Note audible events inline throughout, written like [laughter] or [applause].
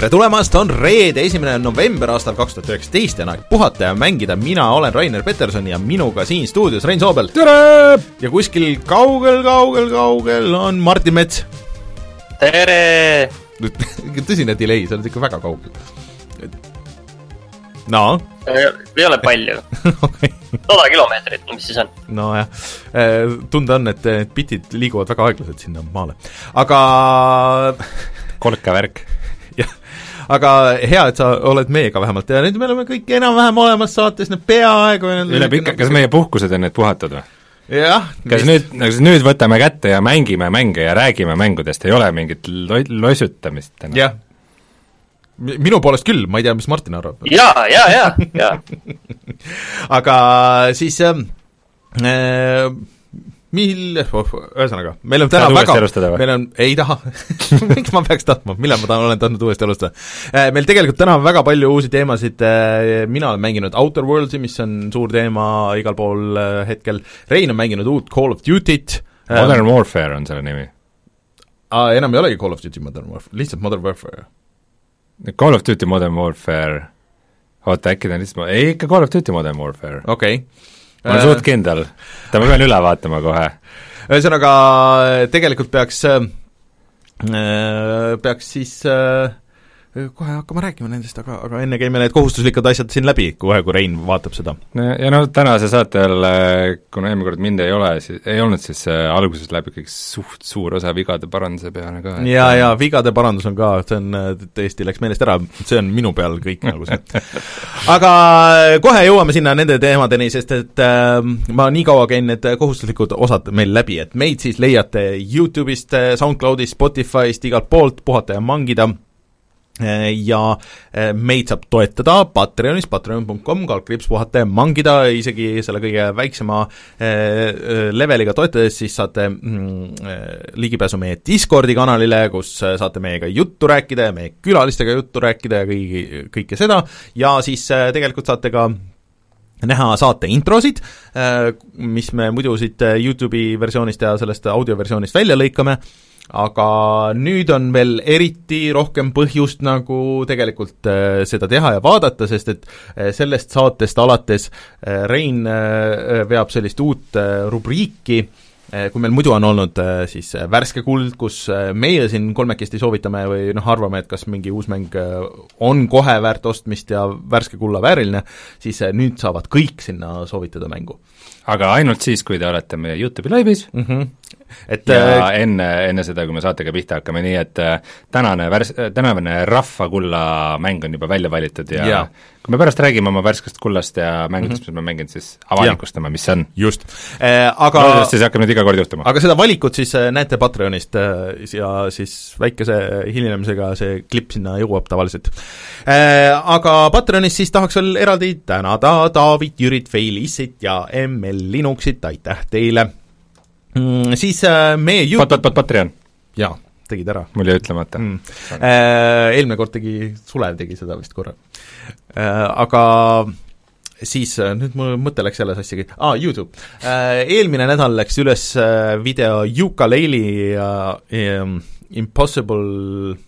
tere tulemast, on reede, esimene november aastal kaks tuhat üheksateist ja on aeg puhata ja mängida, mina olen Rainer Peterson ja minuga siin stuudios Rein Soobel. tere! ja kuskil kaugel-kaugel-kaugel on Martin Mets. tere! [laughs] tõsine delay, sa oled ikka väga kaugel. no? ei ole palju [laughs] okay. sada kilomeetrit, mis siis on? nojah, tunda on, et bitid liiguvad väga aeglaselt sinna maale, aga kolka värk. Aga hea, et sa oled meiega vähemalt ja nüüd me oleme kõik enam-vähem olemas saates, nüüd peaaegu üle pika, kas meie puhkused on nüüd puhatud või? jah. kas nüüd, kas nüüd võtame kätte ja mängime mänge ja räägime mängudest, ei ole mingit lo-, lossutamist täna? jah. minu poolest küll, ma ei tea, mis Martin arvab. jaa, jaa, jaa, jaa. [laughs] aga siis äh, mil-, oh, ühesõnaga, meil on täna Tahad väga, meil on, ei taha [laughs] miks ma peaks tahtma, millal ma tahan, olen tahtnud uuesti alustada? Meil tegelikult täna on väga palju uusi teemasid, mina olen mänginud Outer Worlds'i, mis on suur teema igal pool hetkel, Rein on mänginud uut Call of Duty't Modern Warfare on selle nimi. aa, enam ei olegi Call of Duty Modern Warfare, lihtsalt Modern Warfare? Call of Duty Modern Warfare, oota, äkki ta on lihtsalt, ei ikka Call of Duty Modern Warfare. okei okay ma olen suht kindel, ma pean üle vaatama kohe. ühesõnaga, tegelikult peaks, peaks siis kohe hakkama rääkima nendest, aga, aga enne käime need kohustuslikud asjad siin läbi, kohe, kui Rein vaatab seda. ja no tänase saate ajal, kuna eelmine kord mind ei ole, siis, ei olnud, siis alguses läheb ikkagi suht suur osa vigade paranduse peale ka. ja, ja vigade parandus on ka, see on, tõesti läks meelest ära, see on minu peal kõik nagu see. [laughs] aga kohe jõuame sinna nende teemadeni, sest et äh, ma nii kaua käin need kohustuslikud osad meil läbi, et meid siis leiate YouTube'ist, SoundCloud'ist, Spotify'st, igalt poolt, puhata ja mangida ja meid saab toetada Patreonis, patreon.com, kaldkriips puhata ja mangida, isegi selle kõige väiksema leveliga toetades, siis saate mm, ligipääsu meie Discordi kanalile, kus saate meiega juttu rääkida ja meie külalistega juttu rääkida ja kõigi, kõike seda, ja siis tegelikult saate ka näha saate introsid, mis me muidu siit YouTube'i versioonist ja sellest audioversioonist välja lõikame, aga nüüd on veel eriti rohkem põhjust nagu tegelikult äh, seda teha ja vaadata, sest et äh, sellest saatest alates äh, Rein veab sellist uut rubriiki kui meil muidu on olnud siis värske kuld, kus meie siin kolmekesti soovitame või noh, arvame, et kas mingi uus mäng on kohe väärt ostmist ja värske kulla vääriline, siis nüüd saavad kõik sinna soovitada mängu. aga ainult siis, kui te olete meie YouTube'i laivis mm, -hmm et ja äh, enne, enne seda, kui me saatega pihta hakkame, nii et äh, tänane värs-, tänavune Rahvakulla mäng on juba välja valitud ja, ja kui me pärast räägime oma värskest kullast ja mängudest mm, -hmm. mis me mänginud, siis avalikustame, mis see on. just äh,, aga loodetavasti see hakkab nüüd iga kord juhtuma. aga seda valikut siis äh, näete Patreonist ja siis väikese hilinemisega see klipp sinna jõuab tavaliselt äh,. Aga Patreonis siis tahaks veel eraldi tänada David, Jürit, Feilissit ja ML Linuxit, aitäh teile! Mm,. siis äh, meie ju-... Pat-, Pat-, Patreon. jaa, tegid ära. mul jäi ütlemata mm.. Äh, eelmine kord tegi, Sulev tegi seda vist korra äh,. Aga siis äh, nüüd mul mõte läks jälle sassigi, aa ah,, YouTube äh,. Eelmine nädal läks üles äh, video Yooka-Layli ja äh, Impossible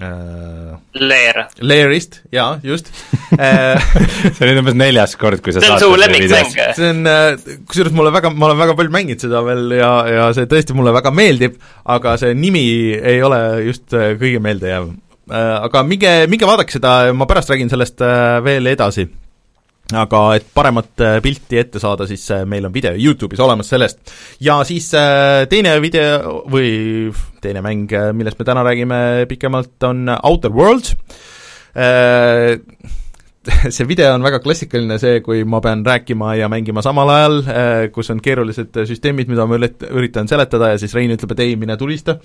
äh, Lair. Lairist, jaa, just [laughs] see on nüüd umbes neljas kord, kui sa see on su lemmikmäng? see on, äh, kusjuures mulle väga, ma olen väga palju mänginud seda veel ja, ja see tõesti mulle väga meeldib, aga see nimi ei ole just äh, kõige meeldejääv. Aga minge, minge vaadake seda, ma pärast räägin sellest veel edasi aga et paremat pilti ette saada, siis meil on video YouTube'is olemas sellest. ja siis teine video või teine mäng, millest me täna räägime pikemalt, on Outer Worlds, [laughs] see video on väga klassikaline, see, kui ma pean rääkima ja mängima samal ajal, kus on keerulised süsteemid, mida ma ület-, üritan seletada ja siis Rein ütleb, et ei, mine tulista,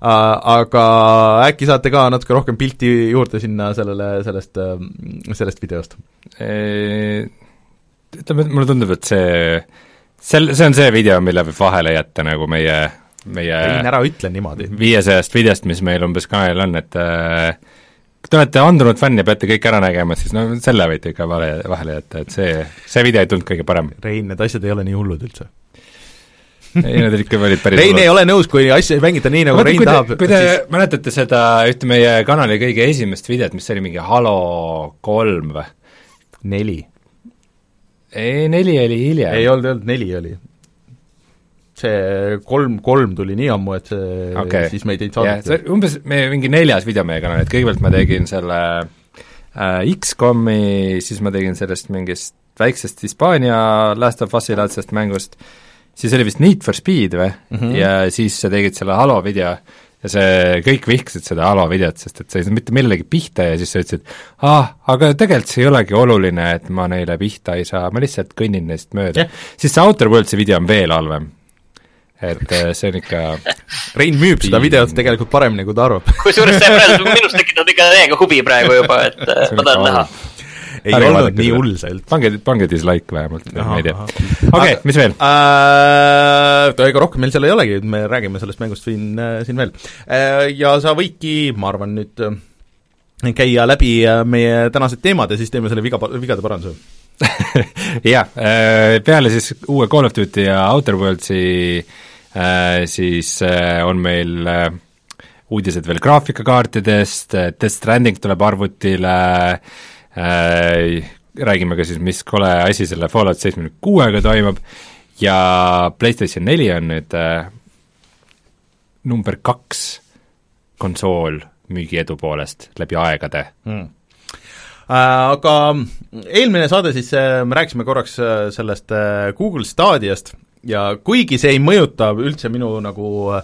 aga äkki saate ka natuke rohkem pilti juurde sinna sellele, sellest, sellest videost? Ütleme, mulle tundub, et see, sel-, see on see video, mille võib vahele jätta nagu meie, meie Rein, ära ütle niimoodi. viiesajast videost, mis meil umbes kanalil on, et äh, te olete andunud fänn ja peate kõik ära nägema, siis no selle võite ikka vahele, vahele jätta, et see, see video ei tulnud kõige parem. Rein, need asjad ei ole nii hullud üldse ei, nad ikka olid päris Rein ei ole nõus, kui asju ei mängita nii, nagu Rein kui te, tahab. kui te siis... mäletate seda ühte meie kanali kõige esimest videot, mis oli, mingi Halo kolm või? neli. ei, neli oli hiljem. ei olnud, ei olnud, neli oli. See kolm, kolm tuli nii ammu, et see okay. siis me ei saadet yeah,. umbes meie mingi neljas video meie kanalil, et kõigepealt ma tegin selle äh, X-komi, siis ma tegin sellest mingist väiksest Hispaania Last of Us'i laadsest mängust, siis oli vist Need for Speed või mm, -hmm. ja siis sa tegid selle Halo video ja see, kõik vihkasid seda Halo videot, sest et sa ei saanud mitte millegi pihta ja siis sa ütlesid, ah, aga tegelikult see ei olegi oluline, et ma neile pihta ei saa, ma lihtsalt kõnnin neist mööda yeah.. siis see Outer Worldsi video on veel halvem. Et äh, see on ikka Rein müüb seda videot tegelikult paremini, kui ta arvab. kusjuures see praegu minus tekitab ikka täiega huvi praegu juba, et ma tahan näha ei Ärge olnud nii hull see üldse. pange, pange dislike vähemalt, ma ei tea. okei mis veel äh,? ega rohkem meil seal ei olegi, me räägime sellest mängust siin äh,, siin veel äh,. Ja sa võidki, ma arvan nüüd äh, käia läbi meie tänased teemad ja siis teeme selle viga, vigade paranduse [laughs] jah, äh, peale siis uue Call of Duty ja Outer Worldsi siis on meil uudised veel graafikakaartidest, Death Stranding tuleb arvutile, äh, räägime ka siis, mis kole asi selle Fallout seitsmekümne kuuega toimub ja PlayStation neli on nüüd äh, number kaks konsool müügiedu poolest läbi aegade mm. Aga eelmine saade siis, äh, me rääkisime korraks äh, sellest äh, Google Stadiast ja kuigi see ei mõjuta üldse minu nagu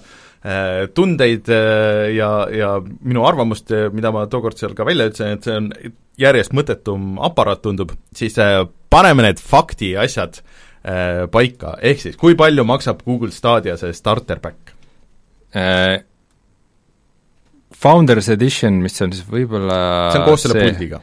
tundeid ja, ja minu arvamust, mida ma tookord seal ka välja ütlesin, et see on järjest mõttetum aparaat, tundub, siis äh, paneme need fakti asjad äh, paika, ehk siis kui palju maksab Google Stadia see starter pack äh,? Founders Edition, mis on siis võib-olla see on koos selle puldiga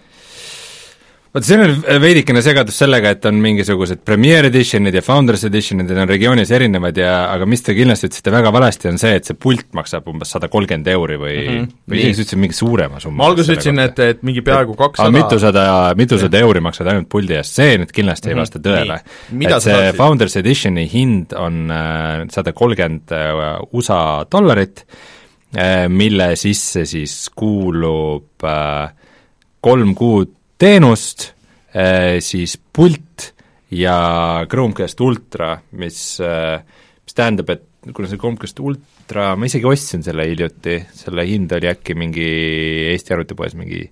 vot siin on veidikene segadus sellega, et on mingisugused Premier Editionid ja Founders Editionid ja on regioonis erinevad ja aga mis te kindlasti ütlesite väga valesti, on see, et see pult maksab umbes sada kolmkümmend euri või mm, -hmm. või isegi ütlesite mingi suurema summa. ma alguses ütlesin, et, et mingi peaaegu kakssada mitusada, mitusada euri maksavad ainult puldi eest, see nüüd kindlasti mm -hmm. ei mhm. vasta tõele. et see? Founders Editioni hind on äh, sada kolmkümmend äh, USA dollarit, äh, mille sisse siis kuulub kolm kuud teenust, eh, siis pult ja Chromecast Ultra, mis, eh, mis tähendab, et kuna see Chromecast Ultra, ma isegi ostsin selle hiljuti, selle hind oli äkki mingi Eesti arvutipoes mingi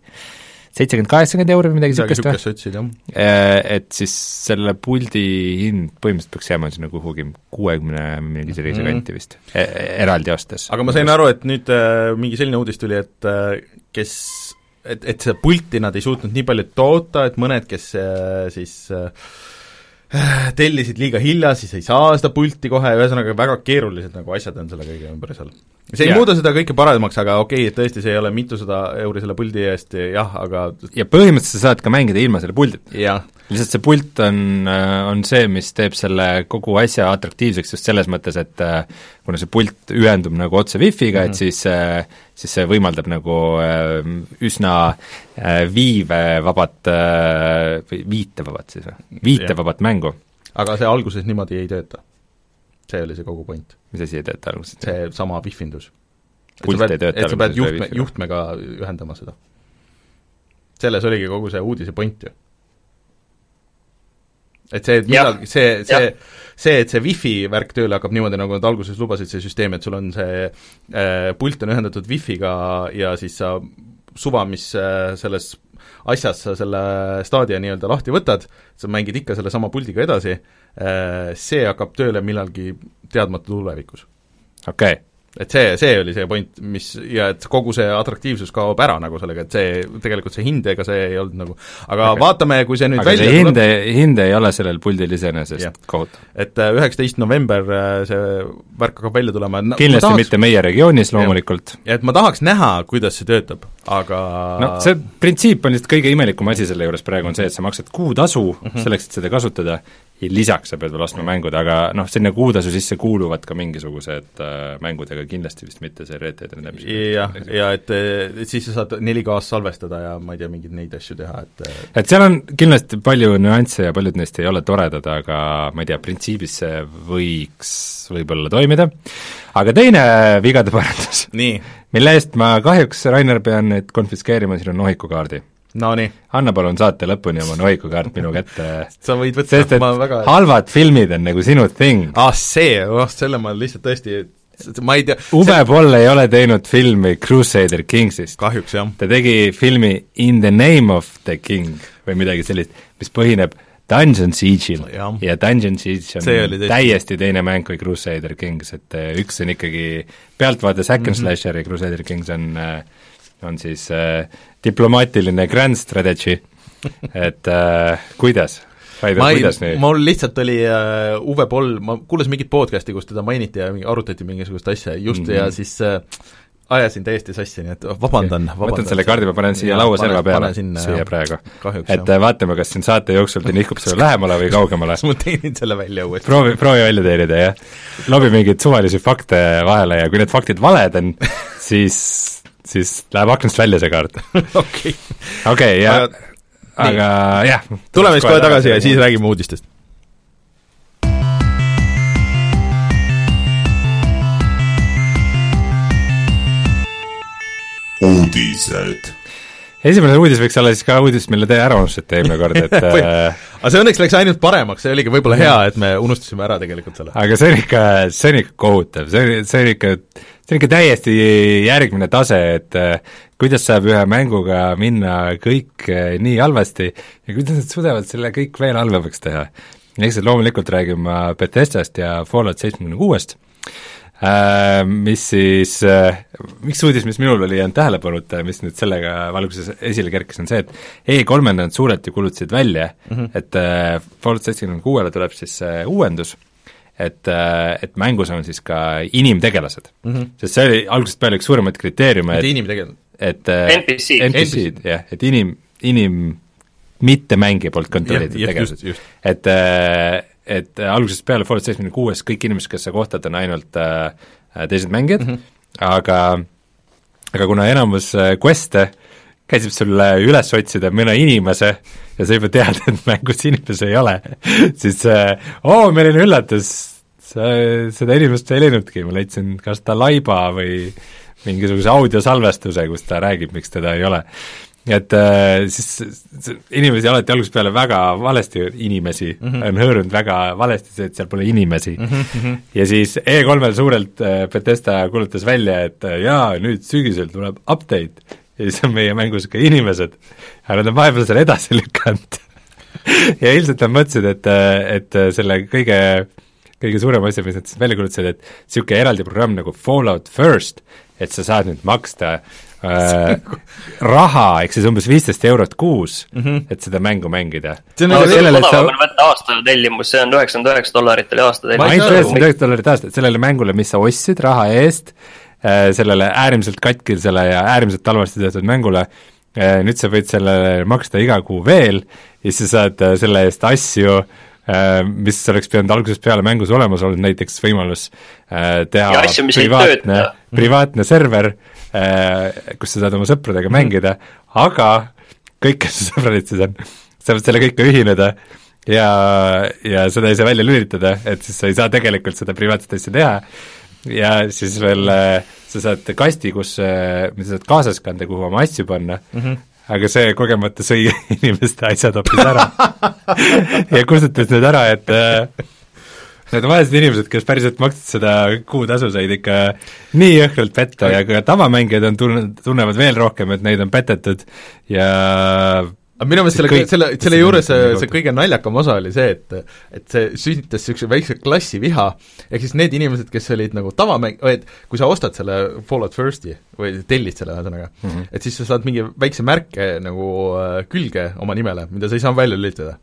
seitsekümmend, kaheksakümmend euri või midagi niisugust või? otsid, jah. Eh, et siis selle puldi hind põhimõtteliselt peaks jääma sinna kuhugi kuuekümne mingi sellise mm kanti vist e, eraldi ostes. aga ma sain aru, et nüüd äh, mingi selline uudis tuli, et äh, kes et, et seda pulti nad ei suutnud nii palju toota, et mõned, kes äh, siis äh, tellisid liiga hilja, siis ei saa seda pulti kohe, ühesõnaga väga keerulised nagu asjad on selle kõige ümber seal. see ei yeah. muuda seda kõike paremaks, aga okei okay,, et tõesti, see ei ole mitusada euri selle puldi eest, jah, aga ja põhimõtteliselt sa saad ka mängida ilma selle puldita. jah lihtsalt see pult on, äh, on see, mis teeb selle kogu asja atraktiivseks just selles mõttes, et äh, kuna see pult ühendub nagu otse wifi'ga mm, -hmm. et mhm. siis, äh, siis see võimaldab nagu üsna viivevabat või viitevabat siis või, viitevabat mängu. aga see alguses niimoodi ei tööta? see oli see kogu point. mis asi ei tööta alguses? see sama wifi-ndus. pult ei tööta et sa pead juhtme, juhtmega ühendama seda. selles oligi kogu see uudise point ju et see, et millalgi, see, see, see, et see wifi värk tööle hakkab niimoodi, nagu nad alguses lubasid, see süsteem, et sul on see äh, pult on ühendatud wifi'ga ja siis sa suva, mis äh, selles asjas sa selle staadia nii-öelda lahti võtad, sa mängid ikka sellesama puldiga edasi äh,, see hakkab tööle millalgi teadmata tulevikus. okei. okay et see, see oli see point, mis ja et kogu see atraktiivsus kaob ära nagu sellega, et see, tegelikult see hind, ega see ei olnud nagu aga okay. vaatame, kui see nüüd aga välja see hind, hind ei ole sellel puldil iseenesest kohutav? et äh, üheksateist november äh, see värk hakkab välja tulema no, kindlasti tahaks, mitte meie regioonis loomulikult. et ma tahaks näha, kuidas see töötab, aga no see printsiip on lihtsalt kõige imelikum asi selle juures praegu, on see, et sa maksad kuutasu mm -hmm. selleks, et seda kasutada, lisaks sa pead veel ostma mängud, aga noh, sinna kuutasu sisse kuuluvad ka mingisugused äh, mängud, aga kindlasti vist mitte see Red Dead Redemption. jah, ja et, et siis sa saad 4K-s salvestada ja ma ei tea, mingeid neid asju teha, et et seal on kindlasti palju nüansse ja paljud neist ei ole toredad, aga ma ei tea, printsiibis see võiks võib-olla toimida, aga teine vigade parandus mille eest ma kahjuks, Rainer, pean nüüd konfiskeerima sinu nohikukaardi Nonii. anna palun saate lõpuni oma nohikukaart minu kätte [laughs] sa võid võtta, et väga... halvad filmid on nagu sinu thing. ah see, oh selle ma lihtsalt tõesti ma ei tea Uwe. Boll ei ole teinud filmi Crusader Kingsist. kahjuks, jah. ta tegi filmi In the name of the king või midagi sellist, mis põhineb Dungeon Siege'il ja. ja Dungeon Siege on täiesti teine mäng kui Crusader Kings, et äh, üks on ikkagi pealtvaate Sack and mm -hmm. Slasher ja Crusader Kings on äh, on siis äh, diplomaatiline grand strategy, et äh, kuidas? Raido, kuidas nii? mul lihtsalt oli äh, Uwe Boll, ma kuulasin mingit podcast'i, kus teda mainiti ja arutati mingisugust asja just mm -hmm. ja siis äh, ajasin täiesti sassi, nii et vabandan, vabandan. võtan selle kaardi, ma panen siia lauaserva peale, siia praegu. et jah. vaatame, kas siin saate jooksul ta nihkub sulle lähemale või kaugemale. [laughs] ma teenin selle välja uuesti. proovi, proovi välja teenida, jah. lobi mingeid suvalisi fakte vahele ja kui need faktid valed on, [laughs] siis siis läheb aknast välja see kaart. [laughs] okei. okei, ja aga, aga jah. tuleme siis kohe tagasi ja siis räägime uudistest. uudised esimene uudis võiks olla siis ka uudis, mille te ära unustasite eelmine kord, et [laughs] äh, aga see õnneks läks ainult paremaks, see oligi võib-olla hea, et me unustasime ära tegelikult selle. aga see on ikka, see on ikka kohutav, see on, see on ikka see on ikka täiesti järgmine tase, et äh, kuidas saab ühe mänguga minna kõik äh, nii halvasti ja kuidas nad suudavad selle kõik veel halvemaks teha. lihtsalt loomulikult räägin ma Bethesdast ja Fallout seitsmekümne kuuest, mis siis, miks uudis, mis minul oli jäänud tähelepanuta ja mis nüüd sellega valguses esile kerkis, on see, et E3-l nad suurelt ju kuulutasid välja mm, -hmm. et Fallout seitsekümmend kuuele tuleb siis uuendus et, äh, et mängus on siis ka inimtegelased mm. -hmm. sest see oli algusest peale üks suuremaid kriteeriume, et inimtegelased? et NPC-d, NPC-d, jah, et inim, inim mittemängija poolt kontrollitud tegelased. et, äh, et algusest peale Fallout seitsmekümne kuues kõik inimesed, kes sa kohtad, on ainult äh, teised mängijad mm, -hmm. aga aga kuna enamus quest'e käsib sulle üles otsida mõne inimese ja sa juba tead, et mängus inimesi ei ole, [laughs] siis oo, meil on üllatus, sa, seda inimest ei leidnudki, ma leidsin kas ta laiba või mingisuguse audiosalvestuse, kus ta räägib, miks teda ei ole. Et äh, siis inimesi alati algusest peale väga valesti, inimesi mm -hmm. on hõõrunud väga valesti see, et seal pole inimesi mm. -hmm. ja siis E3-l suurelt äh, Bethesda kuulutas välja, et äh, jaa, nüüd sügisel tuleb update ja siis on meie mängus ka inimesed, aga nad on vahepeal selle edasi [laughs] lükanud ja ilmselt nad mõtlesid, et, et selle kõige, kõige suurem asi, mis nad siis välja kuulutasid, et niisugune eraldi programm nagu Fallout First, et sa saad nüüd maksta äh, raha, ehk siis umbes viisteist eurot kuus mm, -hmm. et seda mängu mängida. see on nagu sellele, sa võtta aasta tellimus, see on üheksakümmend üheksa dollarit oli aasta tellimus. ainult üheksakümmend üheksa dollarit aastas, sellele mängule, mis sa ostsid raha eest Äh, sellele äärmiselt katkisele ja äärmiselt halvasti tehtud mängule, äh, nüüd sa võid sellele maksta iga kuu veel ja siis sa saad äh, selle eest asju, mis oleks pidanud algusest peale mängus olemas olnud, näiteks võimalus teha ja asju, privaatne, privaatne server, kus sa saad oma sõpradega mm. mängida, aga kõik, kes su [laughs] sõbrad siis on, saavad selle kõike ühineda ja, ja seda ei saa välja lülitada, et siis sa ei saa tegelikult seda privaatset asja teha ja siis veel äh, sa saad kasti, kus, äh, mida sa saad kaasas kanda, kuhu oma asju panna mm, -hmm. Aga see kogemata sõi [laughs] inimeste asjad hoopis ära. Ja kustutas need ära, et äh, Need vaesed inimesed, kes päriselt maksid seda kuutasu, said ikka nii jõhkralt petta ja ka tavamängijad on tunne, tunnevad veel rohkem, et neid on petetud ja aga minu meelest selle, selle, selle juures see, see kõige naljakam osa oli see, et et see sünnitas niisuguse väikse klassiviha, ehk siis need inimesed, kes olid nagu tavamäng-, et kui sa ostad selle Fallout Firsti või tellid selle ühesõnaga mm, -hmm. et siis sa saad mingi väikse märke nagu äh, külge oma nimele, mida sa ei saa välja lülitada.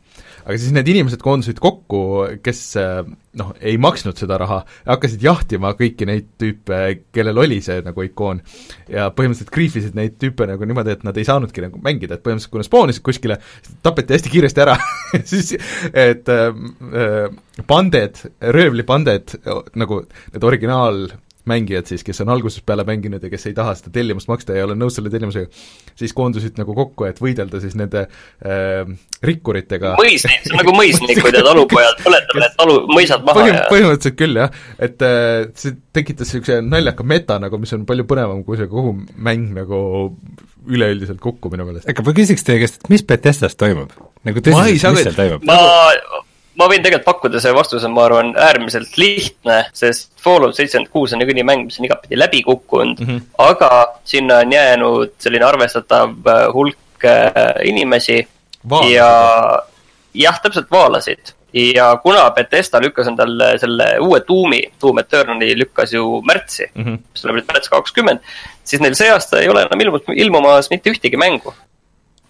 Aga siis need inimesed koondusid kokku, kes äh, noh, ei maksnud seda raha, hakkasid jahtima kõiki neid tüüpe, kellel oli see nagu ikoon. ja põhimõtteliselt kriifisid neid tüüpe nagu niimoodi, et nad ei saanudki nagu mängida, et põhimõtteliselt kui nad spoonisid kuskile, tapeti hästi kiiresti ära [laughs] siis et äh, panded, röövlipanded, nagu need originaal mängijad siis, kes on algusest peale mänginud ja kes ei taha seda tellimust maksta ja ei ole nõus selle tellimusega, siis koondusid nagu kokku, et võidelda siis nende äh, rikkuritega. mõisnik, see on nagu mõisnikud ja talupojad, põletame need talu, mõisad maha Põhim, ja põhimõtteliselt küll, jah. et äh, see tekitas niisuguse naljaka meta nagu, mis on palju põnevam kui see kogu mäng nagu üleüldiselt kokku minu meelest. aga ma küsiks teie käest, et mis Bethesdas toimub? nagu tõsiselt, mis seal toimub? ma ma võin tegelikult pakkuda selle vastuse, ma arvan, äärmiselt lihtne, sest Fallout seitsekümmend kuus on niikuinii mäng, mis on igatpidi läbi kukkunud mm, -hmm. aga sinna on jäänud selline arvestatav äh, hulk äh, inimesi ja jah, täpselt vaalasid. ja kuna Betesta lükkas endale selle uue tuumi, Doom Eternali lükkas ju märtsi mm, -hmm. mis tuleb nüüd märts kakskümmend, siis neil see aasta ei ole enam ilmumas, ilmumas mitte ühtegi mängu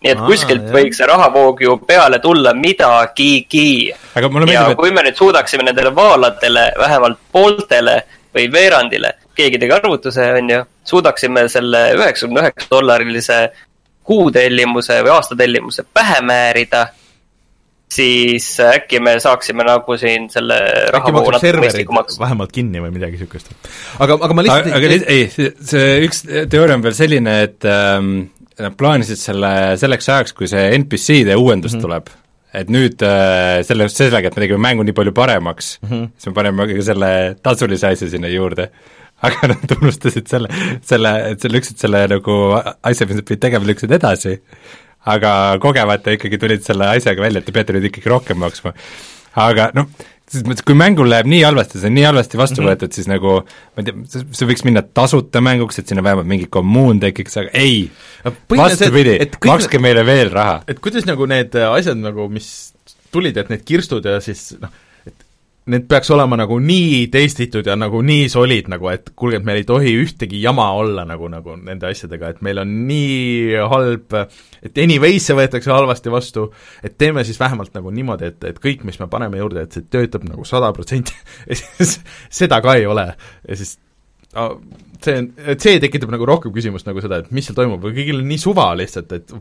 nii et Aa, kuskilt jah. võiks see rahavoog ju peale tulla midagigi. ja meeldib, kui me nüüd suudaksime nendele vaaladele, vähemalt pooltele või veerandile, keegi tegi arvutuse, on ju, suudaksime selle üheksakümne üheksa dollarilise kuutellimuse või aastatellimuse pähe määrida, siis äkki me saaksime nagu siin selle rahavoo natuke mõistlikumaks. vähemalt kinni või midagi niisugust. aga, aga ma lihtsalt aga, aga ei, see üks teooria on veel selline, et ähm, nad plaanisid selle selleks ajaks, kui see NPC-de uuendus mm -hmm. tuleb, et nüüd äh, selle, sellega, et me tegime mängu nii palju paremaks mm, -hmm. siis me paneme ka selle tasulise asja sinna juurde. aga [laughs] nad unustasid selle, selle, et sa lükkasid selle nagu asja, mis nad pidid tegema, lükkasid edasi, aga kogemata ikkagi tulid selle asjaga välja, et te peate nüüd ikkagi rohkem maksma. aga noh, selles mõttes, kui mängul läheb nii halvasti, see on nii halvasti vastu mm -hmm. võetud, siis nagu ma ei tea, see võiks minna tasuta mänguks, et sinna vähemalt mingi kommuun tekiks, aga ei vastupidi, makske meile veel raha. et kuidas nagu need asjad nagu, mis tulid, et need kirstud ja siis noh, need peaks olema nagu nii testitud ja nagu nii solid nagu, et kuulge, et meil ei tohi ühtegi jama olla nagu, nagu nende asjadega, et meil on nii halb, et anyways see võetakse halvasti vastu, et teeme siis vähemalt nagu niimoodi, et, et kõik, mis me paneme juurde, et see töötab nagu sada protsenti [laughs] seda ka ei ole. ja siis see see tekitab nagu rohkem küsimust nagu seda, et mis seal toimub, või kõigil on nii suva lihtsalt, et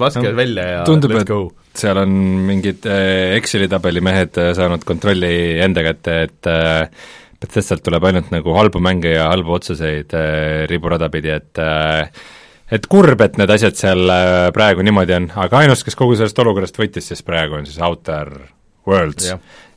laske no, välja ja tundub, let's go. seal on mingid äh, Exceli tabeli mehed äh, saanud kontrolli enda kätte, et äh, Bethesdalt tuleb ainult nagu halbu mänge ja halbu otsuseid riburada pidi, et et kurb, et need asjad seal praegu niimoodi on, aga ainus, kes kogu sellest olukorrast võitis siis praegu, on siis Outer Worlds,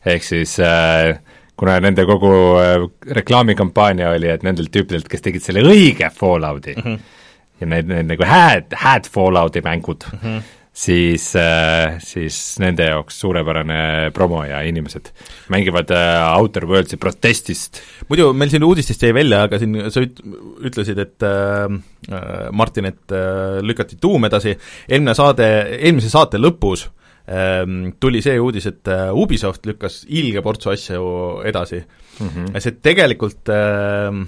ehk siis äh, kuna nende kogu äh, reklaamikampaania oli, et nendelt tüüpidelt, kes tegid selle õige Fallouti mm -hmm. ja need, need nagu hääd, hääd Fallouti mängud mm, -hmm. siis äh,, siis nende jaoks suurepärane promo ja inimesed mängivad äh, Outer Worldsi protestist. muidu meil siin uudistest jäi välja, aga siin sa üt-, ütlesid, et äh, Martin, et äh, lükati tuum edasi, eelmine saade, eelmise saate lõpus äh, tuli see uudis, et äh, Ubisoft lükkas ilge portsu asju edasi mm. -hmm. see tegelikult ehm,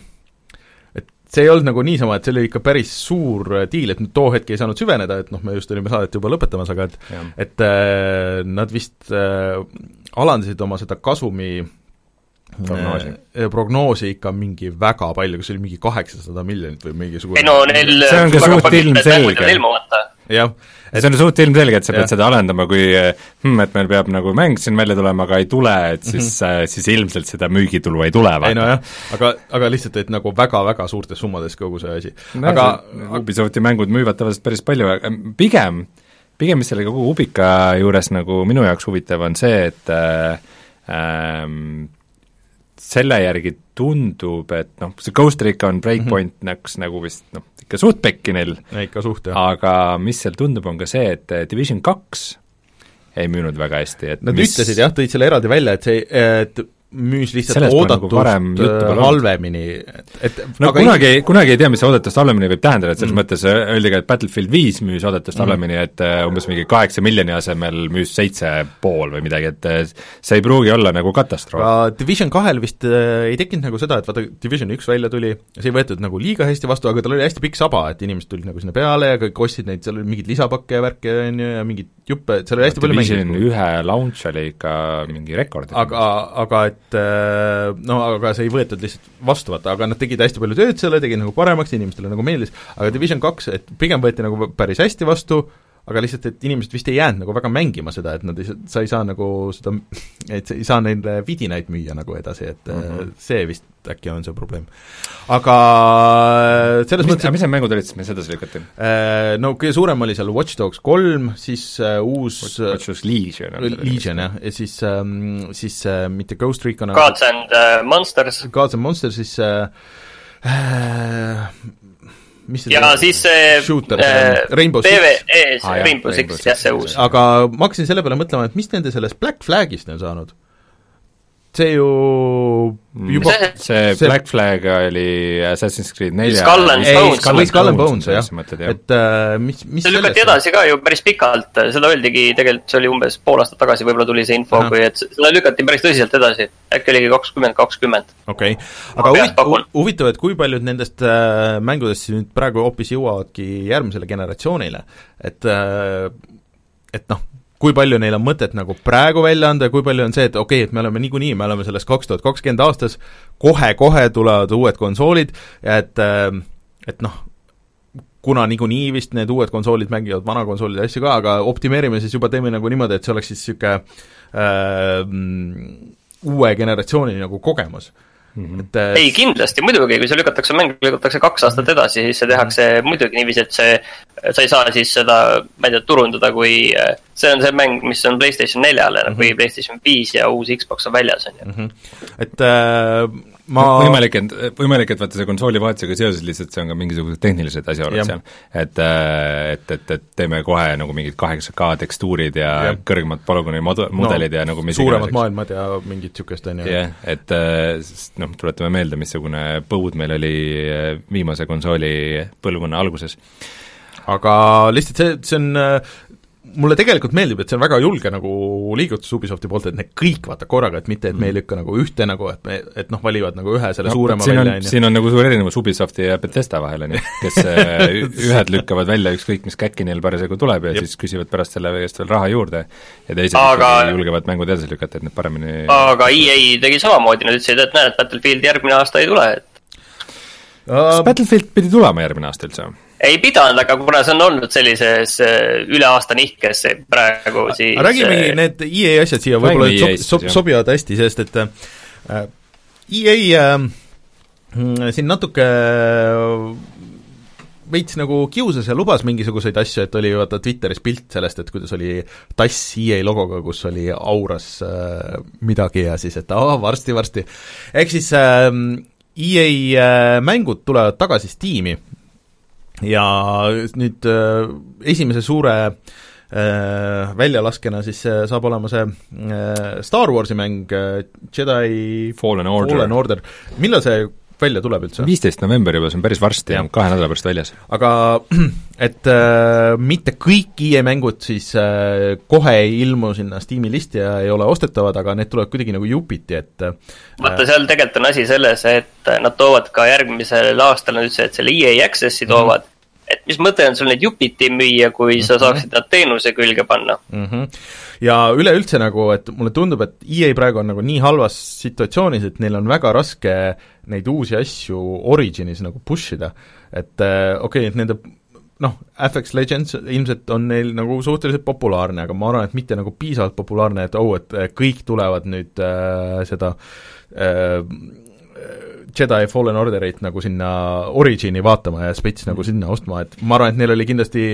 et see ei olnud nagu niisama, et see oli ikka päris suur diil, et nüüd too hetk ei saanud süveneda, et noh, me just olime saadet juba lõpetamas, aga et ja. et äh, nad vist äh, alandasid oma seda kasumi prognoosi äh,, prognoosi ikka mingi väga palju, kas see oli mingi kaheksasada miljonit või mingisugune ei no neil see on ka suht ilmselge. Jah, see on suht ilmselge, et sa pead ja. seda alandama, kui hmm, et meil peab nagu mäng siin välja tulema, aga ei tule, et siis mm, -hmm. siis ilmselt seda müügitulu ei tule. ei nojah, aga, aga lihtsalt, et nagu väga-väga suurtes summades kogu see asi no,. aga Ubisofti mängud müüvad tavaliselt päris palju, pigem, pigem mis selle kogu Ubika juures nagu minu jaoks huvitav on see, et äh, ähm, selle järgi tundub, et noh, see Ghost Recon Breakpoint mm -hmm. läks nagu vist noh, ikka suht pekki neil. ikka suht, jah. aga mis seal tundub, on ka see, et Division kaks ei müünud väga hästi, et Nad mis... ütlesid jah, tõid selle eraldi välja, et see, et müüs lihtsalt Sellest nagu oodatust nagu halvemini, et no aga kunagi ei, kunagi ei tea, mis see oodatust halvemini võib tähendada, et selles mm. mõttes äh, öeldi ka, et Battlefield viis müüs oodatust mm. halvemini, et uh, umbes mingi kaheksa miljoni asemel müüs seitse pool või midagi, et see ei pruugi olla nagu katastroof. Division kahel vist ei tekkinud nagu seda, et vaata, Division üks välja tuli, see ei võetud nagu liiga hästi vastu, aga tal oli hästi pikk saba, et inimesed tulid nagu sinna peale ja kõik ostsid neid, seal oli mingeid lisapakke ja värke, on ju, ja mingid juppe, seal oli hästi palju mänge. ühe launch oli ikka mingi rekord. aga, aga et äh, no aga see ei võetud lihtsalt vastu, vaata, aga nad tegid hästi palju tööd selle, tegid nagu paremaks, inimestele nagu meeldis, aga Division kaks, et pigem võeti nagu päris hästi vastu, aga lihtsalt, et inimesed vist ei jäänud nagu väga mängima seda, et nad ei, sa ei saa nagu seda, [laughs] et sa ei saa neile vidinaid müüa nagu edasi, et mm -hmm. see vist äkki on see probleem. aga selles mis, mõttes mis need mängud olid siis, mis edasi lükati? Äh, no kõige suurem oli seal Watch Dogs kolm, siis uh, uus Watch Dogs Legion Legion jah, ja siis um,, siis uh, mitte Ghost Recon Gods and uh, Monsters. Gods and Monsters, siis uh, mis see ja siis see shooter äh,, Rainbow Six. PvE-s ah, Rainbow Six, jah, see uus. aga ma hakkasin selle peale mõtlema, et mis nende sellest Black Flagist on saanud see ju mm. juba see, see, see Black Flag oli Assassin's Creed nelja Skull and Bones. või Skull and Bones, jah. et äh, mis, mis see lükati edasi ka ju päris pikalt, seda öeldigi tegelikult, see oli umbes pool aastat tagasi, võib-olla tuli see info, kui et seda lükati päris tõsiselt edasi. äkki oligi kakskümmend, kakskümmend. okei okay., aga huvitav, huvitav, et kui paljud nendest äh, mängudest siis nüüd praegu hoopis jõuavadki järgmisele generatsioonile, et äh, et noh, kui palju neil on mõtet nagu praegu välja anda ja kui palju on see, et okei okay,, et me oleme niikuinii, me oleme selles kaks tuhat kakskümmend aastas, kohe-kohe tulevad uued konsoolid et äh, et noh, kuna niikuinii vist need uued konsoolid mängivad vana konsoolide asju ka, aga optimeerime siis juba, teeme nagu niimoodi, et see oleks siis niisugune äh, uue generatsiooni nagu kogemus. Mm -hmm. et äh, ei, kindlasti, muidugi, kui see lükatakse, mäng lükatakse kaks aastat mhm. edasi, siis see tehakse -hmm. muidugi niiviisi, et see, sa ei saa siis seda, ma ei tea, turundada kui, äh, see on see mäng, mis on PlayStation neljale mm -hmm. või PlayStation viis ja uus Xbox on väljas, on ju. Mhm. et äh, ma võimalik, et, võimalik, et vaata see konsooli vahetusega seoses lihtsalt see on ka mingisugused tehnilised asjaolud seal. et, äh, et, et, et teeme kohe nagu mingid kaheksa K tekstuurid ja, ja. kõrgemad polügooni mod-, mudelid no, ja nagu mis suuremad maailmad ja mingit niisugust, on ju. jah, et äh, noh, tuletame meelde, missugune põud meil oli äh, viimase konsooli põlvkonna alguses aga lihtsalt see, see on mulle tegelikult meeldib, et see on väga julge nagu liigutus Ubisofti poolt, et need kõik vaata korraga, et mitte, et me ei lükka nagu ühte nagu, et me, et noh, valivad nagu ühe selle no, suurema välja, on ju. siin on nagu suur erinevus Ubisofti ja Bethesda vahel, on ju, kes äh, [laughs] ühed lükkavad välja ükskõik, mis käkki neil parasjagu tuleb ja Jep. siis küsivad pärast selle eest veel raha juurde ja teised aga... julgevad mängud edasi lükata, et need paremini aga EA tegi samamoodi, nad ütlesid, et näed, Battlefield järgmine aasta ei tule, et kas Battlefield pidi tulema järgmine aasta üldse? Ei pidanud, aga kuna see on olnud sellises äh, üle aasta nihkes praegu, siis räägimegi need EA asjad siia võib-olla sob, e sob, sobivad hästi, sest et äh, EA äh, siin natuke äh, veits nagu kiusas ja lubas mingisuguseid asju, et oli vaata Twitteris pilt sellest, et kuidas oli tass EA logoga, kus oli auras äh, midagi ja siis, et aa, varsti-varsti. ehk siis äh, EA äh, mängud tulevad tagasi Steam'i ja nüüd äh, esimese suure äh, väljalaskena siis äh, saab olema see äh, Star Warsi mäng äh, Jedi Fallen Order, Fallen Order., millal see välja tuleb üldse? viisteist november juba, see on päris varsti, kahe nädala pärast väljas. aga [clears throat] et äh, mitte kõik IE mängud siis äh, kohe ei ilmu sinna Steam'i listi ja ei ole ostetavad, aga need tulevad kuidagi nagu jupiti, et äh, vaata, seal tegelikult on asi selles, et nad toovad ka järgmisel aastal, nad ütlesid, et selle EA Access'i toovad mm, -hmm et mis mõte on sul neid jupiti müüa, kui mm -hmm. sa mhm. saaksid nad teenuse külge panna mm. -hmm. ja üleüldse nagu, et mulle tundub, et EA praegu on nagu nii halvas situatsioonis, et neil on väga raske neid uusi asju Originis nagu push ida. et äh, okei okay,, et nende noh, FX Legends ilmselt on neil nagu suhteliselt populaarne, aga ma arvan, et mitte nagu piisavalt populaarne, et oh, et kõik tulevad nüüd äh, seda äh, Jedi Fallen Orderit nagu sinna Origini vaatama ja spets nagu sinna ostma, et ma arvan, et neil oli kindlasti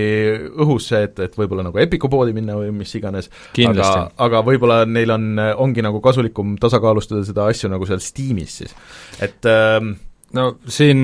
õhus see, et, et võib-olla nagu Epiku poodi minna või mis iganes, aga, aga võib-olla neil on, ongi nagu kasulikum tasakaalustada seda asju nagu seal Steamis siis, et ähm, no siin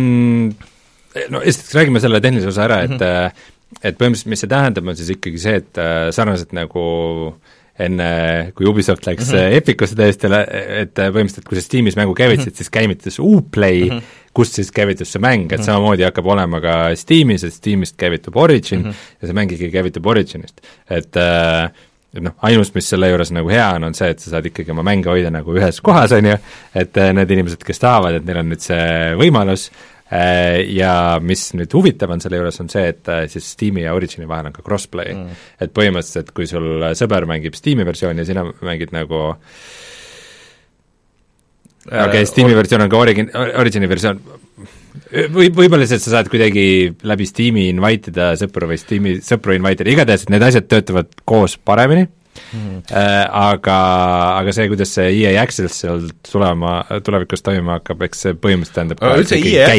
no esiteks räägime selle tehnilise osa ära, et mm -hmm. et põhimõtteliselt mis see tähendab, on siis ikkagi see, et äh, sarnaselt nagu äh, enne, kui Ubisoft läks mm -hmm. Epicusse täiesti, et põhimõtteliselt kui sa Steamis mängu käivitasid mm, -hmm. siis käivitas Uplay mm, -hmm. kust siis käivitus see mäng, et mm -hmm. samamoodi hakkab olema ka Steamis, et Steamist käivitub Origin mm -hmm. ja see mäng ikkagi käivitub Originist, et äh, et noh, ainus, mis selle juures nagu hea on, on see, et sa saad ikkagi oma mänge hoida nagu ühes kohas, on ju, et need inimesed, kes tahavad, et neil on nüüd see võimalus, Ja mis nüüd huvitav on selle juures, on see, et siis Steam'i ja Origini vahel on ka crossplay. Mm.. et põhimõtteliselt, kui sul sõber mängib Steam'i versiooni ja sina mängid nagu okei okay,, Steam'i versioon on ka Origin, Origini versioon, või võib-olla lihtsalt sa saad kuidagi läbi Steam'i invite ida sõpru või Steam'i sõpru invite ida, igatahes need asjad töötavad koos paremini mm, -hmm. aga, aga see, kuidas see EA Access seal tulema, tulevikus toimima hakkab, eks see põhimõtteliselt tähendab ka, see EA,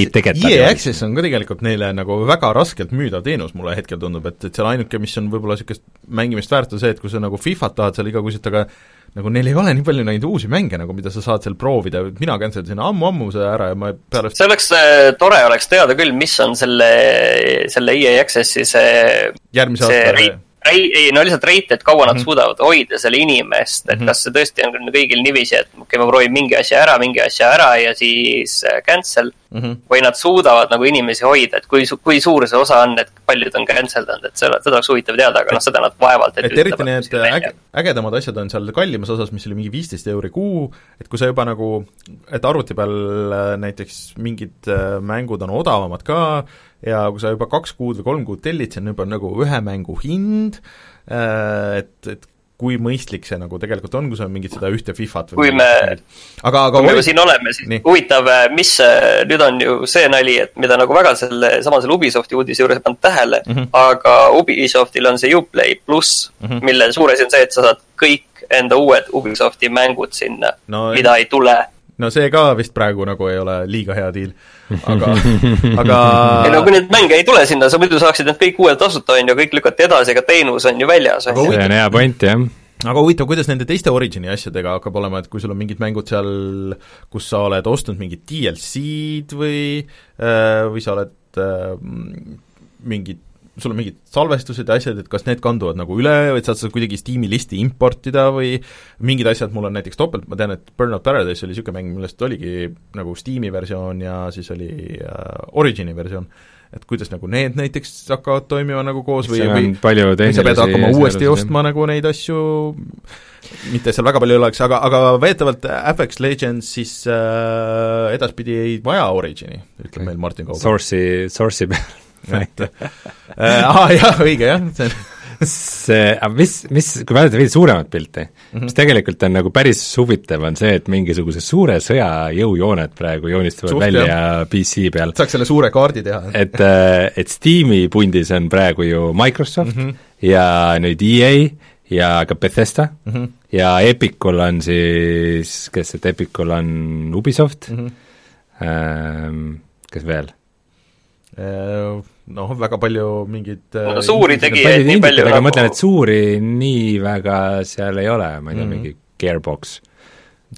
EA Access on ka tegelikult neile nagu väga raskelt müüdav teenus, mulle hetkel tundub, et, et seal ainuke, mis on võib-olla niisugust mängimist väärt, on see, et kui sa nagu Fifat tahad seal igakuiselt, aga nagu neil ei ole nii palju neid uusi mänge nagu, mida sa saad seal proovida, mina canceldasin ammu-ammu see ära ja ma pärast see oleks äh,, tore oleks teada küll, mis on selle, selle EA Access'i see järgmise aasta rei-, ei no lihtsalt rate, et kaua nad mm -hmm. suudavad hoida selle inimest, et mm -hmm. kas see tõesti on kõigil niiviisi, et okei okay,, ma proovin mingi asja ära, mingi asja ära ja siis äh, cancel mm. -hmm. või nad suudavad nagu inimesi hoida, et kui, kui suur see osa on, et paljud on cancel danud, et seda, seda oleks huvitav teada, aga noh, seda nad vaevalt et, et eriti need äge, ägedamad asjad on seal kallimas osas, mis oli mingi viisteist euri kuu, et kui sa juba nagu, et arvuti peal äh, näiteks mingid äh, mängud on odavamad ka, ja kui sa juba kaks kuud või kolm kuud tellid, see on juba nagu ühe mängu hind, äh, et, et kui mõistlik see nagu tegelikult on, kui sa mingit seda ühte Fifat või kui me, aga, aga kui me juba siin oleme, siis nii. huvitav, äh, mis äh, nüüd on ju see nali, et mida nagu väga selle, sama selle Ubisofti uudise juures ei pannud tähele mm, -hmm. aga Ubisoftil on see Uplay pluss mm, -hmm. mille suur asi on see, et sa saad kõik enda uued Ubisofti mängud sinna no,, mida ei tule no see ka vist praegu nagu ei ole liiga hea diil, aga, [laughs] aga ei no kui neid mänge ei tule sinna, sa muidu saaksid need kõik uued tasuta, on ju, kõik lükati edasi, aga teenus on ju väljas, see on hea point, jah. Aga huvitav, kuidas nende teiste Origini asjadega hakkab olema, et kui sul on mingid mängud seal, kus sa oled ostnud mingit DLC-d või äh, või sa oled äh, mingit sul on mingid salvestused ja asjad, et kas need kanduvad nagu üle või saad sa kuidagi Steam'i listi importida või mingid asjad, mul on näiteks topelt, ma tean, et Burnout Paradise oli niisugune mäng, millest oligi nagu Steam'i versioon ja siis oli äh, Origini versioon. Et kuidas nagu need näiteks hakkavad toimima nagu koos või, või või sa pead hakkama uuesti ostma nagu neid asju, mitte seal väga palju oleks, aga, aga väidetavalt Apex Legends siis äh, edaspidi ei vaja Origini, ütleb okay. meil Martin Kauber. Source'i, source'i peal [laughs] et äh, aa jah, õige jah, see [laughs] on see, aga mis, mis, kui vaadata veidi suuremat pilti mm, -hmm. mis tegelikult on nagu päris huvitav, on see, et mingisuguse suure sõja jõujooned praegu joonistuvad Suht, välja jah. PC peal. saaks selle suure kaardi teha. et, äh, et Steam'i pundis on praegu ju Microsoft mm -hmm. ja nüüd EA ja ka Bethesda mm -hmm. ja Epicul on siis, kes, et Epicul on Ubisoft mm, -hmm. kes veel? Äh, noh, väga palju mingeid no äh, suuri tegijaid nii palju aga nagu... ma mõtlen, et suuri nii väga seal ei ole, ma ei tea mm, -hmm. mingi Gearbox.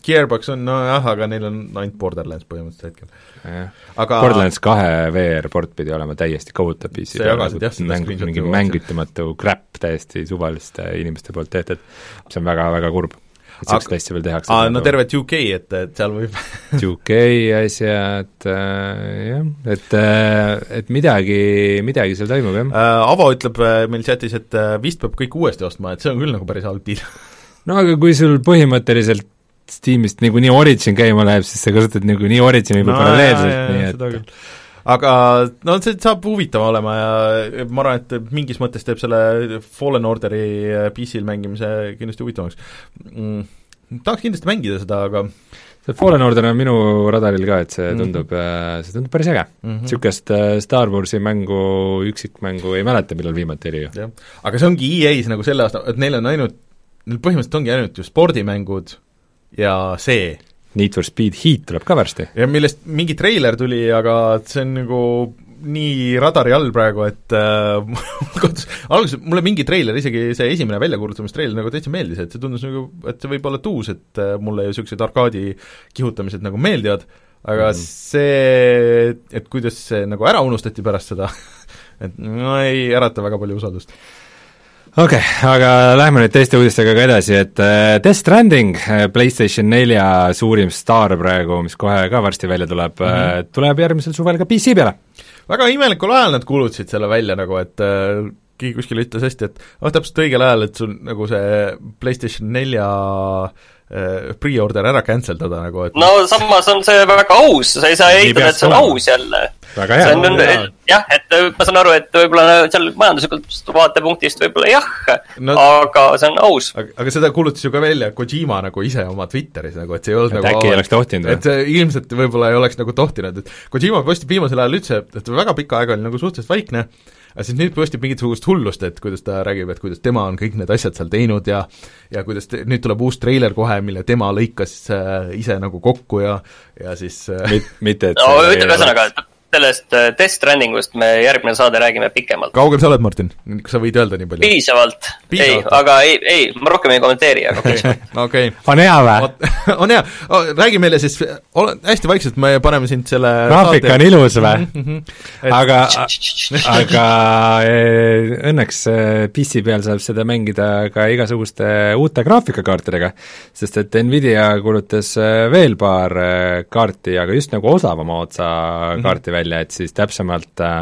Gearbox on nojah, aga neil on ainult Borderlands põhimõtteliselt hetkel. aga Borderlands kahe VR-port pidi olema täiesti kohutav PC peal, nagu mäng, mingi mängitamatu crap täiesti suvaliste inimeste poolt tehtud, see on väga, väga kurb et niisugust asja veel tehakse. aa, no tervet UK, et, et seal võib [laughs] UK asjad äh,, jah, et äh, et midagi, midagi seal toimub, jah äh,. Avo ütleb äh, meil chatis, et äh, vist peab kõik uuesti ostma, et see on küll nagu päris halb deal [laughs] no aga kui sul põhimõtteliselt Steamist niikuinii Origin käima läheb, siis sa kasutad niikuinii Origini no, paralleelselt, nii et aga no see saab huvitav olema ja ma arvan, et mingis mõttes teeb selle Fallen Orderi PC-l mängimise kindlasti huvitavamaks mm,. tahaks kindlasti mängida seda, aga see Fallen Order on minu radaril ka, et see mhm. tundub mm, -hmm. see tundub päris äge mm -hmm.. niisugust äh, Star Warsi mängu, üksikmängu ei mäleta, millal viimati oli ju. aga see ongi EA-s nagu selle aasta, et neil on ainult, neil põhimõtteliselt ongi ainult ju spordimängud ja see Need for Speed Heat tuleb ka varsti. ja millest mingi treiler tuli, aga see on nagu nii radari all praegu, et äh, [laughs] alguses mulle mingi treiler, isegi see esimene väljakuulutamistreiler nagu täitsa meeldis, et see tundus nagu, et see võib olla tuus, et äh, mulle ju niisugused arkaadi kihutamised nagu meeldivad, aga mm. see, et kuidas see nagu ära unustati pärast seda [laughs] et no ei ärata väga palju usaldust okei okay,, aga lähme nüüd teiste uudistega ka edasi, et äh, Death Stranding, äh, PlayStation nelja suurim staar praegu, mis kohe ka varsti välja tuleb mm, -hmm. tuleb järgmisel suvel ka PC peale. väga imelikul ajal nad kuulutasid selle välja nagu, et keegi kuskil ütles hästi, et noh, täpselt õigel ajal, et sul nagu see PlayStation nelja äh, pre-order ära cancel dada nagu, et no samas on see väga aus, sa ei saa eitada, et see on aus jälle väga hea. see on, jah, et ma saan aru, et võib-olla seal majanduslikust vaatepunktist võib-olla jah no,, aga see on aus. aga seda kuulutas ju ka välja Kojima nagu ise oma Twitteris nagu, et see ei olnud et nagu äkki ei oleks tohtinud või? et ilmselt võib-olla ei oleks nagu tohtinud, et Kojima postib viimasel ajal üldse, et väga pikka aega oli nagu suhteliselt vaikne, aga siis nüüd postib mingisugust hullust, et kuidas ta räägib, et kuidas tema on kõik need asjad seal teinud ja ja kuidas te, nüüd tuleb uus treiler kohe, mille tema lõikas äh, ise nagu kokku ja ja siis äh... Mit, mitte, et no ütleme ühesõnaga, et sellest äh, Death Strandingust me järgmine saade räägime pikemalt. kaugel sa oled, Martin? kas sa võid öelda nii palju? piisavalt, ei, aga ei, ei, ma rohkem ei kommenteeri, aga piisavalt. [laughs] okei. on hea või? [laughs] on hea räägi meile siis, ole hästi vaikselt, me paneme sind selle graafik on ilus või? Mhm, mhm. aga, [laughs] aga eh, õnneks eh, PC peal saab seda mängida ka igasuguste uute graafikakaartidega, sest et Nvidia kuulutas eh, veel paar kaarti, aga just nagu osavama otsa kaarti välja, välja, et siis täpsemalt äh,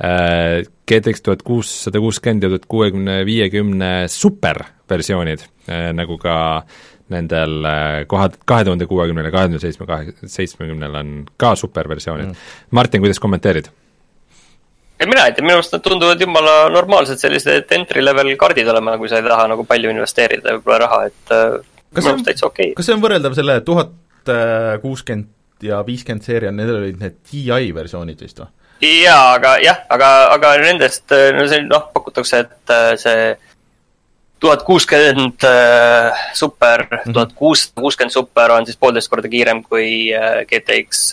äh GTX tuhat kuussada kuuskümmend ja tuhat kuuekümne viiekümne superversioonid äh,, nagu ka nendel kohad, kahe tuhande kuuekümnel ja kahe tuhande seitsme, kahe, seitsmekümnel on ka superversioonid. Mm.. Martin, kuidas kommenteerid? ei, mina ei tea, minu arust nad tunduvad jumala normaalsed sellised entry level kaardid olema, kui sa ei taha nagu palju investeerida võib-olla raha, et kas minu arust täitsa okei. okay.. kas see on võrreldav selle tuhat kuuskümmend ja viiskümmend seeria, need olid need TI versioonid vist või? jaa, aga jah, aga, aga nendest, no see noh, pakutakse, et äh, see tuhat kuuskümmend äh, super, mhm. tuhat kuussada kuuskümmend super on siis poolteist korda kiirem kui äh, GTX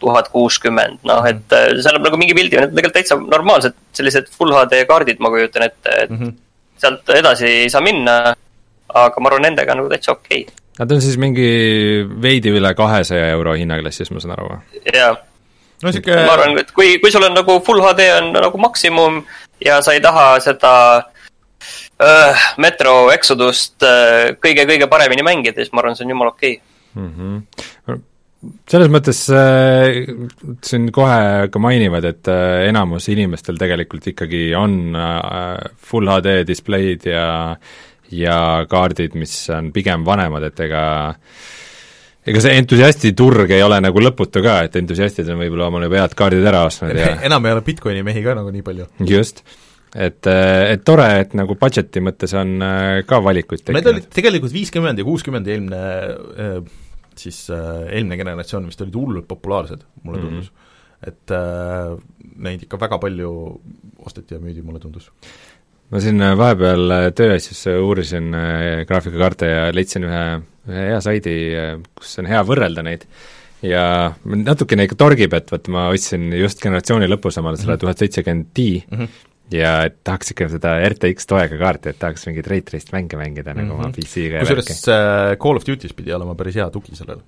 tuhat kuuskümmend, noh, mhm. et see annab nagu mingi pildi, need on tegelikult täitsa normaalsed sellised full HD kaardid, ma kujutan ette, et mm -hmm. sealt edasi ei saa minna. aga ma arvan, nendega on nagu täitsa okei okay Nad on siis mingi veidi üle kahesaja euro hinnaklassis, ma saan aru või? jaa. no sihuke ma arvan, et kui, kui sul on nagu full HD on nagu maksimum ja sa ei taha seda äh, Metro Exodust kõige-kõige äh, paremini mängida, siis ma arvan, see on jumala okei okay. mm. -hmm selles mõttes äh, siin kohe ka mainivad, et äh, enamus inimestel tegelikult ikkagi on äh, full HD displeid ja ja kaardid, mis on pigem vanemad, et ega ega see entusiastiturg ei ole nagu lõputu ka, et entusiastid on võib-olla omale juba head kaardid ära ostnud ja [laughs] enam ei ole Bitcoini mehi ka nagu nii palju. just. et, et tore, et nagu budget'i mõttes on äh, ka valikuid tekkinud. Need olid tegelikult viiskümmend ja kuuskümmend eelmine äh, siis eelmine generatsioon vist olid hullult populaarsed, mulle mhm. tundus mm. -hmm. et neid ikka väga palju osteti ja müüdi, mulle tundus ma siin äh, vahepeal äh, tööasjus äh, uurisin graafikakaarte ja leidsin ühe, ühe hea saidi, kus on hea võrrelda neid ja natukene ikka torgib, et vot ma ostsin just generatsiooni lõpus omale selle mhm. tuhat seitsekümmend Ti mm -hmm. ja et tahaks ikka seda RTX toega kaarti, et tahaks mingeid Ray Traced mänge mängida mm -hmm. nagu oma mhm. PC-ga kusjuures Call of Duty's pidi olema päris hea tugi sellel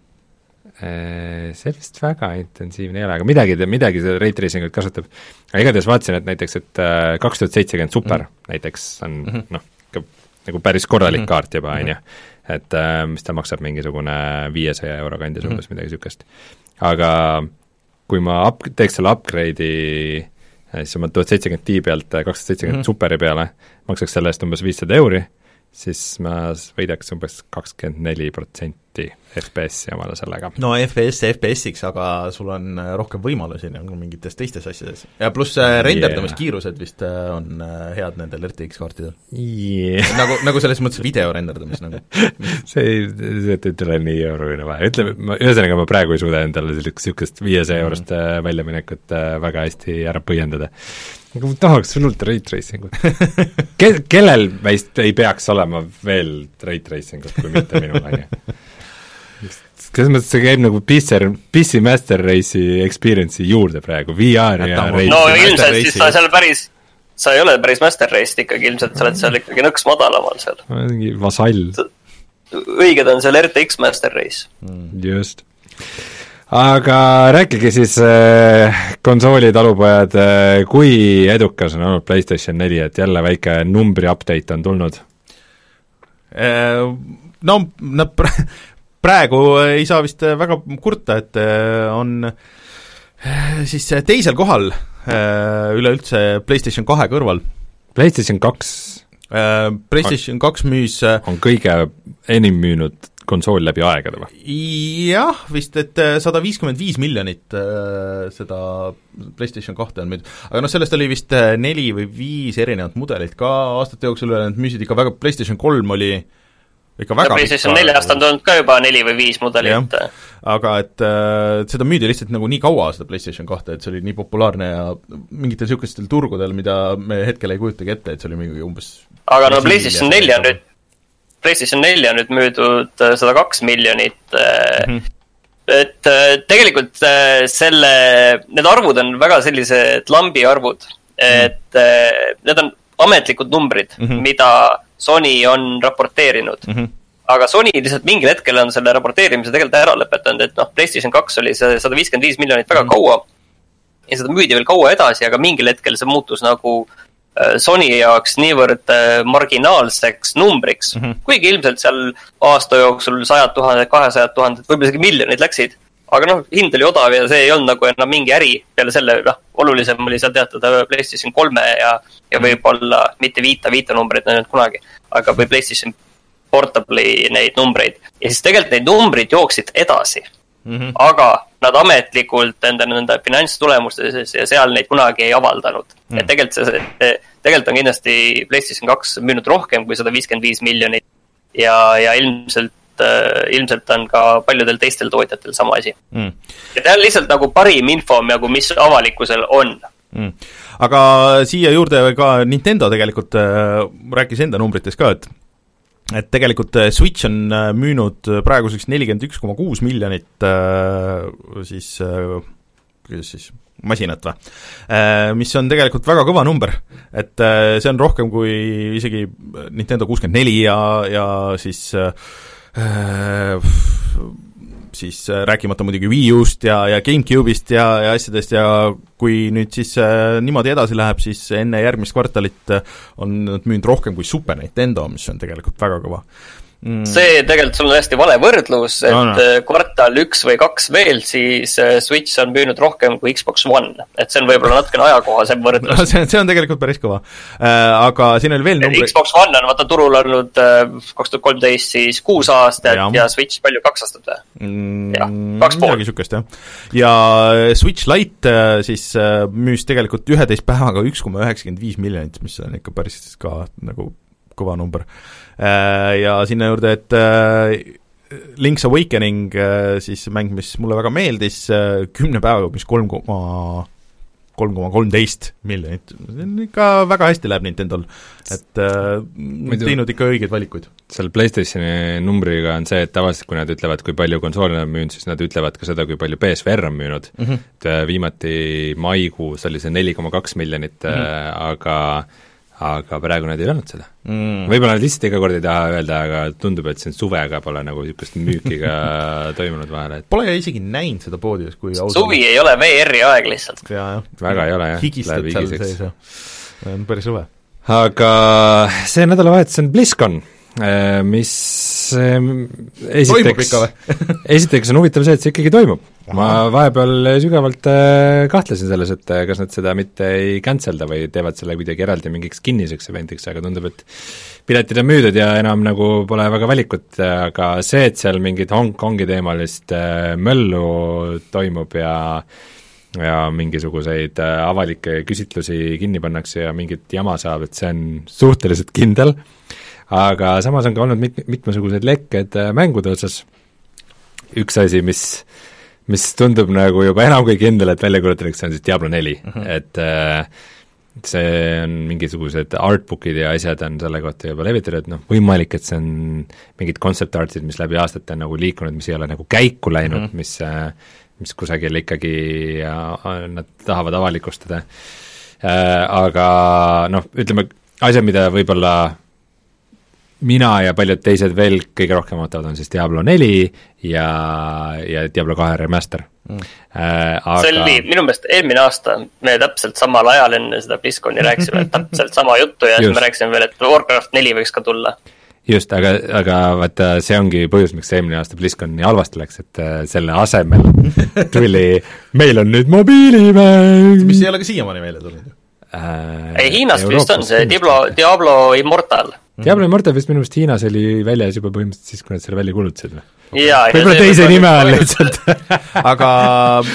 Äh, see vist väga intensiivne ei ole, aga midagi, midagi seda rate tracing ut kasutab. aga igatahes vaatasin, et näiteks, et äh, kaks tuhat seitsekümmend super mm -hmm. näiteks on mm -hmm. noh, nagu päris korralik mm -hmm. kaart juba, on ju. et äh, mis ta maksab, mingisugune viiesaja euro kandis mm -hmm. umbes, midagi niisugust. aga kui ma up, teeks selle upgrade'i siis oma tuhat seitsekümmend Ti pealt kaks tuhat seitsekümmend mhm. superi peale, maksaks selle eest umbes viissada euri, siis ma võidaks umbes kakskümmend neli protsenti FPS-i omale sellega. no FPS FPS-iks, aga sul on äh, rohkem võimalusi nagu mingites teistes asjades. ja pluss äh, renderdamiskiirused yeah. vist äh, on head nendel RTX kaartidel yeah.. nagu, [laughs] nagu selles mõttes video renderdamis nagu see ei, see ei tule nii oluline vahe, ütleme, ma, ühesõnaga ma praegu ei suuda endale niisugust viiesaja eurost mm -hmm. väljaminekut väga hästi ära põhjendada aga ma tahaks hullult ray tracing ut Ke-, kellel meist ei peaks olema veel ray tracing ut, kui mitte minul, on ju selles mõttes see käib nagu PC, PC Master Race'i experience'i juurde praegu, VR ja, ja no ilmselt siis sa seal päris, sa ei ole päris Master Race'd ikkagi, ilmselt sa oled seal ikkagi nõks madalamal seal. mingi vasall. õiged on seal RTX Master Race mm.. just. Aga rääkige siis äh, konsooli talupojad äh,, kui edukas on olnud PlayStation neli, et jälle väike numbri update on tulnud? Äh, no nad praegu ei saa vist väga kurta, et on siis teisel kohal üleüldse PlayStation kahe kõrval. PlayStation kaks PlayStation kaks müüs on kõige enim müünud konsool läbi aegade või? jah, vist et äh, sada viiskümmend viis miljonit äh, seda PlayStation kahte on müüdud, aga noh, sellest oli vist äh, neli või viis erinevat mudelit ka aastate jooksul üle, nad müüsid ikka väga, PlayStation kolm oli ikka väga PlayStation neljast on tulnud ka juba neli või viis mudelit. aga et äh, seda müüdi lihtsalt nagu nii kaua, seda PlayStation kahte, et see oli nii populaarne ja mingitel niisugustel turgudel, mida me hetkel ei kujutagi ette, et see oli mingi umbes aga no PlayStation nelja nüüd PlayStation nelja nüüd müüdud äh, sada kaks miljonit mm. -hmm. et äh, tegelikult selle, need arvud on väga sellised lambi arvud, et mm. need on ametlikud numbrid mm, -hmm. mida Sony on raporteerinud mm. -hmm aga Sony lihtsalt mingil hetkel on selle raporteerimise tegelikult ära lõpetanud, et noh, PlayStation kaks oli see sada viiskümmend viis miljonit väga mm -hmm. kaua. ja seda müüdi veel kaua edasi, aga mingil hetkel see muutus nagu Äh, Sony jaoks niivõrd äh, marginaalseks numbriks mm, -hmm. kuigi ilmselt seal aasta jooksul sajad tuhanded, kahesajad tuhanded, võib-olla isegi miljonid läksid. aga noh, hind oli odav ja see ei olnud nagu enam mingi äri, peale selle noh, olulisem oli seal teatada PlayStation kolme ja, ja mhm. võib-olla mitte Vita, Vita numbreid ei olnud kunagi, aga või PlayStation Portable'i neid numbreid. ja siis tegelikult neid numbreid jooksid edasi mm. -hmm. aga nad ametlikult enda nende finantstulemustes ja seal neid kunagi ei avaldanud. Mm. et tegelikult see, tegelikult on kindlasti PlayStation kaks müünud rohkem kui sada viiskümmend viis miljonit ja, ja ilmselt äh, ilmselt on ka paljudel teistel tootjatel sama asi. Mm.. et see on lihtsalt nagu parim info nagu, mis avalikkusel on. Mm.. aga siia juurde ka Nintendo tegelikult äh, rääkis enda numbrites ka, et et tegelikult äh, Switch on äh, müünud äh, praeguseks nelikümmend üks koma kuus miljonit siis, kuidas siis, masinat või, mis on tegelikult väga kõva number. et see on rohkem kui isegi Nintendo kuuskümmend neli ja, ja siis äh, siis äh, rääkimata muidugi Wii U-st ja, ja GameCube'ist ja, ja asjadest ja kui nüüd siis äh, niimoodi edasi läheb, siis enne järgmist kvartalit äh, on nad müünud rohkem kui Super Nintendo, mis on tegelikult väga kõva mm.. see tegelikult, sul on hästi vale võrdlus, et no, no. Äh, kvartal üks või kaks veel, siis äh, Switch on müünud rohkem kui Xbox One. et see on võib-olla natukene ajakohasem võrdlus no,. see, see on tegelikult päris kõva äh,. Aga siin oli veel numbri Xbox One on vaata turul olnud äh, kaks tuhat kolmteist siis kuus aastat ja, ja Switch palju, kaks aastat või mm,? jah, kaks pool. midagi niisugust, jah. ja Switch Lite siis müüs tegelikult üheteist päevaga üks koma üheksakümmend viis miljonit, mis on ikka päris ka nagu kõva number Äh, ja sinna juurde, et äh, Link's Awakening äh, siis mäng, mis mulle väga meeldis, kümne päevaga umbes kolm koma kolm koma kolmteist miljonit, see on ikka väga hästi läheb Nintendol, et äh, teinud ikka õigeid valikuid. seal PlayStationi numbriga on see, et tavaliselt kui nad ütlevad, kui palju konsoole on müünud, siis nad ütlevad ka seda, kui palju PSVR on müünud mm, -hmm. et viimati maikuus oli see neli koma kaks miljonit mm, -hmm. aga aga praegu nad ei öelnud seda. Mm.. võib-olla nad lihtsalt iga kord ei taha öelda, aga tundub, et siin suvega pole nagu niisugust müüki ka [laughs] toimunud vahele, et Pole isegi näinud seda poodi, kui ausalt suvi ei ole VR-i aeg lihtsalt. väga ei ole jah, läheb higiseks. on päris õve. aga see nädalavahetus on BlizzCon. Äh, mis ähm, esiteks, [laughs] esiteks on huvitav see, et see ikkagi toimub. ma vahepeal sügavalt äh, kahtlesin selles, et äh, kas nad seda mitte ei cancelda või teevad selle kuidagi eraldi mingiks kinniseks event'iks, aga tundub, et piletid on müüdud ja enam nagu pole väga valikut, aga see, et seal mingit Hongkongi teemalist möllu toimub ja ja mingisuguseid avalikke küsitlusi kinni pannakse ja mingit jama saab, et see on suhteliselt kindel aga samas on ka olnud mit-, mitmesugused lekked äh, mängude osas, üks asi, mis mis tundub nagu juba enam kui kindel, et välja kuulutatakse, on siis Diablo neli uh, mhm. -huh. et äh, see on mingisugused artbook'id ja asjad on selle kohta juba levitatud, noh, võimalik, et see on mingid concept art'id, mis läbi aastate on nagu liikunud, mis ei ole nagu käiku läinud mm, -hmm. mis äh, mis kusagil ikkagi nad tahavad avalikustada äh,, aga noh, ütleme, asjad, mida võib-olla mina ja paljud teised veel kõige rohkem ootavad, on siis Diablo neli ja, ja Diablo kahe remaster mm.. Äh, aga... see oli minu meelest eelmine aasta, me täpselt samal ajal enne seda BlizzConi [laughs] rääkisime täpselt sama juttu ja siis me rääkisime veel, et Warcraft neli võiks ka tulla. just, aga, aga vaata, see ongi põhjus, miks eelmine aasta BlizzCon nii halvasti läks, et äh, selle asemel [laughs] tuli, meil on nüüd mobiilimäng. mis ei ole ka siiamaani meile tulnud ju äh,. ei, Hiinast Euroopas vist on see Diablo, Diablo Immortal Diablo Immortal vist minu meelest Hiinas oli väljas juba põhimõtteliselt siis, kui nad selle välja kuulutasid või? Võib-olla teise nime all lihtsalt [laughs] aga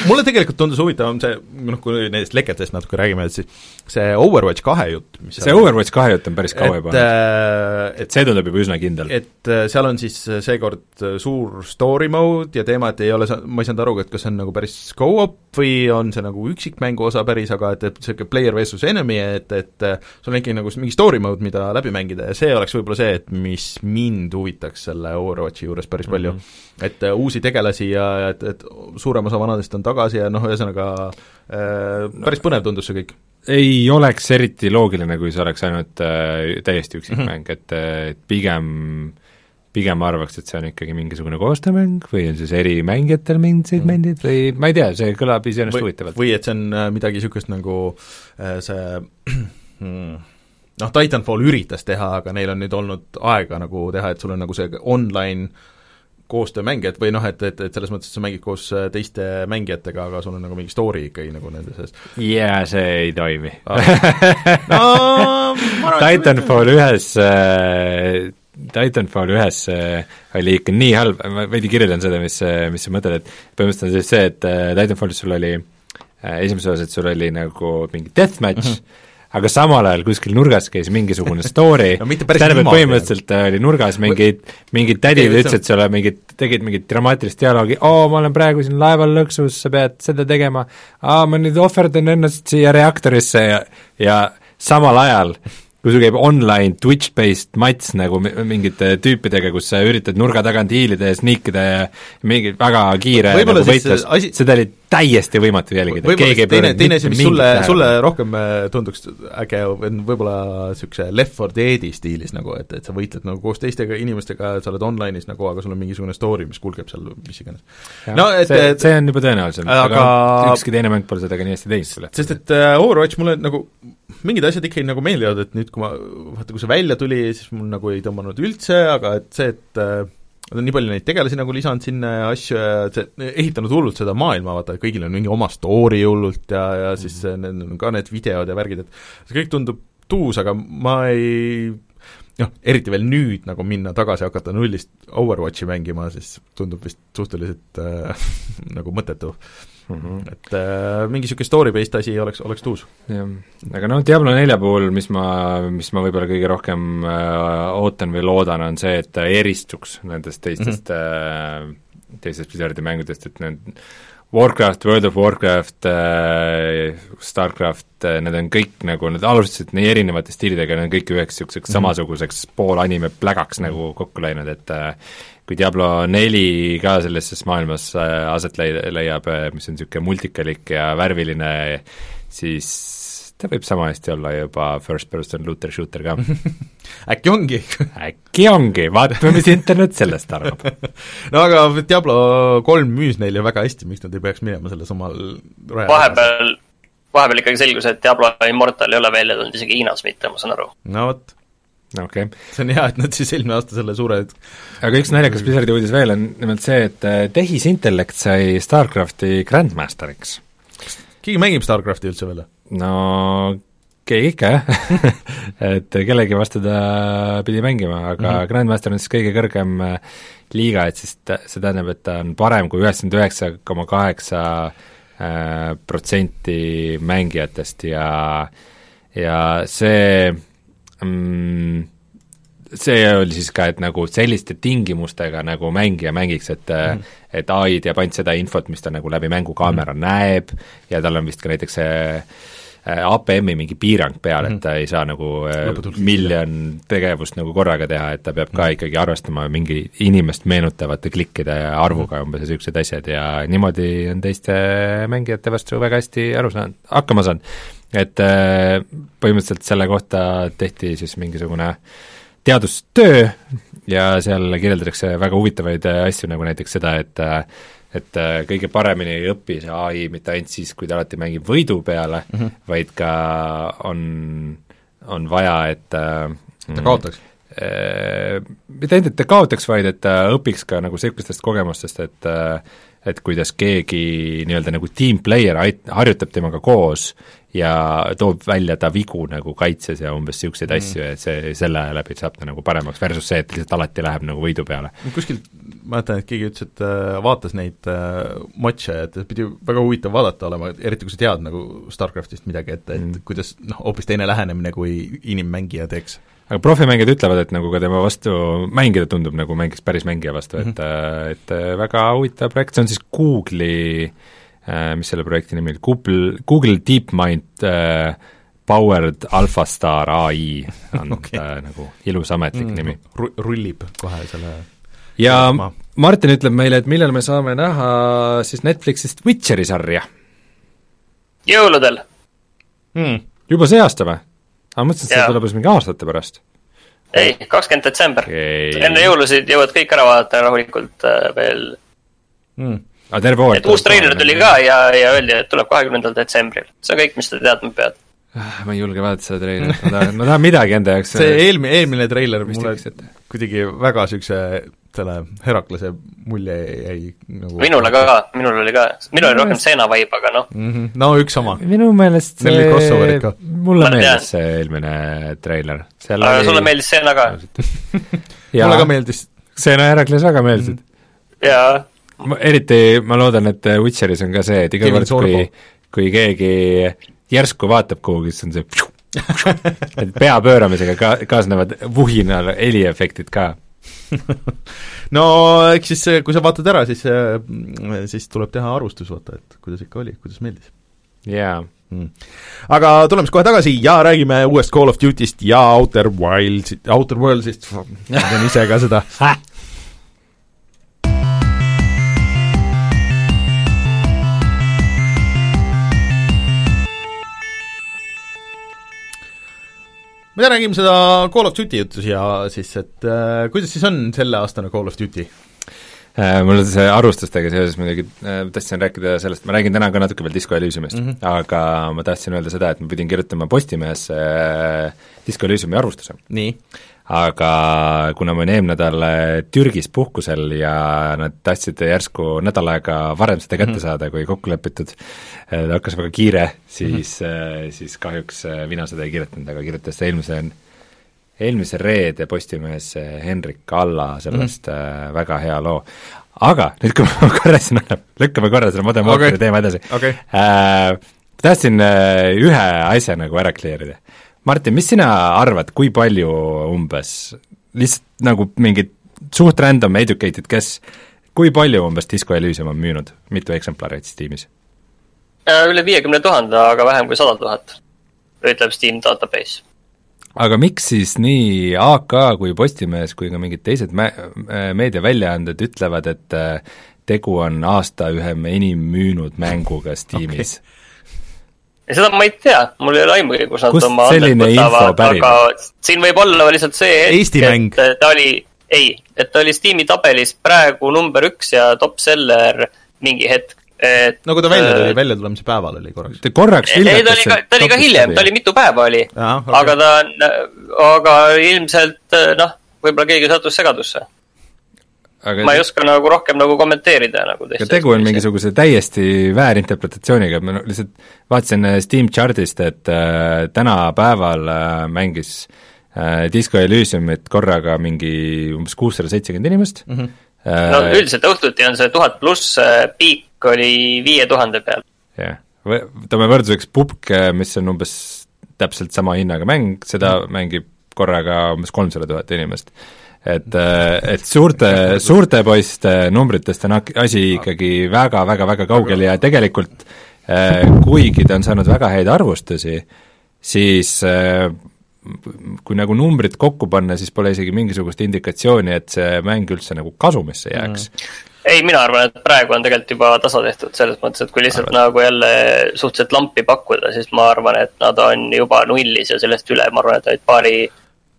mulle tegelikult tundus huvitavam see, noh, kui nendest leketest natuke räägime, et siis see Overwatch kahe jutt, mis see Overwatch kahe jutt on päris kaua juba äh,. et see tundub juba üsna kindel. et äh, seal on siis seekord suur story mode ja teema, et ei ole, ma ei saanud aru, et kas see on nagu päris go-op või on see nagu üksikmängu osa päris, aga et, et niisugune player versus enemy, et, et sul on ikkagi nagu mingi story mode, mida läbi mängida ja see oleks võib-olla see, et mis mind huvitaks selle Overwatchi juures päris palju mm. -hmm et äh, uusi tegelasi ja et, et suurem osa vanadest on tagasi ja noh, ühesõnaga äh, päris põnev tundus see kõik. ei oleks eriti loogiline, kui see oleks ainult äh, täiesti üksikmäng mm, [laughs] -hmm. et, äh, et pigem pigem arvaks, et see on ikkagi mingisugune koostöömäng või on siis eri mängijatel mingid mm. mängid või ma ei tea, see kõlab iseenesest huvitavalt. või et see on äh, midagi niisugust nagu see hmm, [clears throat] noh, Titanfall üritas teha, aga neil on nüüd olnud aega nagu teha, et sul on nagu see online koostöömängijad või noh, et, et, et selles mõttes, et sa mängid koos äh, teiste mängijatega, aga sul on nagu mingi story ikkagi nagu nende sees. jaa, see ei toimi. [laughs] No, Titanfall ühes äh, Titanfall ühes äh, oli ikka nii halb, ma veidi kirjeldan seda, mis, mis sa mõtled, et põhimõtteliselt on siis see, et äh, Titanfallis sul oli äh, esimeses osas, et sul oli nagu mingi deathmatch mm, -hmm aga samal ajal kuskil nurgas käis mingisugune story. [laughs] No, tähendab, et põhimõtteliselt äh, oli nurgas mingid, mingid tädid ütlesid sulle mingit, tegid mingit dramaatilist dialoogi, oo, ma olen praegu siin laeval lõksus, sa pead seda tegema, aa, ma nüüd ohverdan ennast siia reaktorisse ja, ja samal ajal kui sul käib online Twitch-based mats nagu mingite tüüpidega, kus sa üritad nurga tagant hiilida ja sniikida ja mingi väga kiire nagu võitlus seda oli täiesti võimatu jälgida. võib-olla teine, teine asi, mis sulle, sulle rohkem äh, tunduks äge, on võib-olla niisuguse Left 4 Deadi stiilis nagu, et, et sa võitled nagu koos teistega inimestega, sa oled online'is nagu, aga sul on mingisugune story, mis kulgeb seal mis iganes. no et see, see on juba tõenäolisem, aga, ükski teine mäng pole seda ka nii hästi teinud selle. sest et uh, Overwatch mulle nagu mingid asjad ikkagi nagu meeldivad, et nüüd, kui ma, vaata, kui see välja tuli, siis mul nagu ei tõmmanud üldse, aga et see, et Nad on nii palju neid tegelasi nagu lisanud sinna ja asju ja see, ehitanud hullult seda maailma, vaata, kõigil on mingi oma story hullult ja, ja siis mm -hmm. need on ka need videod ja värgid, et see kõik tundub tuus, aga ma ei noh, eriti veel nüüd nagu minna tagasi, hakata nullist Overwatchi mängima, siis tundub vist suhteliselt äh, [laughs] nagu mõttetu mm. -hmm. et äh, mingi niisugune story-based asi oleks, oleks tuus. jah, aga noh, Diablo nelja puhul, mis ma, mis ma võib-olla kõige rohkem äh, ootan või loodan, on see, et ta eristuks nendest teistest mm, -hmm. äh, teistest Blizzardi mängudest, et need Warcraft, World of Warcraft äh,, Starcraft äh,, need on kõik nagu, need alustasid nii erinevate stiilidega, need on kõik üheks niisuguseks mm -hmm. samasuguseks poolanime plägaks mm -hmm. nagu kokku läinud, et äh, kui Diablo neli ka sellises maailmas äh, aset leiab, äh, mis on niisugune multikalik ja värviline, siis ta võib sama hästi olla juba first person looter shooter ka. [laughs] Äkki ongi? [laughs] Äkki ongi, vaatame, mis internet sellest arvab. [laughs] No aga Diablo kolm müüs neile väga hästi, miks nad ei peaks minema selle samal rajal vahepeal, vahepeal ikkagi selgus, et Diablo Immortal ei ole välja tulnud isegi Hiinas mitte, ma saan aru. no vot okay.. see on hea, et nad siis eelmine aasta selle suure aga üks naljakas Blizzardi uudis veel on nimelt see, et äh, tehisintellekt sai StarCrafti Grandmasteriks. keegi mängib StarCrafti üldse veel? no keegi ikka jah [laughs] et kellegi vastu ta pidi mängima, aga mm -hmm. Grandmaster on siis kõige kõrgem äh, liiga, et siis ta, see tähendab, et ta on parem kui üheksakümmend üheksa koma kaheksa äh, protsenti mängijatest ja ja see mm, see oli siis ka, et nagu selliste tingimustega nagu mängija mängiks, et mm. et ai teab ainult seda infot, mis ta nagu läbi mängukaamera mm. näeb ja tal on vist ka näiteks see APM-i mingi piirang peal et ta ei saa nagu äh, miljon tegevust nagu korraga teha, et ta peab ka mhm. ikkagi arvestama mingi inimest meenutavate klikkide arvuga -hmm. umbes ja niisugused asjad ja niimoodi on teiste mängijate vastu väga hästi aru saanud, hakkama saanud et äh, põhimõtteliselt selle kohta tehti siis mingisugune teadustöö ja seal kirjeldatakse väga huvitavaid äh, asju, nagu näiteks seda, et äh, et kõige paremini ei õpi see ai mitte ainult siis, kui ta alati mängib võidu peale mm, -hmm. vaid ka on, on vaja, et ta kaotaks? Mitte ainult, et ta kaotaks, vaid et ta õpiks ka nagu niisugustest kogemustest, et et kuidas keegi nii-öelda nagu team player ait-, harjutab temaga koos ja toob välja ta vigu nagu kaitses ja umbes niisuguseid mm. asju, et see, selle läbi saab ta nagu paremaks, versus see, et lihtsalt alati läheb nagu võidu peale. kuskilt mäletan, et keegi ütles, et äh, vaatas neid äh, matše, et pidi väga huvitav vaadata olema, eriti kui sa tead nagu StarCraftist midagi, et, et mm. kuidas noh, hoopis teine lähenemine, kui inimmängija teeks aga profimängijad ütlevad, et nagu ka tema vastu mängida tundub nagu mängiks päris mängija vastu mm, -hmm. et, mhm. et väga huvitav projekt, see on siis Google'i äh, mis selle projekti nimi oli, Google, Google DeepMind äh, Powered AlphaStar ai on [laughs] okay. ta nagu ilus ametlik mm, nimi Ru. rullib kohe selle ja ma. Martin ütleb meile, et millal me saame näha siis Netflixist Witcheri sarja? jõuludel hmm.. juba see aasta või? aga mõtlesin, et see tuleb alles mingi aastate pärast. ei, kakskümmend detsember okay.. enne jõulusid jõuad kõik ära vaadata rahulikult äh, veel mm.. aga terve hooaeg et uus treiler tuli ka ja, ja öeldi, et tuleb kahekümnendal detsembril. see on kõik, mis sa teadma pead. Ah, ma ei julge vaadata seda treilerit, ma tahan, ma tahan midagi enda jaoks see eelmine, eelmine treiler mulle kuidagi väga niisuguse selle Heraklase mulje jäi nagu minule ka, minul oli ka, minul oli rohkem Seena vibe, aga noh mm. -hmm. no üks sama. minu meelest see, mulle meeldis see eelmine treiler. aga oli... sulle meeldis Seena ka [laughs] mulle ka meeldis. Seena ja Herakles väga meeldisid mm. jaa. eriti ma loodan, et Witcheris on ka see, et iga kord, kui, kui keegi järsku vaatab kuhugi, siis on see [laughs] et pea pööramisega ka kaasnevad vuhinal heliefektid ka [laughs] no eks siis, kui sa vaatad ära, siis, siis tuleb teha arvustus, vaata, et kuidas ikka oli, kuidas meeldis. jaa. Mm.. aga tuleme siis kohe tagasi ja räägime uuest Call of Duty'st ja Outer Wilds, Outer Worlds'ist, ma teen ise ka seda [laughs] me räägime seda Call of Duty juttu siia siis, et äh, kuidas siis on selleaastane Call of Duty? Äh, mul see arvustustega seoses muidugi äh, tahtsin rääkida sellest, ma räägin täna ka natuke veel Disco Elysiumist mm, -hmm. aga ma tahtsin öelda seda, et ma pidin kirjutama Postimehesse äh, Disco Elysiumi arvustuse. aga kuna ma olin eelmine nädal äh, Türgis puhkusel ja nad tahtsid järsku nädal aega varem seda kätte mm -hmm. saada, kui kokku lepitud, äh, hakkas väga kiire, siis mm, -hmm. siis kahjuks mina seda ei kirjutanud, aga kirjutas ta eelmise, eelmise reede Postimehes Henrik Alla sellest mm -hmm. väga hea loo. aga nüüd, kui ma [laughs] korra sinna, lükkame korra selle Modern Warfare'i okay. teema edasi okay.. Äh, tahtsin ühe asja nagu ära clear ida Martin, mis sina arvad, kui palju umbes, lihtsalt nagu mingid suht random educated, kes, kui palju umbes Disco Elysium on müünud, mitu eksemplarit Steamis? Äh, üle viiekümne tuhande, aga vähem kui sada tuhat, ütleb Steam database. aga miks siis nii AK kui Postimees kui ka mingid teised mä-, meediaväljaanded ütlevad, et äh, tegu on aasta ühe enim müünud mänguga Steamis [laughs] okay.? ja seda ma ei tea, mul ei ole aimugi, kus nad Kust oma andmed võtavad, aga siin võib olla lihtsalt see hetk, et ta oli, ei, et ta oli Steam'i tabelis praegu number üks ja top seller mingi hetk, et no kui ta välja tuli, väljatulemise päeval oli korraks. ta korraks ei, ta oli ka, ta oli ka hiljem, ta oli mitu päeva oli, okay. aga ta on, aga ilmselt noh, võib-olla keegi sattus segadusse aga ma ei oska nagu rohkem nagu kommenteerida nagu aga tegu on mingisuguse täiesti väärinterpretatsiooniga, ma lihtsalt vaatasin äh, Steam Chartist, et äh, tänapäeval äh, mängis äh, Disco Elysiumit korraga mingi umbes kuussada seitsekümmend inimest mm. -hmm. Äh, no üldiselt õhtuti on see tuhat pluss, äh, piik oli viie tuhande peal. jah. Yeah., võtame võrdluseks Pupk, mis on umbes täpselt sama hinnaga mäng, seda mm. mängib korraga umbes kolmsada tuhat inimest. Et, äh, et suurte, suurte poiste numbritest on asi ikkagi väga-väga-väga kaugel ja tegelikult äh, kuigi ta on saanud väga häid arvustusi, siis äh, kui nagu numbrid kokku panna, siis pole isegi mingisugust indikatsiooni, et see mäng üldse nagu kasumisse jääks. Mm ei, mina arvan, et praegu on tegelikult juba tasa tehtud selles mõttes, et kui lihtsalt arvan. nagu jälle suhteliselt lampi pakkuda, siis ma arvan, et nad on juba nullis ja sellest üle, ma arvan, et ainult paari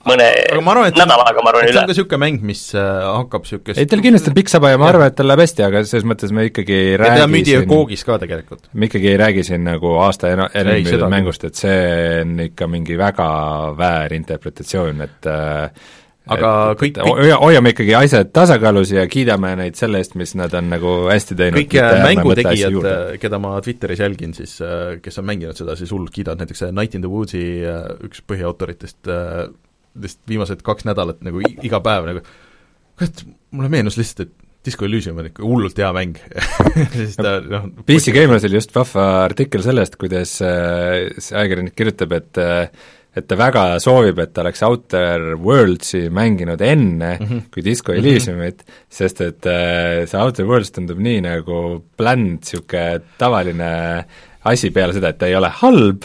mõne arvan, nädalaga, ma arvan, üle. see on ka niisugune mäng, mis äh, hakkab niisugust ei, tal kindlasti on pikk saba ja ma arvan, et tal läheb hästi, aga selles mõttes me ikkagi ei räägi ja ta müüdi ju koogis ka tegelikult. me ikkagi ei räägi siin nagu aasta enam müüdud mängust, et see on ikka mingi väga väärinterpretatsioon, et äh, aga et, kõik, kõik hoiame ikkagi asjad tasakaalus ja kiidame neid selle eest, mis nad on nagu hästi teinud. kõik mängutegijad, keda ma Twitteris jälgin siis, kes on mänginud seda, siis hullult kiidavad, näiteks Night in the Woods'i üks põhiautoritest, vist viimased kaks nädalat nagu iga päev nagu, kurat, mulle meenus lihtsalt, et Disco Elysium on ikka hullult hea mäng [laughs] siis ta noh PC Gameris oli just vahva artikkel sellest, kuidas see ajakirjanik kirjutab, et et ta väga soovib, et ta oleks Outer Worldsi mänginud enne mm -hmm. kui Disco mhm. Elysiumit mm, -hmm. sest et äh, see Outer Worlds tundub nii nagu bland, niisugune tavaline asi peale seda, et ta ei ole halb,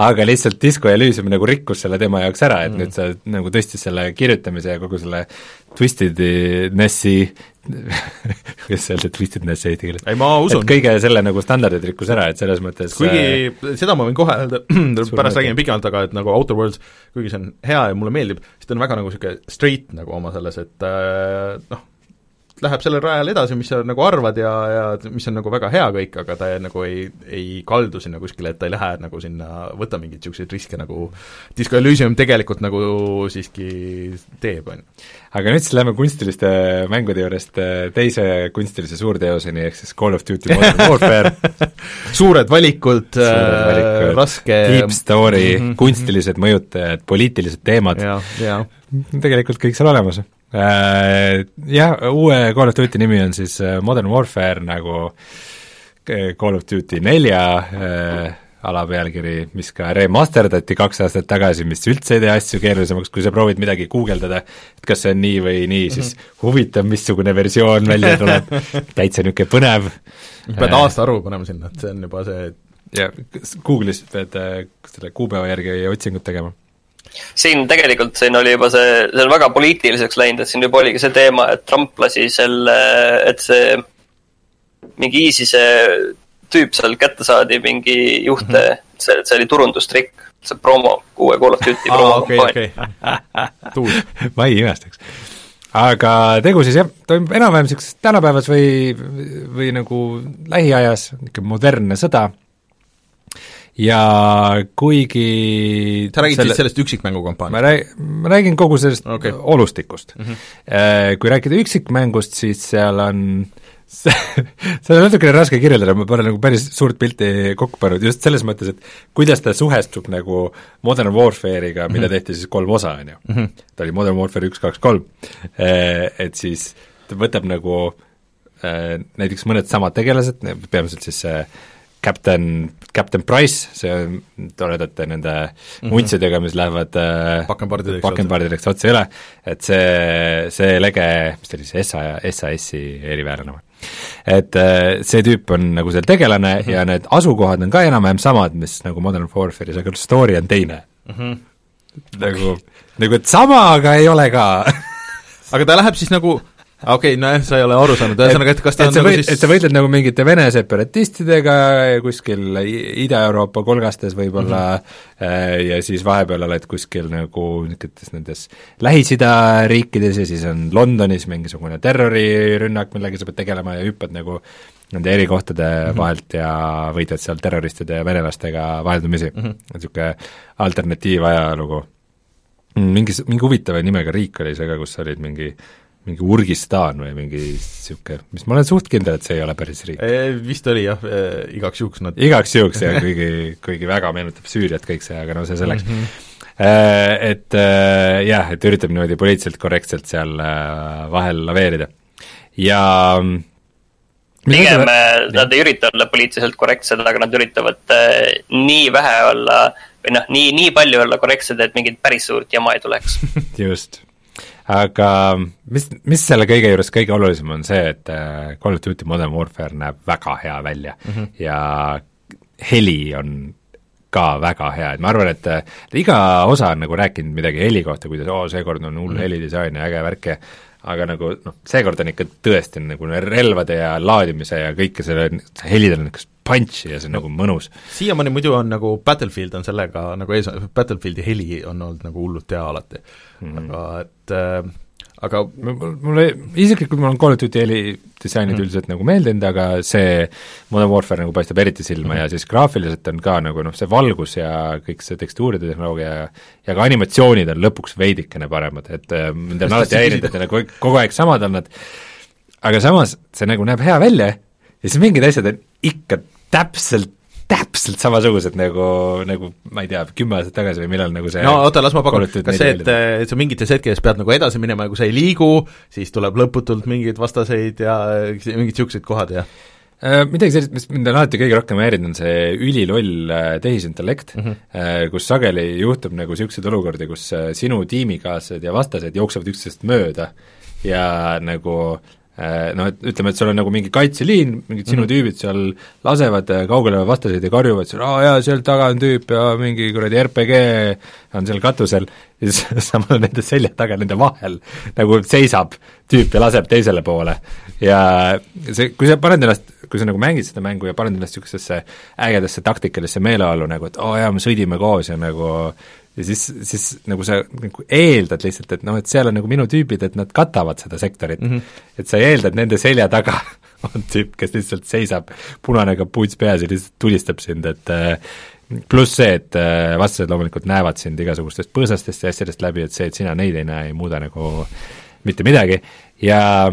aga lihtsalt Disco Elysium nagu rikkus selle tema jaoks ära, et mm. nüüd sa nagu tõstis selle kirjutamise ja kogu selle twistednessi kuidas öelda twistedness eesti keeles? ei, ma usun. kõige selle nagu standardid rikkus ära, et selles mõttes kuigi äh, seda ma võin kohe öelda, [clears throat] pärast räägime pikemalt, aga et nagu Outer Worlds, kuigi see on hea ja mulle meeldib, siis ta on väga nagu niisugune straight nagu oma selles, et äh, noh, läheb sellel rajal edasi, mis sa nagu arvad ja, ja mis on nagu väga hea kõik, aga ta ei, nagu ei, ei kaldu sinna kuskile, et ta ei lähe nagu sinna, võta mingeid niisuguseid riske, nagu Disco Elysium tegelikult nagu siiski teeb, on ju. aga nüüd siis lähme kunstiliste mängude juurest äh, teise kunstilise suurteoseni, ehk siis Call of Duty Modern Warfare. [laughs] Suured valikud, äh, raske deep story mm, -hmm. kunstilised mõjutajad, poliitilised teemad, tegelikult kõik seal olemas jah, uue Call of Duty nimi on siis äh, Modern Warfare nagu äh, Call of Duty nelja äh, alapealkiri, mis ka remasterdati kaks aastat tagasi, mis üldse ei tee asju keerulisemaks, kui sa proovid midagi guugeldada, et kas see on nii või nii, siis mm -hmm. huvitav, missugune versioon välja tuleb, [laughs] täitsa niisugune põnev. pead aastaarvu panema sinna, et see on juba see jah, Google'is pead selle kuupäeva järgi otsingut tegema siin tegelikult siin oli juba see, see on väga poliitiliseks läinud, et siin juba oligi see teema, et Trump lasi selle, et see mingi ISISe tüüp seal kätte saadi, mingi juht mm, -hmm. see, see oli turundustrikk, see promo, uue Call of Duty promokampaania. ma ei imestaks. aga tegu siis jah, toimub enam-vähem niisuguses tänapäevas või, või nagu lähiajas, niisugune modernne sõda ja kuigi sa räägid selle, siis sellest üksikmängukampaaniast? ma rääg-, ma räägin kogu sellest okay. olustikust mm. -hmm. Kui rääkida üksikmängust, siis seal on [laughs] seda on natukene raske kirjeldada, ma pole nagu päris suurt pilti kokku pannud, just selles mõttes, et kuidas ta suhestub nagu Modern Warfare'iga, mida mm -hmm. tehti siis kolm osa, on ju. Mhm. ta oli Modern Warfare üks, kaks, kolm. Äh, et siis ta võtab nagu äh, näiteks mõned samad tegelased, peamiselt siis see Captain, Captain Price, see toredate nende mm -hmm. mis lähevad äh, pakendpardideks otse üle, et see, see lege, mis ta oli, see SA, SAS-i eriväelane või? et äh, see tüüp on nagu seal tegelane mm -hmm. ja need asukohad on ka enam-vähem samad, mis nagu Modern Warfare'is, aga story on teine mm. -hmm. nagu, nagu et sama, aga ei ole ka [laughs] aga ta läheb siis nagu okei okay,, nojah, sa ei ole aru saanud, ühesõnaga, et kas ta et on nagu võid, siis et sa võitled nagu mingite Vene separatistidega kuskil Ida-Euroopa kolgastes võib-olla mm -hmm. ja siis vahepeal oled kuskil nagu niisugustes nendes Lähis-Ida riikides ja siis on Londonis mingisugune terrorirünnak, millega sa pead tegelema ja hüppad nagu nende eri kohtade mm -hmm. vahelt ja võitled seal terroristide ja venelastega vaheldumisi mm, -hmm. niisugune alternatiivajalugu. mingis, mingi huvitava nimega riik oli see ka, kus olid mingi äh, mingi Urgistan või mingi niisugune, mis ma olen suht kindel, et see ei ole päris riik. Vist oli jah, igaks juhuks nad igaks juhuks jah, [laughs] kuigi, kuigi väga meenutab Süüriat kõik see, aga no see selleks mm. -hmm. Et jah, et üritab niimoodi poliitiliselt korrektselt seal vahel laveerida ja pigem nad ei ürita olla poliitiliselt korrektsed, aga nad üritavad nii vähe olla või noh, nii, nii palju olla korrektsed, et mingit päris suurt jama ei tuleks [laughs] just aga mis, mis selle kõige juures kõige olulisem on see, et äh, Call of Duty Modern Warfare näeb väga hea välja mm -hmm. ja heli on ka väga hea, et ma arvan, et äh, iga osa on nagu rääkinud midagi heli kohta, kuidas oo, seekord on hull mm -hmm. helidisain ja äge värk ja aga nagu noh, seekord on ikka tõesti nagu relvade ja laadimise ja kõike selle, helidel on niisugust punch'i ja see on nagu mõnus. siiamaani muidu on nagu Battlefield on sellega nagu ees, Battlefieldi heli on olnud nagu hullult hea alati mm. -hmm. aga et äh, aga mulle, isiklikult mul on Call of Duty helidisainid mm. üldiselt nagu meeldinud, aga see Modern Warfare nagu paistab eriti silma mm. ja siis graafiliselt on ka nagu noh, see valgus ja kõik see tekstuuride tehnoloogia ja ja ka animatsioonid on lõpuks veidikene paremad, et äh, mind on alati häirinud, et kogu, kogu aeg samad on nad, aga samas see nagu näeb hea välja ja siis mingid asjad on ikka täpselt täpselt samasugused nagu, nagu ma ei tea, kümme aastat tagasi või millal nagu see no oota, las ma pakun, kas see, et, et sa mingites hetkedes pead nagu edasi minema ja kui sa ei liigu, siis tuleb lõputult mingeid vastaseid ja mingid niisugused kohad ja äh, midagi sellist, mis mind on alati kõige rohkem häirinud, on see üliloll äh, tehisintellekt mm, -hmm. kus sageli juhtub nagu niisuguseid olukordi, kus sinu tiimikaaslased ja vastased jooksevad üksteisest mööda ja nagu noh, et ütleme, et sul on nagu mingi kaitseliin, mingid sinu mm -hmm. tüübid seal lasevad äh, kaugele vastaseid ja karjuvad seal, aa jaa, seal taga on tüüp ja mingi kuradi RPG on seal katusel, ja siis [laughs] samal nende selja taga, nende vahel nagu seisab tüüp ja laseb teisele poole. ja see, kui sa paned ennast, kui sa nagu mängid seda mängu ja paned ennast niisugusesse ägedasse taktikalisse meeleollu nagu, et oo oh, jaa, me sõdime koos ja nagu ja siis, siis nagu sa nagu eeldad lihtsalt, et noh, et seal on nagu minu tüübid, et nad katavad seda sektorit mm. -hmm. et sa ei eelda, et nende selja taga [laughs] on tüüp, kes lihtsalt seisab, punane kapuuts peas ja lihtsalt tulistab sind, et äh, pluss see, et äh, vastased loomulikult näevad sind igasugustest põõsastest ja asjadest läbi, et see, et sina neid ei näe, ei muuda nagu mitte midagi ja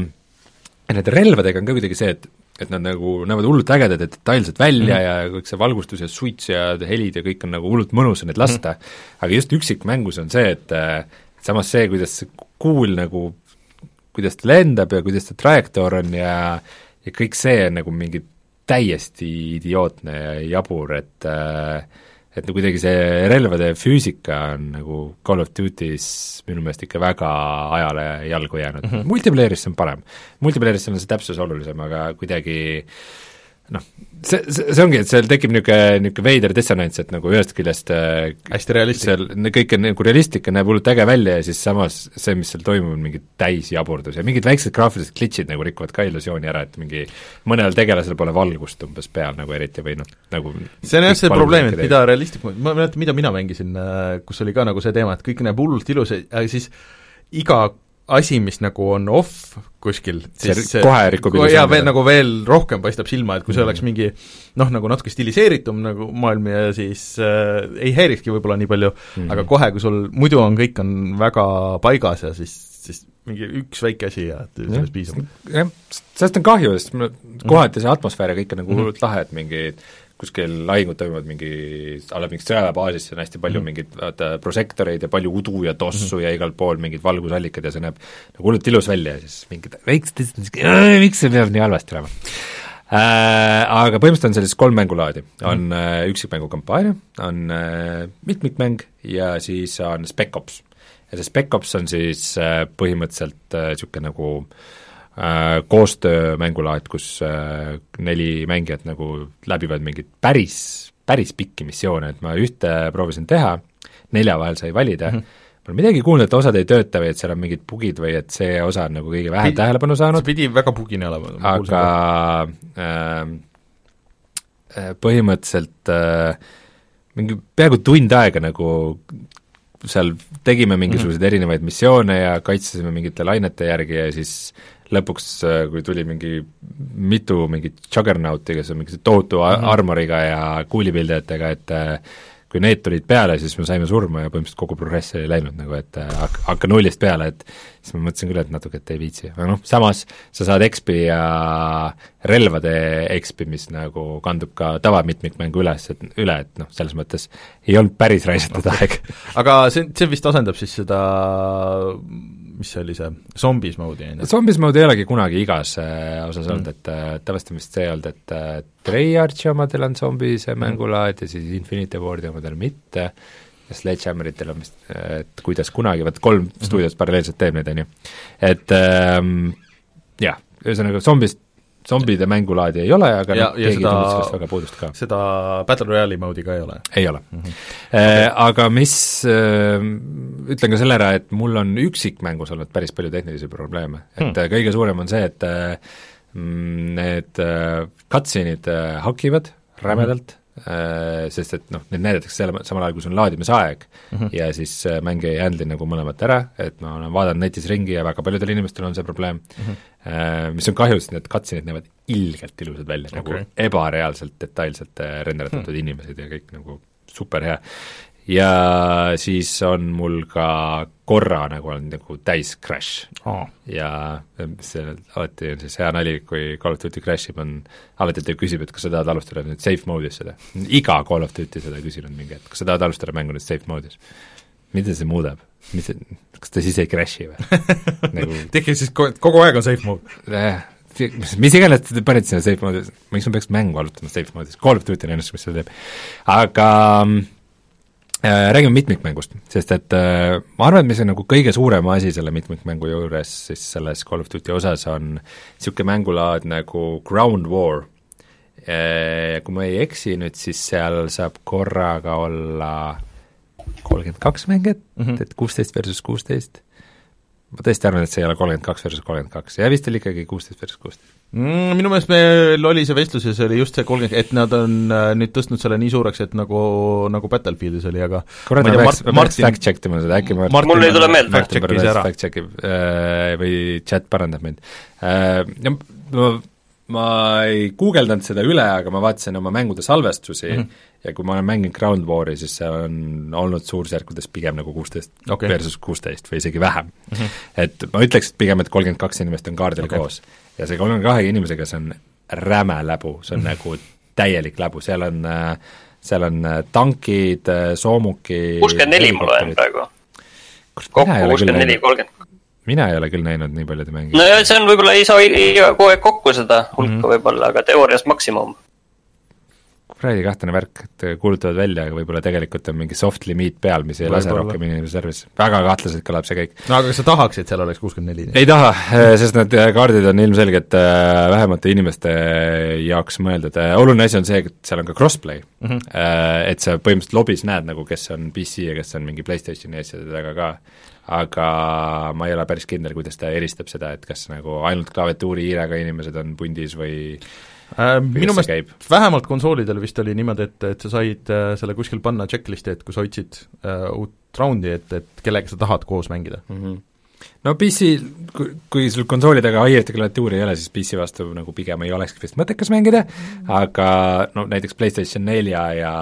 nende relvadega on ka kuidagi see, et et nad nagu näevad hullult ägedad ja detailsed välja mm -hmm. ja kõik see valgustus ja suits ja helid ja kõik on nagu hullult mõnus neid lasta mm, -hmm. aga just üksikmängus on see, et et samas see, kuidas see kuul nagu, kuidas ta lendab ja kuidas ta trajektoor on ja ja kõik see on nagu mingi täiesti idiootne ja jabur, et äh, et kuidagi see relvade füüsika on nagu Call of Duty's minu meelest ikka väga ajale jalgu jäänud mm -hmm., multiplayer'is see on parem. multiplayer'is on see täpsus olulisem, aga kuidagi äh, noh, see, see, see ongi, et seal tekib niisugune, niisugune veider dissonants, et nagu ühest küljest äh, hästi realistlik. seal kõik on nagu realistlik ja näeb hullult äge välja ja siis samas see, mis seal toimub, on mingi täisjaburdus ja mingid väiksed graafilised glitch'id nagu rikuvad ka illusiooni ära, et mingi mõnel tegelasel pole valgust umbes peal nagu eriti või noh, nagu see on jah see probleem, et mida realistlikum, ma mäletan, mida mina mängisin, äh, kus oli ka nagu see teema, et kõik näeb hullult ilus ja siis iga asi, mis nagu on off kuskil, siis see kohe rikub jaa, veel nagu veel rohkem paistab silma, et kui see mm. oleks mingi noh, nagu natuke stiliseeritum nagu maailm ja siis äh, ei häirikski võib-olla nii palju mm., aga kohe, kui sul muidu on, kõik on väga paigas ja siis, siis mingi üks väike asi ja sellest piisab. jah, sellest on kahju, sest kohati see atmosfäär ja kõik on nagu mhm. hullult mm -hmm. lahe, et mingid kuskil lahingud toimuvad mingi, a la mingis sõjaväebaasis, on hästi palju mm -hmm. mingeid vaata prožektoreid ja palju udu ja tossu mm -hmm. ja igal pool mingid valgusallikad ja see näeb nagu hullult ilus välja ja siis mingid väiksed asjad, miks see peab nii halvasti olema äh,. Aga põhimõtteliselt on sellist kolm mängulaadi, on mm -hmm. äh, üksikmängu kampaania, on äh, mitmikmäng ja siis on Spec Ops. ja see Spec Ops on siis äh, põhimõtteliselt niisugune äh, nagu äh, äh, koostöömängulaad, kus äh, neli mängijat nagu läbivad mingeid päris, päris pikki missioone, et ma ühte proovisin teha, nelja vahel sai valida mm, -hmm ma olen midagi kuulnud, et osad ei tööta või et seal on mingid bugid või et see osa on nagu kõige vähem tähelepanu saanud. pidi väga bugine olema. aga ähm, äh, põhimõtteliselt äh, mingi peaaegu tund aega nagu seal tegime mingisuguseid mm -hmm. erinevaid missioone ja kaitsesime mingite lainete järgi ja siis lõpuks, äh, kui tuli mingi mitu mingit Juggernauti, kes on mingi tohutu mm -hmm. armoriga ja kuulipildijatega, et äh, kui need tulid peale, siis me saime surma ja põhimõtteliselt kogu progress ei läinud nagu, et äh, hakka, hakka nullist peale, et siis ma mõtlesin küll, et natuke, et ei viitsi, aga noh, samas sa saad XP ja relvade XP, mis nagu kandub ka tavamitmikmängu üles, et üle, et noh, selles mõttes ei olnud päris raisatud [laughs] aeg. aga see, see vist asendab siis seda mis see oli see, Zombies mode'i, on ju? Zombies mode ei olegi kunagi igas äh, osas olnud mm., et äh, tavaliselt on vist see olnud, et äh, Treyarchi omadel on Zombies mm. mängulaad ja siis Infinity Wardi omadel mitte, ja Sledgehammeritel on vist, et kuidas kunagi, vaat kolm mm -hmm. stuudiot paralleelselt teeb neid, on ju. et ähm, jah, ühesõnaga Zombies zombide mängulaadi ei ole, aga ja, noh, keegi seda, tunneb sellest väga puudust ka. seda Battle Royale'i mode'i ka ei ole? ei ole mm. -hmm. Äh, aga mis äh,, ütlen ka selle ära, et mul on üksikmängus olnud päris palju tehnilisi probleeme, et hmm. Äh, kõige suurem on see, et mm, need äh, cutscene'id hakivad rämedalt äh, sest et noh, neid näidatakse selle, samal ajal, kui sul on laadimisaeg mm -hmm. ja siis äh, mäng ei handle'i nagu mõlemat ära, et ma olen vaadanud netis ringi ja väga paljudel inimestel on see probleem mm, -hmm. mis on kahju, sest need cutscene'id näevad ilgelt ilusad välja okay., nagu ebareaalselt detailselt renderdatud hmm. inimesed ja kõik nagu super hea ja siis on mul ka korra nagu olnud nagu täis crash oh. ja see alati on siis hea nali, kui Call of Duty crash ib, on alati küsib, et kas sa tahad alustada nüüd safe mode'is seda. iga Call of Duty seda küsinud mingi hetk, kas sa tahad alustada mängu nüüd safe mode'is? mida see muudab? mis see, kas ta siis ei crash'i või [laughs] nagu tehke siis kogu aeg on safe mode äh, mis, iganes te panite sinna safe mode'is, miks ma peaks mängu alustama safe mode'is, Call of Duty on ainus, mis seda teeb. aga mm, räägime mitmikmängust, sest et äh, ma arvan, et mis on nagu kõige suurem asi selle mitmikmängu juures siis selles Call of Duty osas, on niisugune mängulaad nagu Ground War. Äh, kui ma ei eksi nüüd, siis seal saab korraga olla kolmkümmend kaks mängijat mm, -hmm. et kuusteist versus kuusteist ma tõesti arvan, et see ei ole kolmkümmend kaks versus kolmkümmend kaks, ja vist oli ikkagi kuusteist versus kuusteist. Minu meelest meil oli see vestlus ja see oli just see kolmkümmend, et nad on äh, nüüd tõstnud selle nii suureks, et nagu, nagu Battlefieldis oli, aga kurat, ma peaks, ma peaks fact-check ima seda, äkki ma mul ei tule meelde. fact-checkis ära. fact-check ib äh, või chat parandab mind äh,. Ma ma ei guugeldanud seda üle, aga ma vaatasin oma mängude salvestusi mm -hmm. ja kui ma olen mänginud Ground War'i, siis see on olnud suurusjärkudes pigem nagu kuusteist okay. versus kuusteist või isegi vähem mm. -hmm. et ma ütleks, et pigem, et kolmkümmend kaks inimest on kaardil okay. koos. Ja see kolmekümne kahe inimesega, see on räme läbu, see on nagu täielik läbu, seal on seal on tankid, soomukid kuuskümmend neli ma loen praegu. kokku kuuskümmend neli, kolmkümmend mina ei ole küll näinud nii paljude mänge. no see on võib-olla ei saa kogu aeg kokku seda hulka mm -hmm. võib-olla, aga teoorias maksimum. Kuradi kahtlane värk, et kuulutavad välja, aga võib-olla tegelikult on mingi soft limiit peal, mis ei lase rohkem inimesi service, väga kahtlaselt kõlab see kõik. no aga kas sa tahaks, et seal oleks kuuskümmend neli? ei taha, sest need kaardid on ilmselgelt äh, vähemate inimeste jaoks mõeldud, äh, oluline asi on see, et seal on ka crossplay mm, -hmm. et sa põhimõtteliselt lobis näed nagu, kes on PC ja kes on mingi PlayStationi asjade taga ka aga ma ei ole päris kindel, kuidas ta eristab seda, et kas nagu ainult klaviatuuri hiirega inimesed on pundis või äh, minu meelest vähemalt konsoolidel vist oli niimoodi, et, et sa said äh, selle kuskil panna checklist'i, et kui sa otsid äh, uut raundi, et, et kellega sa tahad koos mängida. Mm. -hmm no PC, kui, kui sul konsooli taga ai-ide klaviatuuri ei ole, siis PC vastu nagu pigem ei olekski vist mõttekas mängida, aga no näiteks PlayStation nelja ja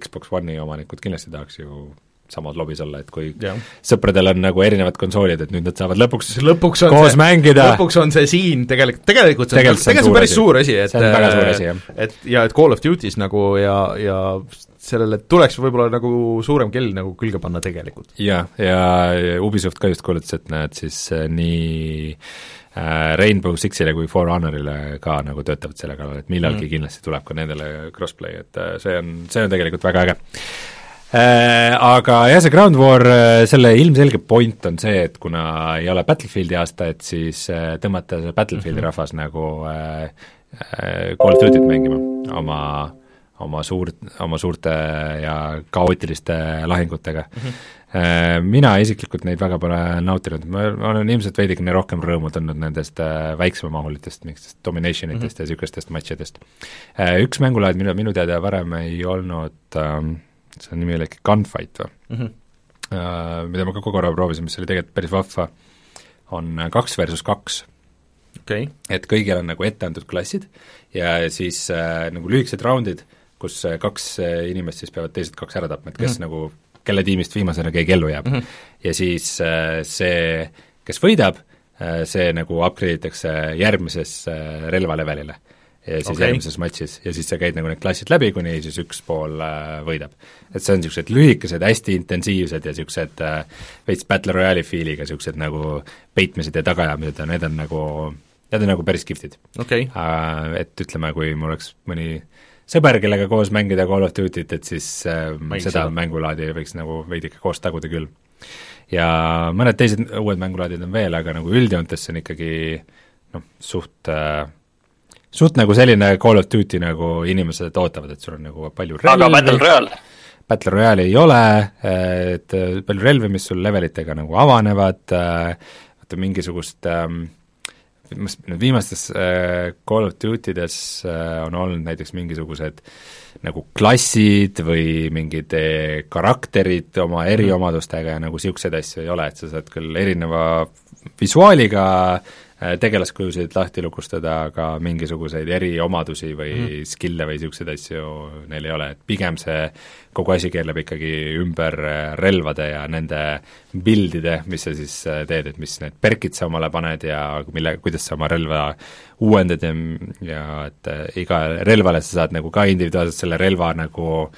Xbox One'i omanikud kindlasti tahaks ju samas lobis olla, et kui ja. sõpradel on nagu erinevad konsoolid, et nüüd nad saavad lõpuks, lõpuks koos see, mängida. lõpuks on see siin tegelikult, tegelikult see on, tegelikult see on päris suur asi, et see on väga suur asi, jah. et ja et Call of Duty's nagu ja, ja sellele tuleks võib-olla nagu suurem kell nagu külge panna tegelikult. jah, ja Ubisoft ka just kuulutas, et nad siis äh, nii äh, Rainbow Sixile kui For Honorile ka nagu töötavad selle kallal, et millalgi mm. kindlasti tuleb ka nendele crossplay, et äh, see on, see on tegelikult väga äge aga jah, see Ground War, äh, selle ilmselge point on see, et kuna ei ole Battlefieldi aasta, et siis äh, tõmmata see Battlefieldi mm -hmm. rahvas nagu äh, Call of Duty't mängima oma, oma suurt, oma suurte ja kaootiliste lahingutega mm. -hmm. Mina isiklikult neid väga pole nautinud, ma olen ilmselt veidikene rohkem rõõmu tundnud nendest väiksemamahulitest mingitest domination itest mm -hmm. ja niisugustest matšidest. Üks mängulaad, mida minu teada varem ei olnud ähm, selle nimi oli äkki Gunfight või mm? -hmm. Uh, mida ma ka korra proovisin, mis oli tegelikult päris vahva, on kaks versus kaks okay.. et kõigil on nagu ette antud klassid ja siis äh, nagu lühikesed raundid, kus äh, kaks äh, inimest siis peavad teised kaks ära tapma, et kes mm -hmm. nagu, kelle tiimist viimasena keegi ellu jääb mm. -hmm. ja siis äh, see, kes võidab äh,, see nagu upgrade itakse järgmisesse äh, relvalevelile ja siis okay. järgmises matšis ja siis sa käid nagu need klassid läbi, kuni siis üks pool äh, võidab. et see on niisugused lühikesed, hästi intensiivsed ja niisugused äh, veits Battle Royale'i feel'iga niisugused nagu peitmised ja tagaajamised ja need on nagu, need on nagu päris kihvtid okay.. Äh, et ütleme, kui mul oleks mõni sõber, kellega koos mängida Call of Duty't, et siis äh, seda, seda mängulaadi võiks nagu veidike koos taguda küll. ja mõned teised uued mängulaadid on veel, aga nagu üldjoontes see on ikkagi noh, suht äh, suht nagu selline Call of Duty, nagu inimesed ootavad, et sul on nagu palju relvi aga Battle Royale? Battle Royale'i ei ole, et palju relvi, mis sul levelitega nagu avanevad, vaata mingisugust ähm, nüüd viimastes äh, Call of Duty des äh, on olnud näiteks mingisugused nagu klassid või mingid äh, karakterid oma eriomadustega ja nagu niisuguseid asju ei ole, et sa saad küll erineva visuaaliga äh, Äh, tegelaskujusid lahti lukustada, aga mingisuguseid eriomadusi või mm. skill'e või niisuguseid asju neil ei ole, et pigem see kogu asi keerleb ikkagi ümber äh, relvade ja nende pildide, mis sa siis äh, teed, et mis need perkid sa omale paned ja mille, kuidas sa oma relva uuendad ja, ja et iga relvale sa saad nagu ka individuaalselt selle relva nagu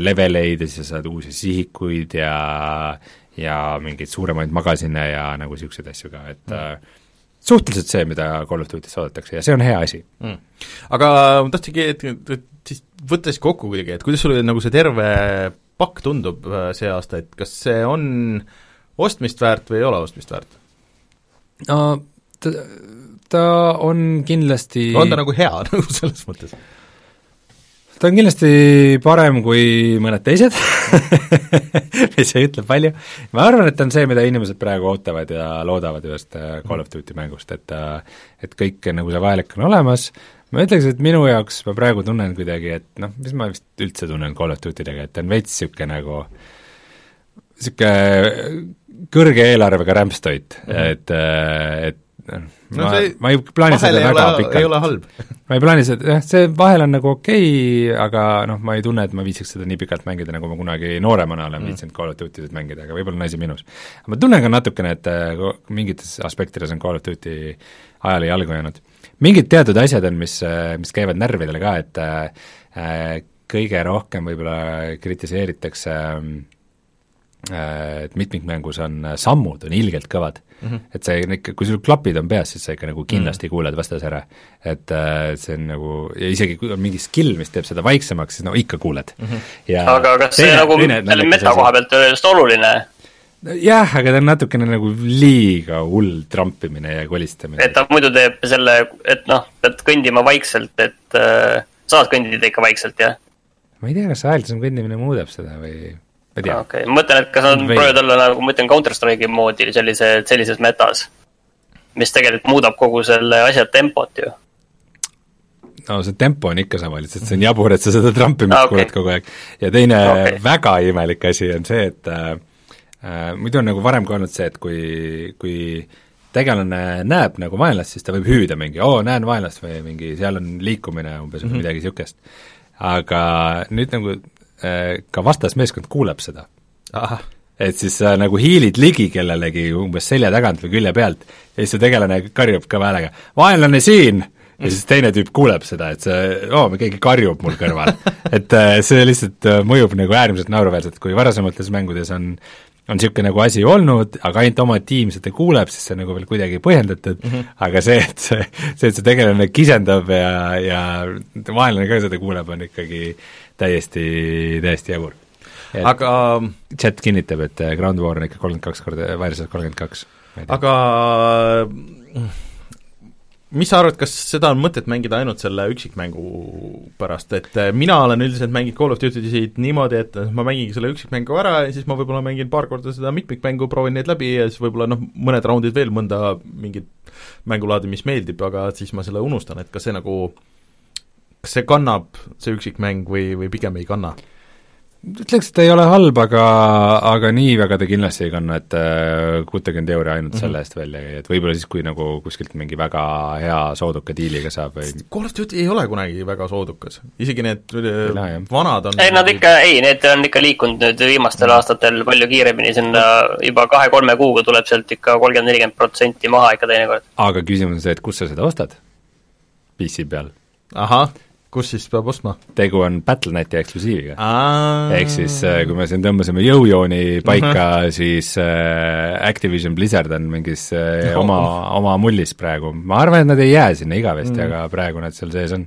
leveleid ja siis sa saad uusi sihikuid ja ja mingeid suuremaid magasine ja nagu niisuguseid asju ka, et mm suhteliselt see, mida Call of Duty's oodatakse ja see on hea asi mm.. aga ma tahtsingi, et, et siis võtta siis kokku kuidagi, et kuidas sulle nagu see terve pakk tundub äh, see aasta, et kas see on ostmist väärt või ei ole ostmist väärt? no ta, ta on kindlasti on ta nagu hea [laughs] nagu selles mõttes? Ta on kindlasti parem kui mõned teised [laughs] mis ütleb palju. ma arvan, et on see, mida inimesed praegu ootavad ja loodavad ühest äh, Call of Duty mängust, et äh, et kõik nagu see vajalik on olemas, ma ütleks, et minu jaoks ma praegu tunnen kuidagi, et noh, mis ma vist üldse tunnen Call of Duty dega, et ta on veits niisugune nagu niisugune kõrge eelarvega rämpstoit mm, -hmm. et, äh, et no ma, ma ei plaani seda väga ole, pikalt. ei ole halb [laughs] ma ei plaani seda, jah, see vahel on nagu okei okay,, aga noh, ma ei tunne, et ma viitsiks seda nii pikalt mängida, nagu ma kunagi nooremana olen mm. viitsinud Call of Duty'd mängida, aga võib-olla on asi minus. ma tunnen ka natukene, et äh, mingites aspektides on Call of Duty ajale jalgu jäänud. mingid teatud asjad on, mis, äh, mis käivad närvidele ka, et äh, kõige rohkem võib-olla kritiseeritakse äh, et mitmikmängus on sammud, on ilgelt kõvad mm. -hmm. et see on ikka, kui sul klapid on peas, siis sa ikka nagu kindlasti mm -hmm. kuuled vastase ära. et äh, see on nagu, ja isegi kui on mingi skill, mis teeb seda vaiksemaks, siis no ikka kuuled mm. -hmm. aga kas teine, see nagu selle meta koha pealt on just oluline? jah, aga ta on natukene nagu liiga hull trampimine ja kolistamine. et ta muidu teeb selle, et noh, pead kõndima vaikselt, et äh, saad kõndida ikka vaikselt, jah? ma ei tea, kas aeglasem kõndimine muudab seda või ma ei tea. okei okay., ma mõtlen, et kas nad proovivad olla nagu, ma ütlen, Counter Strike'i moodi sellise, sellises metas. mis tegelikult muudab kogu selle asja tempot ju. no see tempo on ikka sama, lihtsalt see on jabur, et sa seda trampimist ah, okay. kuuled kogu aeg. ja teine okay. väga imelik asi on see, et äh, äh, muidu on nagu varem ka olnud see, et kui, kui tegelane näeb nagu vaenlast, siis ta võib hüüda mingi oo, näen vaenlast või mingi seal on liikumine umbes mm -hmm. või midagi niisugust. aga nüüd nagu ka vastasmeeskond kuuleb seda. et siis sa nagu hiilid ligi kellelegi umbes selja tagant või külje pealt ja siis su tegelane karjub kõva häälega, vaenlane siin! ja siis teine tüüp kuuleb seda, et see, oo, keegi karjub mul kõrval [laughs] et äh, see lihtsalt äh, mõjub nagu äärmiselt naeruväärselt, kui varasemates mängudes on on niisugune nagu asi olnud, aga ainult oma tiim seda kuuleb, siis see on nagu veel kuidagi põhjendatud mm, -hmm. aga see, et see, see, et see tegelane kisendab ja, ja vaenlane ka seda kuuleb, on ikkagi täiesti, täiesti jabur. aga chat kinnitab, et äh, Ground War on ikka kolmkümmend kaks korda, Viruses kolmkümmend kaks. aga mis sa arvad, kas seda on mõtet mängida ainult selle üksikmängu pärast, et äh, mina olen üldiselt mänginud Call of Duty'sid niimoodi, et ma mängingi selle üksikmängu ära ja siis ma võib-olla mängin paar korda seda mitmikmängu, proovin neid läbi ja siis võib-olla noh, mõned raundid veel mõnda mingit mängulaadi, mis meeldib, aga siis ma selle unustan, et kas see nagu kas see kannab, see üksikmäng, või, või pigem ei kanna? ütleks, et ei ole halb, aga, aga nii väga ta kindlasti ei kanna, et äh, kuutekümmend euri ainult mm -hmm. selle eest välja käia, et võib-olla siis, kui nagu kuskilt mingi väga hea sooduka diiliga saab või Call of Duty ei ole kunagi väga soodukas, isegi need ei, no, vanad on ei, nad ikka, ei, need on ikka liikunud nüüd viimastel mm -hmm. aastatel palju kiiremini, sinna juba kahe-kolme kuuga tuleb sealt ikka kolmkümmend, nelikümmend protsenti maha ikka teinekord. aga küsimus on see, et kus sa seda ostad? PC peal? ahah kus siis peab ostma? tegu on Battle.neti eksklusiiviga. ehk siis äh, kui me siin tõmbasime jõujooni paika uh, -huh. siis äh, Activision Blizzard on mingis äh, no. oma, oma mullis praegu, ma arvan, et nad ei jää sinna igavesti mm., aga praegu nad seal sees on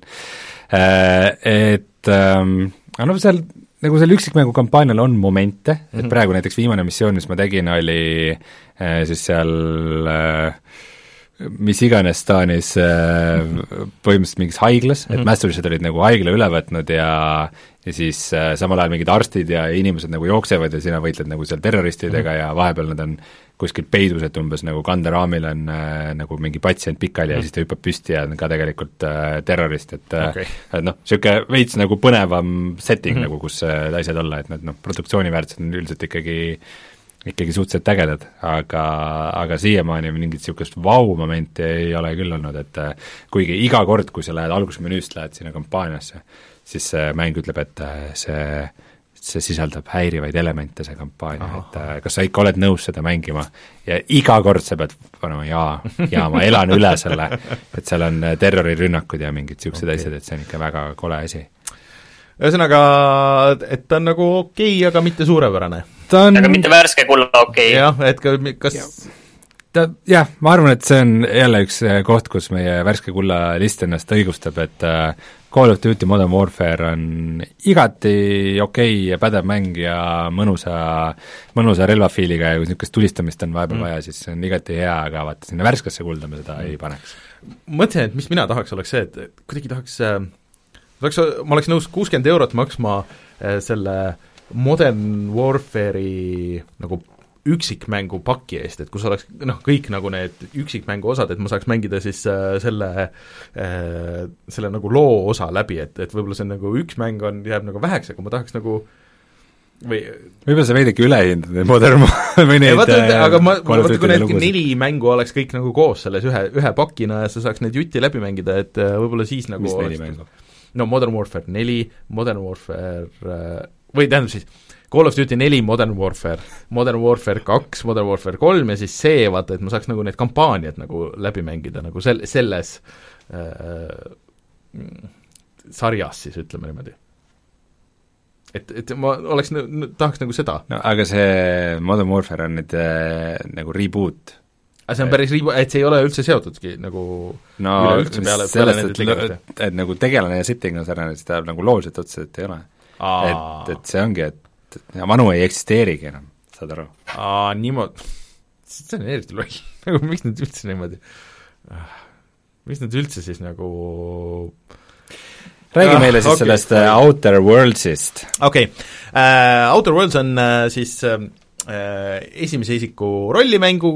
äh,. Et ähm, aga noh, seal nagu seal üksikmängu kampaanial on momente mm, -hmm. et praegu näiteks viimane missioon, mis ma tegin, oli äh, siis seal äh, mis iganes Taanis äh, põhimõtteliselt mingis haiglas et mhm. mässulised olid nagu haigla üle võtnud ja ja siis äh, samal ajal mingid arstid ja inimesed nagu jooksevad ja sina võitled nagu seal terroristidega -hmm. ja vahepeal nad on kuskil peidus, et umbes nagu kanderaamil on äh, nagu mingi patsient pikali ja siis ta hüppab püsti ja on ka tegelikult äh, terrorist, et okay. äh, et noh, niisugune veits nagu põnevam setting mm -hmm. nagu, kus äh, asjad olla, et need noh, produktsiooniväärtused on üldiselt ikkagi ikkagi suhteliselt ägedad, aga, aga siiamaani mingit niisugust vau-momenti ei ole küll olnud, et äh, kuigi iga kord, kui sa lähed algusmenüüst, lähed sinna kampaaniasse, siis see mäng ütleb, et äh, see see sisaldab häirivaid elemente, see kampaania, et äh, kas sa ikka oled nõus seda mängima ja iga kord sa pead panema jaa, jaa, ma elan üle selle, et seal on terrorirünnakud ja mingid niisugused okay. asjad, et see on ikka väga kole asi. ühesõnaga, et ta on nagu okei okay,, aga mitte suurepärane? Ta on aga mitte värske kulla okei okay.. jah, et ka, kas ja ta jah, ma arvan, et see on jälle üks äh, koht, kus meie värske kulla list ennast õigustab, et Call of Duty Modern Warfare on igati okei okay ja pädev mäng ja mõnusa, mõnusa relvafiiliga ja kui niisugust tulistamist on vahepeal mm. vaja, siis see on igati hea, aga vaata, sinna värskesse kulda me seda mm. ei paneks. mõtlesin, et mis mina tahaks, oleks see, et kuidagi tahaks äh, tahaks, ma oleks nõus kuuskümmend eurot maksma äh, selle Modern Warfare'i nagu üksikmängu paki eest, et kus oleks noh, kõik nagu need üksikmängu osad, et ma saaks mängida siis äh, selle äh,, selle nagu loo osa läbi, et, et võib-olla see nagu üks mäng on, jääb nagu väheks, aga ma tahaks nagu või võib-olla sa veidike ülehindad neid Modern [laughs] või neid vaata, äh, aga ma, vaata kui need neli mängu oleks kõik nagu koos selles ühe, ühe pakina ja sa saaks neid jutti läbi mängida, et äh, võib-olla siis nagu mis neli mängu? no Modern Warfare neli, Modern Warfare äh, või tähendab siis Call of Duty neli, Modern Warfare, Modern Warfare kaks, Modern Warfare kolm ja siis see, vaata, et ma saaks nagu need kampaaniad nagu läbi mängida nagu sel-, selles äh, sarjas siis, ütleme niimoodi. et, et ma oleks, tahaks nagu seda. no aga see Modern Warfare on nüüd äh, nagu reboot aga see on päris riibu-, et see ei ole üldse seotudki nagu no üleüldse peale, peale nende tegelase? et nagu tegelane ja setting on sarnane, siis ta nagu looliselt otseselt ei ole. Et, et see ongi, et et vanu ei eksisteerigi enam, saad aru? aa, niimoodi, see on eriti loll [laughs] nagu miks nad üldse niimoodi, miks nad üldse siis nagu räägi meile siis okay. sellest uh, Outer Worldsist. okei okay. uh,, Outer Worlds on uh, siis uh, esimese isiku rollimängu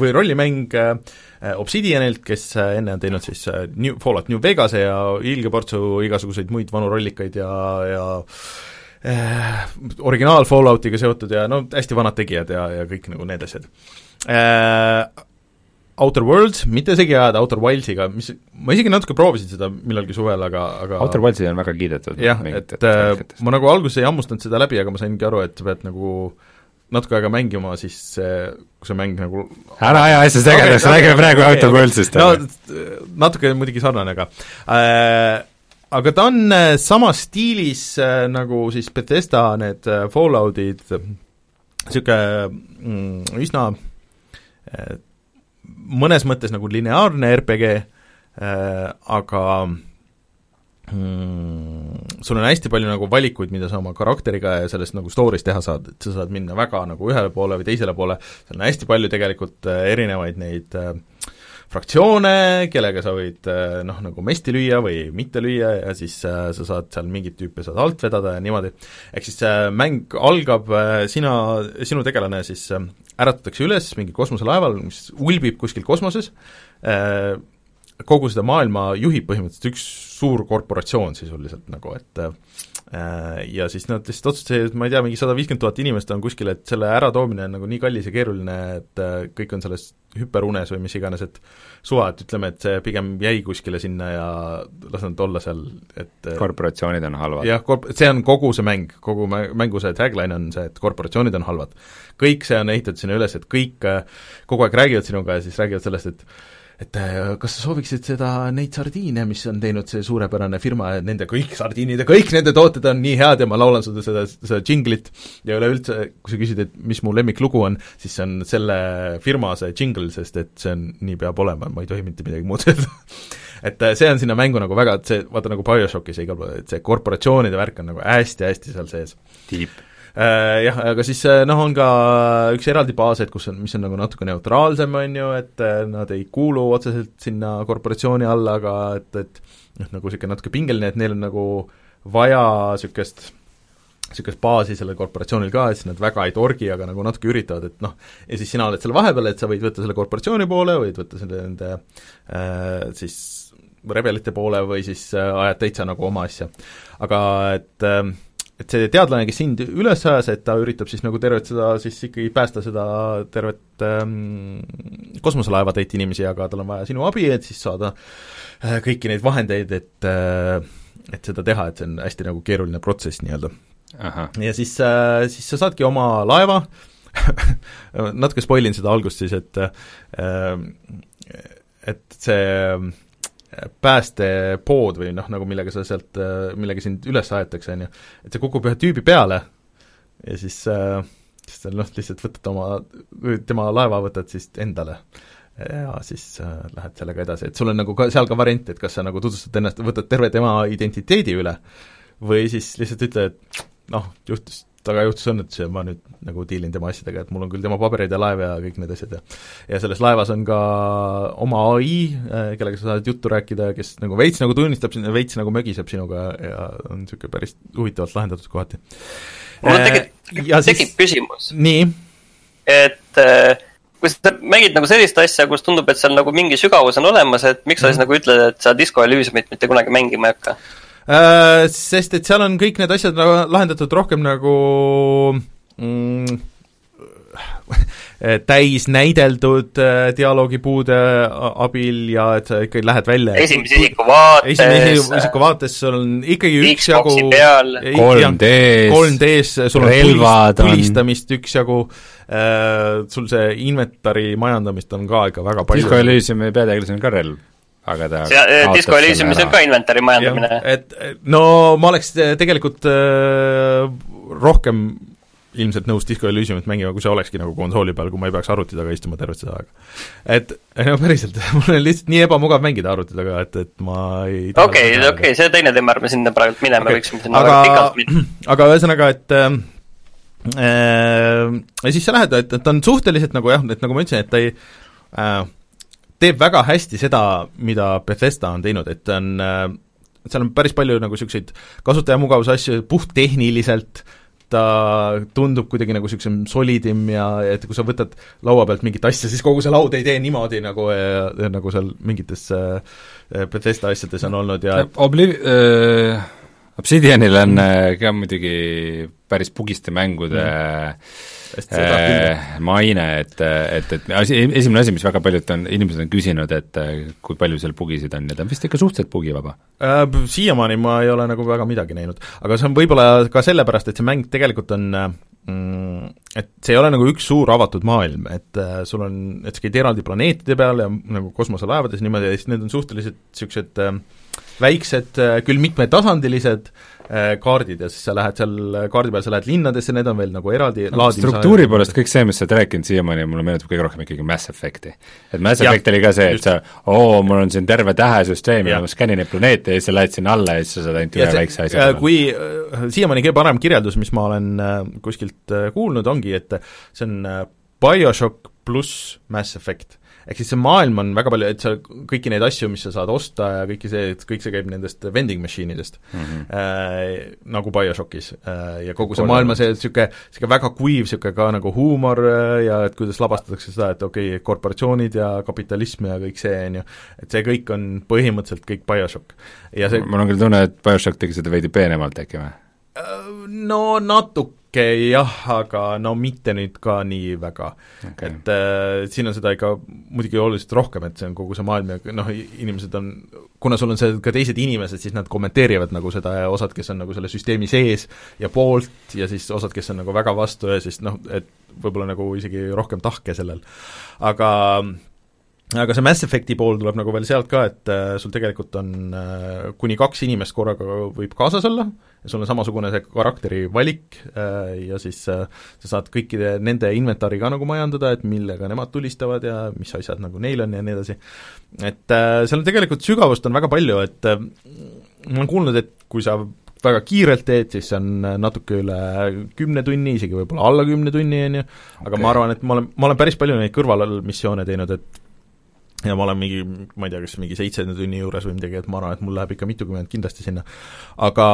või rollimäng uh, Obsidianilt, kes uh, enne on teinud siis uh, New, Fallout New Vegase ja ilge portsu igasuguseid muid vanu rollikaid ja, ja äh, originaal Falloutiga seotud ja no hästi vanad tegijad ja, ja kõik nagu need asjad äh,. Outer Worlds, mitte segi ajada Outer Wildsiga, mis, ma isegi natuke proovisin seda millalgi suvel, aga, aga Outer Wildsi on väga kiidetud. jah, et äh, ma nagu alguses ei hammustanud seda läbi, aga ma saingi aru, et sa pead nagu natuke aega mängima, siis see, kui see mäng nagu ära aja asja segadaks okay,, räägime praegu okay, Outer Worldsist. no natuke muidugi sarnane, aga äh, aga ta on äh, samas stiilis äh, nagu siis Bethesda need äh, Falloutid, niisugune mm, üsna mõnes mõttes nagu lineaarne RPG, aga mm, sul on hästi palju nagu valikuid, mida sa oma karakteriga ja sellest nagu story's teha saad, et sa saad minna väga nagu ühele poole või teisele poole, seal on hästi palju tegelikult erinevaid neid äh, fraktsioone, kellega sa võid eh, noh, nagu mesti lüüa või mitte lüüa ja siis äh, sa saad seal mingit tüüpi saad alt vedada ja niimoodi. ehk siis äh, mäng algab äh,, sina, sinu tegelane siis äh, äratatakse üles mingil kosmoselaeval, mis ulbib kuskil kosmoses äh,, kogu seda maailma juhib põhimõtteliselt üks suur korporatsioon sisuliselt nagu, et äh, ja siis nad lihtsalt otsustasid, ma ei tea, mingi sada viiskümmend tuhat inimest on kuskil, et selle äratoomine on nagu nii kallis ja keeruline, et äh, kõik on selles hüperunes või mis iganes, et suva, et ütleme, et see pigem jäi kuskile sinna ja las nad olla seal, et äh, korporatsioonid on halvad? jah, korp-, see on kogu see mäng, kogu mängu see tagline on see, et korporatsioonid on halvad. kõik see on ehitatud sinna üles, et kõik kogu aeg räägivad sinuga ja siis räägivad sellest, et et äh, kas sa sooviksid seda, neid sardiine, mis on teinud see suurepärane firma, nende kõik sardiinid ja kõik nende tooted on nii head ja ma laulan sulle seda, seda džinglit ja üleüldse, kui sa küsid, et mis mu lemmiklugu on, siis see on selle firma see džingl, sest et see on, nii peab olema, ma ei tohi mitte midagi muud öelda [laughs] et äh, see on sinna mängu nagu väga, et see, vaata nagu BioShockis ja igal pool, et see korporatsioonide värk on nagu hästi-hästi seal sees. Äh, jah, aga siis äh, noh, on ka üks eraldi baas, et kus on, mis on nagu natuke neutraalsem, on ju, et äh, nad ei kuulu otseselt sinna korporatsiooni alla, aga et, et noh, nagu niisugune natuke pingeline, et neil on nagu vaja niisugust niisugust baasi sellel korporatsioonil ka, et siis nad väga ei torgi, aga nagu natuke üritavad, et noh, ja siis sina oled seal vahepeal, et sa võid võtta selle korporatsiooni poole, võid võtta selle nende äh, siis rebelite poole või siis äh, ajad täitsa nagu oma asja. aga et äh, et see teadlane, kes sind üles ajas, et ta üritab siis nagu tervet seda, siis ikkagi päästa seda tervet ähm, kosmoselaeva täit inimesi, aga tal on vaja sinu abi, et siis saada äh, kõiki neid vahendeid, et äh, et seda teha, et see on hästi nagu keeruline protsess nii-öelda. Ja siis, äh, siis sa saadki oma laeva [laughs] natuke spoilin seda algust siis, et äh, et see päästepood või noh, nagu millega sa sealt, millega sind üles aetakse, on ju, et see kukub ühe tüübi peale ja siis äh, siis sa noh, lihtsalt võtad oma, tema laeva võtad siis endale. Ja siis äh, lähed sellega edasi, et sul on nagu ka seal ka variant, et kas sa nagu tutvustad ennast, võtad terve tema identiteedi üle või siis lihtsalt ütled, et noh, juhtus, temaga juhtus õnnetus ja ma nüüd nagu diilin tema asjadega, et mul on küll tema paberid ja laev ja kõik need asjad ja ja selles laevas on ka oma ai, äh, kellega sa saad juttu rääkida, kes nagu veits nagu tunnistab, veits nagu mögiseb sinuga ja on niisugune päris huvitavalt lahendatud kohati. mul äh, tegelikult tekib küsimus. nii? et äh, kui sa mängid nagu sellist asja, kus tundub, et seal nagu mingi sügavus on olemas, et miks sa mm -hmm. siis nagu ütled, et sa Disco Elysiumit mitte kunagi mängima ei hakka? Äh, sest et seal on kõik need asjad lahendatud rohkem nagu mm, [laughs] täis näideldud äh, dialoogipuude abil ja et sa ikkagi lähed välja. Esimese isiku vaates esimese isiku vaates sul on ikkagi üksjagu 3D-s 3D-s, sul on tulistamist üksjagu äh,, sul see inventari majandamist on ka ikka väga palju. Disco Elysiumi peategelane on ka relv aga ta see, äh, Disco Elysiumis on ka inventari majandamine. et no ma oleks tegelikult äh, rohkem ilmselt nõus Disco Elysiumit mängima, kui see olekski nagu konsooli peal, kui ma ei peaks arvuti taga istuma tervet seda aega. et [laughs] no päriselt, [laughs] mul on lihtsalt nii ebamugav mängida arvuti taga, et, et ma ei okei, okei, see teine teema, ärme sinna praegu minema okay., võiksime sinna aga, pikalt minna. [clears throat] aga ühesõnaga, et äh, äh, ja siis sa lähed, et, et ta on suhteliselt nagu jah, et nagu ma ütlesin, et ta ei äh, teeb väga hästi seda, mida Bethesda on teinud, et on äh, seal on päris palju nagu niisuguseid kasutajamugavuse asju puhttehniliselt, ta tundub kuidagi nagu niisugusem solidim ja et kui sa võtad laua pealt mingit asja, siis kogu see laud ei tee niimoodi, nagu, nagu seal mingites äh, Bethesda asjades on olnud ja Obli-, äh, Obsidianil on mm. ka muidugi päris bugiste mängude mm Äh, maine, et, et, et asi, esimene asi, mis väga paljud on, inimesed on küsinud, et äh, kui palju seal bugisid on ja ta on vist ikka suhteliselt bugivaba äh,? Siiamaani ma ei ole nagu väga midagi näinud, aga see on võib-olla ka sellepärast, et see mäng tegelikult on mm, et see ei ole nagu üks suur avatud maailm, et äh, sul on, et sa käid eraldi planeetide peal ja nagu kosmoselaevades niimoodi ja siis need on suhteliselt niisugused äh, väiksed, äh, küll mitmetasandilised äh,, Äh, kaardid ja siis sa lähed seal kaardi peal, sa lähed linnadesse, need on veel nagu eraldi no, struktuuri poolest kõik see, mis sa oled rääkinud siiamaani, mulle meenutab kõige rohkem ikkagi Mass Effect'i. et Mass Effect oli ka see, et sa, oo, mul on siin terve tähesüsteem ja ma skännin neid planeete ja siis sa lähed sinna alla ja siis sa saad ainult ühe väikse asja äh, kui äh, siiamaani kõige parem kirjeldus, mis ma olen kuskilt kuulnud, ongi, et see on BioShock pluss Mass Effect ehk siis see maailm on väga palju, et sa kõiki neid asju, mis sa saad osta ja kõiki see, et kõik see käib nendest vending machine idest mm, -hmm. äh, nagu BioShockis äh, ja kogu see maailm on see niisugune, niisugune väga kuiv, niisugune ka nagu huumor äh, ja et kuidas lavastatakse seda, et okei okay,, korporatsioonid ja kapitalism ja kõik see, on ju, et see kõik on põhimõtteliselt kõik BioShock. ja see mul on küll tunne, et BioShock tegi seda veidi peenemalt äkki või? Äh, no natuke natuke jah, aga no mitte nüüd ka nii väga. Okay.. et äh, siin on seda ikka muidugi oluliselt rohkem, et see on kogu see maailm ja noh, inimesed on, kuna sul on see ka teised inimesed, siis nad kommenteerivad nagu seda ja osad, kes on nagu selle süsteemi sees ja poolt ja siis osad, kes on nagu väga vastu ja siis noh, et võib-olla nagu isegi rohkem tahke sellel. aga aga see Mass Effecti pool tuleb nagu veel sealt ka, et äh, sul tegelikult on äh, kuni kaks inimest korraga võib kaasas olla. ja sul on samasugune see karakteri valik äh, ja siis äh, sa saad kõikide nende inventari ka nagu majandada, et millega nemad tulistavad ja mis asjad nagu neil on ja nii edasi. et äh, seal on tegelikult sügavust on väga palju, et ma olen kuulnud, et kui sa väga kiirelt teed, siis see on natuke üle kümne tunni, isegi võib-olla alla kümne tunni, on ju, aga okay. ma arvan, et ma olen, ma olen päris palju neid kõrvalmissioone teinud, et ja ma olen mingi, ma ei tea, kas mingi seitsmenda tunni juures või midagi, et ma arvan, et mul läheb ikka mitukümmend kindlasti sinna. aga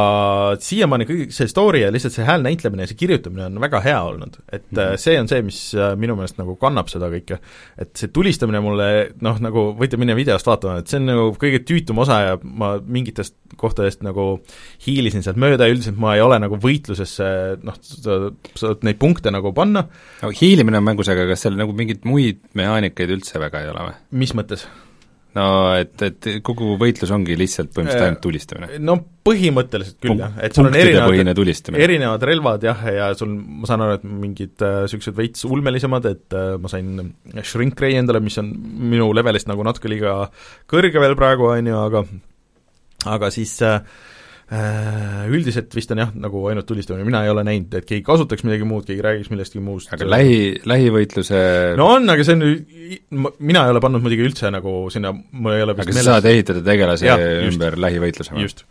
siiamaani kõik see story ja lihtsalt see hääl näitlemine ja see kirjutamine on väga hea olnud, et mm -hmm. see on see, mis äh, minu meelest nagu kannab seda kõike. et see tulistamine mulle noh, nagu võite minna videost vaatama, et see on nagu kõige tüütum osa ja ma mingitest kohtadest nagu hiilisin sealt mööda ja üldiselt ma ei ole nagu võitlusesse noh, sa saad neid punkte nagu panna. no hiilimine on mängus, aga kas seal nagu mingeid muid mehaanikaid üldse väga ei ole või? mis mõttes? no et, et kogu võitlus ongi lihtsalt põhimõtteliselt ainult tulistamine? no põhimõtteliselt küll jah, et sul on erinevad, erinevad relvad jah, ja sul, ma saan aru, et mingid niisugused äh, veits ulmelisemad, et äh, ma sain Shrink Ray endale, mis on minu levelist nagu natuke liiga kõrge veel praegu, on ju, aga aga siis äh, Äh, üldiselt vist on jah, nagu ainult tulistamine, mina ei ole näinud, et keegi kasutaks midagi muud, keegi räägiks millestki muust. aga lähi, lähivõitluse no on, aga see on, mina ei ole pannud muidugi üldse nagu sinna, mul ei ole aga sa meeles... saad ehitada tegelase ja, ümber lähivõitluse või? just.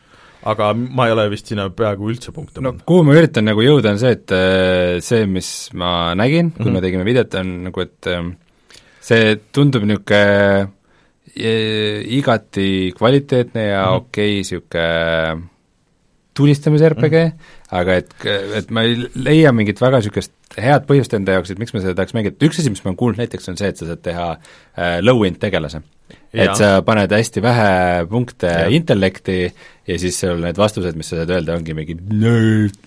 aga ma ei ole vist sinna peaaegu üldse punkte no pannud. kuhu ma üritan nagu jõuda, on see, et äh, see, mis ma nägin, kui mm -hmm. me tegime videot, on nagu, et äh, see tundub niisugune igati kvaliteetne ja mm -hmm. okei okay, niisugune tulistamise RPG mm, -hmm. aga et, et ma ei leia mingit väga niisugust head põhjust enda jaoks, et miks ma seda tahaks mängida, üks asi, mis ma olen kuulnud näiteks, on see, et sa saad teha äh, low-end tegelase. et sa paned hästi vähe punkte ja. intellekti ja siis sul need vastused, mis sa saad öelda, ongi mingi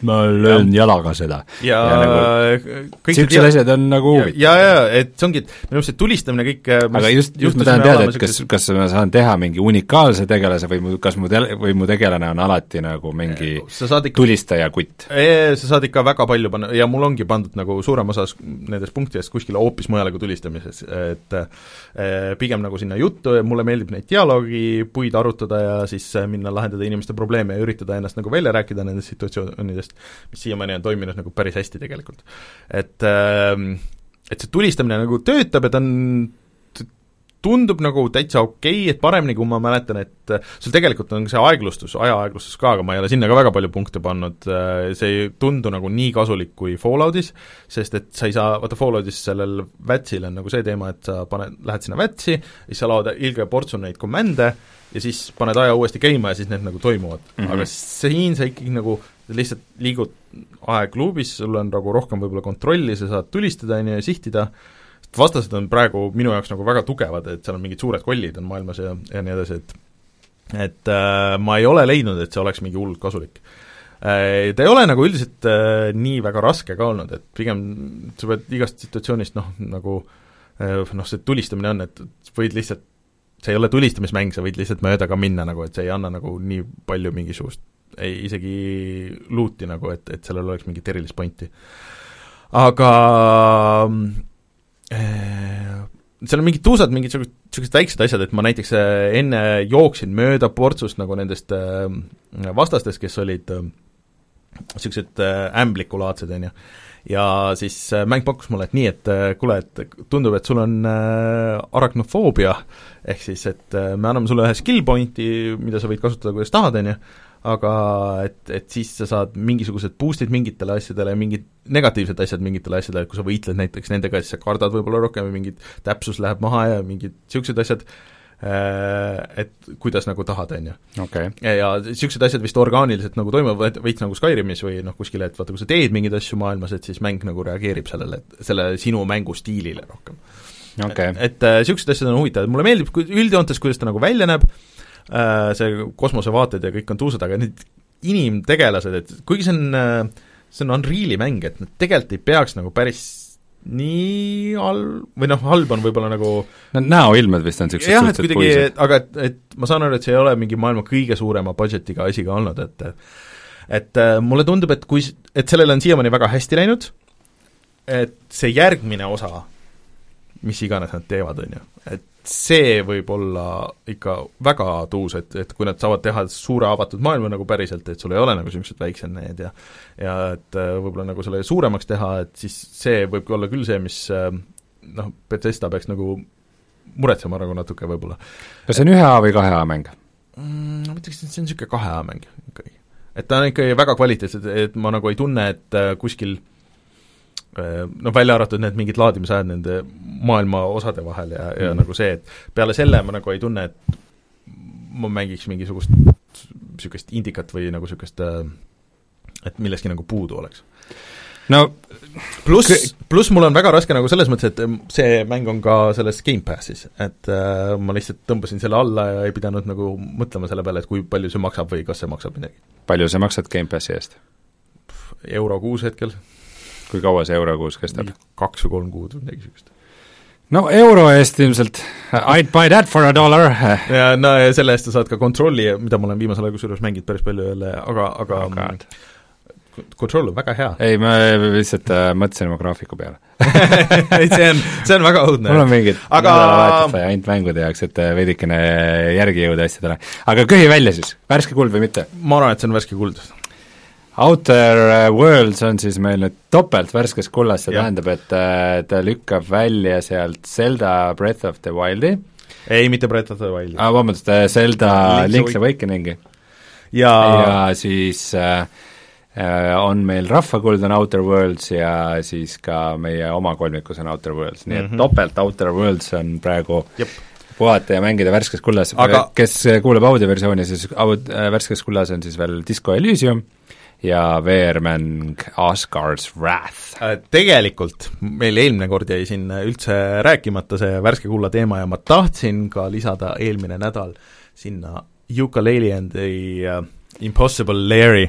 ma löön ja. jalaga seda. ja, ja nagu, niisugused asjad on nagu huvitavad. ja, ja, et see ongi, minu arust see tulistamine kõik äh, aga just, just ma tahan teada, et kas, kas ma saan teha mingi unikaalse tegelase või mu, kas mu tel-, või mu tegelane on alati nagu mingi ikka, tulistaja kutt? sa saad ikka väga palju panna ja mul ongi pandud nagu suurem osa nendest punktidest kuskile hoopis mujale kui tulistamises, et eh, pigem nagu sinna juttu ja mulle meeldib neid dialoogipuid arutada ja siis minna lahendada inimeste probleeme ja üritada ennast nagu välja rääkida nendest situatsioonidest, mis siiamaani on toiminud nagu päris hästi tegelikult. et ähm, et see tulistamine nagu töötab ja ta on tundub nagu täitsa okei okay,, et paremini, kui ma mäletan, et äh, sul tegelikult on see aeglustus, aja aeglustus ka, aga ma ei ole sinna ka väga palju punkte pannud, äh, see ei tundu nagu nii kasulik kui Falloutis, sest et sa ei saa, vaata Falloutis sellel Vätsil on nagu see teema, et sa paned, lähed sinna Vätsi, siis sa laod ilge portsu neid komande ja siis paned aja uuesti käima ja siis need nagu toimuvad mm. -hmm. aga siin sa ikkagi nagu lihtsalt liigud aegluubis, sul on nagu rohkem võib-olla kontrolli, sa saad tulistada, on ju, ja sihtida, vastased on praegu minu jaoks nagu väga tugevad, et seal on mingid suured kollid on maailmas ja, ja nii edasi, et et äh, ma ei ole leidnud, et see oleks mingi hullult kasulik äh,. Ta ei ole nagu üldiselt äh, nii väga raske ka olnud, et pigem sa pead igast situatsioonist noh, nagu äh, noh, see tulistamine on, et võid lihtsalt, see ei ole tulistamismäng, sa võid lihtsalt mööda ka minna nagu, et see ei anna nagu nii palju mingisugust ei, isegi luuti nagu, et, et sellel oleks mingit erilist pointi. aga seal on mingid tuusad, mingid niisugused, niisugused väiksed asjad, et ma näiteks äh, enne jooksin mööda portsust nagu nendest äh, vastastest, kes olid niisugused ämblikulaadsed, on ju. ja siis mäng pakkus mulle, et nii, et kuule, et tundub, et sul on aracnofoobia, ehk siis et me anname sulle ühe skill pointi, mida sa võid kasutada, kuidas tahad, on ju, aga et, et siis sa saad mingisugused boost'id mingitele asjadele ja mingid negatiivsed asjad mingitele asjadele, kui sa võitled näiteks nendega, siis sa kardad võib-olla rohkem ja mingid täpsus läheb maha ja mingid niisugused asjad, äh, et kuidas nagu tahad, on ju. ja niisugused asjad vist orgaaniliselt nagu toimuvad veits nagu Skyrimis või noh, kuskil, et vaata, kui sa teed mingeid asju maailmas, et siis mäng nagu reageerib sellele, selle sinu mängustiilile rohkem. Okay.. et niisugused äh, asjad on huvitavad, mulle meeldib üldjoontes, kuidas ta nagu välja näeb, see kosmosevaated ja kõik on tuusad, aga need inimtegelased, et kuigi see on, äh, see on Unreali mäng, et nad tegelikult ei peaks nagu päris nii halb, või noh, halb on võib-olla nagu no näoilmed vist on niisugused jah, et kuidagi, aga et, et ma saan aru, et see ei ole mingi maailma kõige suurema budget'iga asi ka olnud, et et äh, mulle tundub, et kui, et sellele on siiamaani väga hästi läinud, et see järgmine osa, mis iganes nad teevad, on ju, et see võib olla ikka väga tuus, et, et kui nad saavad teha suure avatud maailma nagu päriselt, et sul ei ole nagu niisugused väiksed need ja ja et äh, võib-olla nagu selle suuremaks teha, et siis see võib olla küll see, mis äh, noh, Bethesda peaks nagu muretsema nagu natuke võib-olla. kas see on ühe A või kahe A mäng mm,? Ma ütleks, et see on niisugune kahe A mäng ikkagi. et ta on ikkagi väga kvaliteetne, et ma nagu ei tunne, et äh, kuskil noh, välja arvatud need mingid laadimisajad nende maailma osade vahel ja, ja mm. nagu see, et peale selle ma nagu ei tunne, et ma mängiks mingisugust niisugust indikat või nagu niisugust, et millestki nagu puudu oleks no pluss, pluss mul on väga raske nagu selles mõttes, et see mäng on ka selles Gamepassis, et äh, ma lihtsalt tõmbasin selle alla ja ei pidanud nagu mõtlema selle peale, et kui palju see maksab või kas see maksab midagi. palju sa maksad Gamepassi eest? euro kuus hetkel. Kui kaua see euro kuus kestab? kaks või kolm kuud või midagi niisugust no euro eest ilmselt, I'd buy that for a dollar. ja no ja selle eest sa saad ka kontrolli, mida ma olen viimasel ajal kusjuures mänginud päris palju jälle, aga, aga oh Control on väga hea. ei, ma lihtsalt äh, mõtlesin oma graafiku peale [laughs] ei, see on, see on väga õudne. mul on mingid aga... nädalavahetused ainult mängude jaoks, et äh, veidikene järgi jõuda asjadele. aga köhi välja siis, värske kuld või mitte? ma arvan, et see on värske kuld. Outer äh, Worlds on siis meil nüüd topelt värskes kullas, see ja. tähendab, et äh, ta lükkab välja sealt Zelda Breath of the Wildi. ei, mitte Breath of the Wildi ah,. vabandust, Zelda Link's Awakeningi. ja, ja siis äh, Äh, on meil Rahvakuld on Outer Worlds ja siis ka meie oma kolmikus on Outer Worlds, nii et mm -hmm. topelt Outer Worlds on praegu Jep. puhata ja mängida värskes kullas Aga..., kes kuulab audioversiooni, siis aud-, äh, värskes kullas on siis veel Disco Elysium ja VR-mäng Asgard's Wrath. Äh, tegelikult meil eelmine kord jäi siin üldse rääkimata see värske kulla teema ja ma tahtsin ka lisada eelmine nädal sinna Ukulele and the uh, Impossible Larry.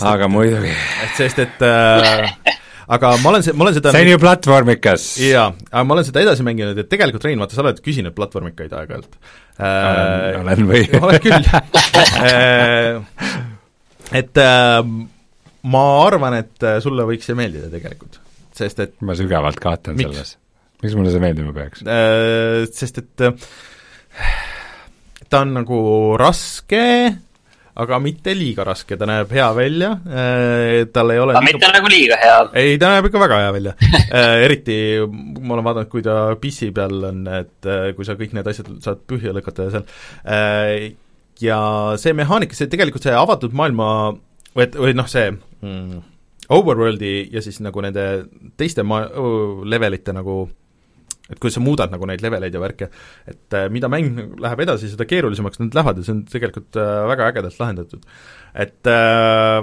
aga et, muidugi. sest, et äh, aga ma olen, ma olen seda see on ju platvormikas. jaa, aga ma olen seda edasi mänginud, et tegelikult Rein, vaata, sa oled küsinud platvormikaid aeg-ajalt äh,. olen või? [laughs] oled küll [laughs] äh, et äh, ma arvan, et äh, sulle võiks see meeldida tegelikult, sest et ma sügavalt kahtlen selles. miks mulle see meeldima peaks äh,? Sest et äh, ta on nagu raske, aga mitte liiga raske, ta näeb hea välja, äh, tal ei ole aga mitte nagu liiga hea? ei, ta näeb ikka väga hea välja [laughs] äh, eriti ma olen vaadanud, kui ta PC peal on, et äh, kui sa kõik need asjad saad põhja lükata ja seal, ja see mehaanika, see tegelikult see avatud maailma või et, või noh, see mm, overworld'i ja siis nagu nende teiste ma-, levelite nagu et kuidas sa muudad nagu neid leveleid ja värke, et äh, mida mäng läheb edasi, seda keerulisemaks nad lähevad ja see on tegelikult äh, väga ägedalt lahendatud. et äh,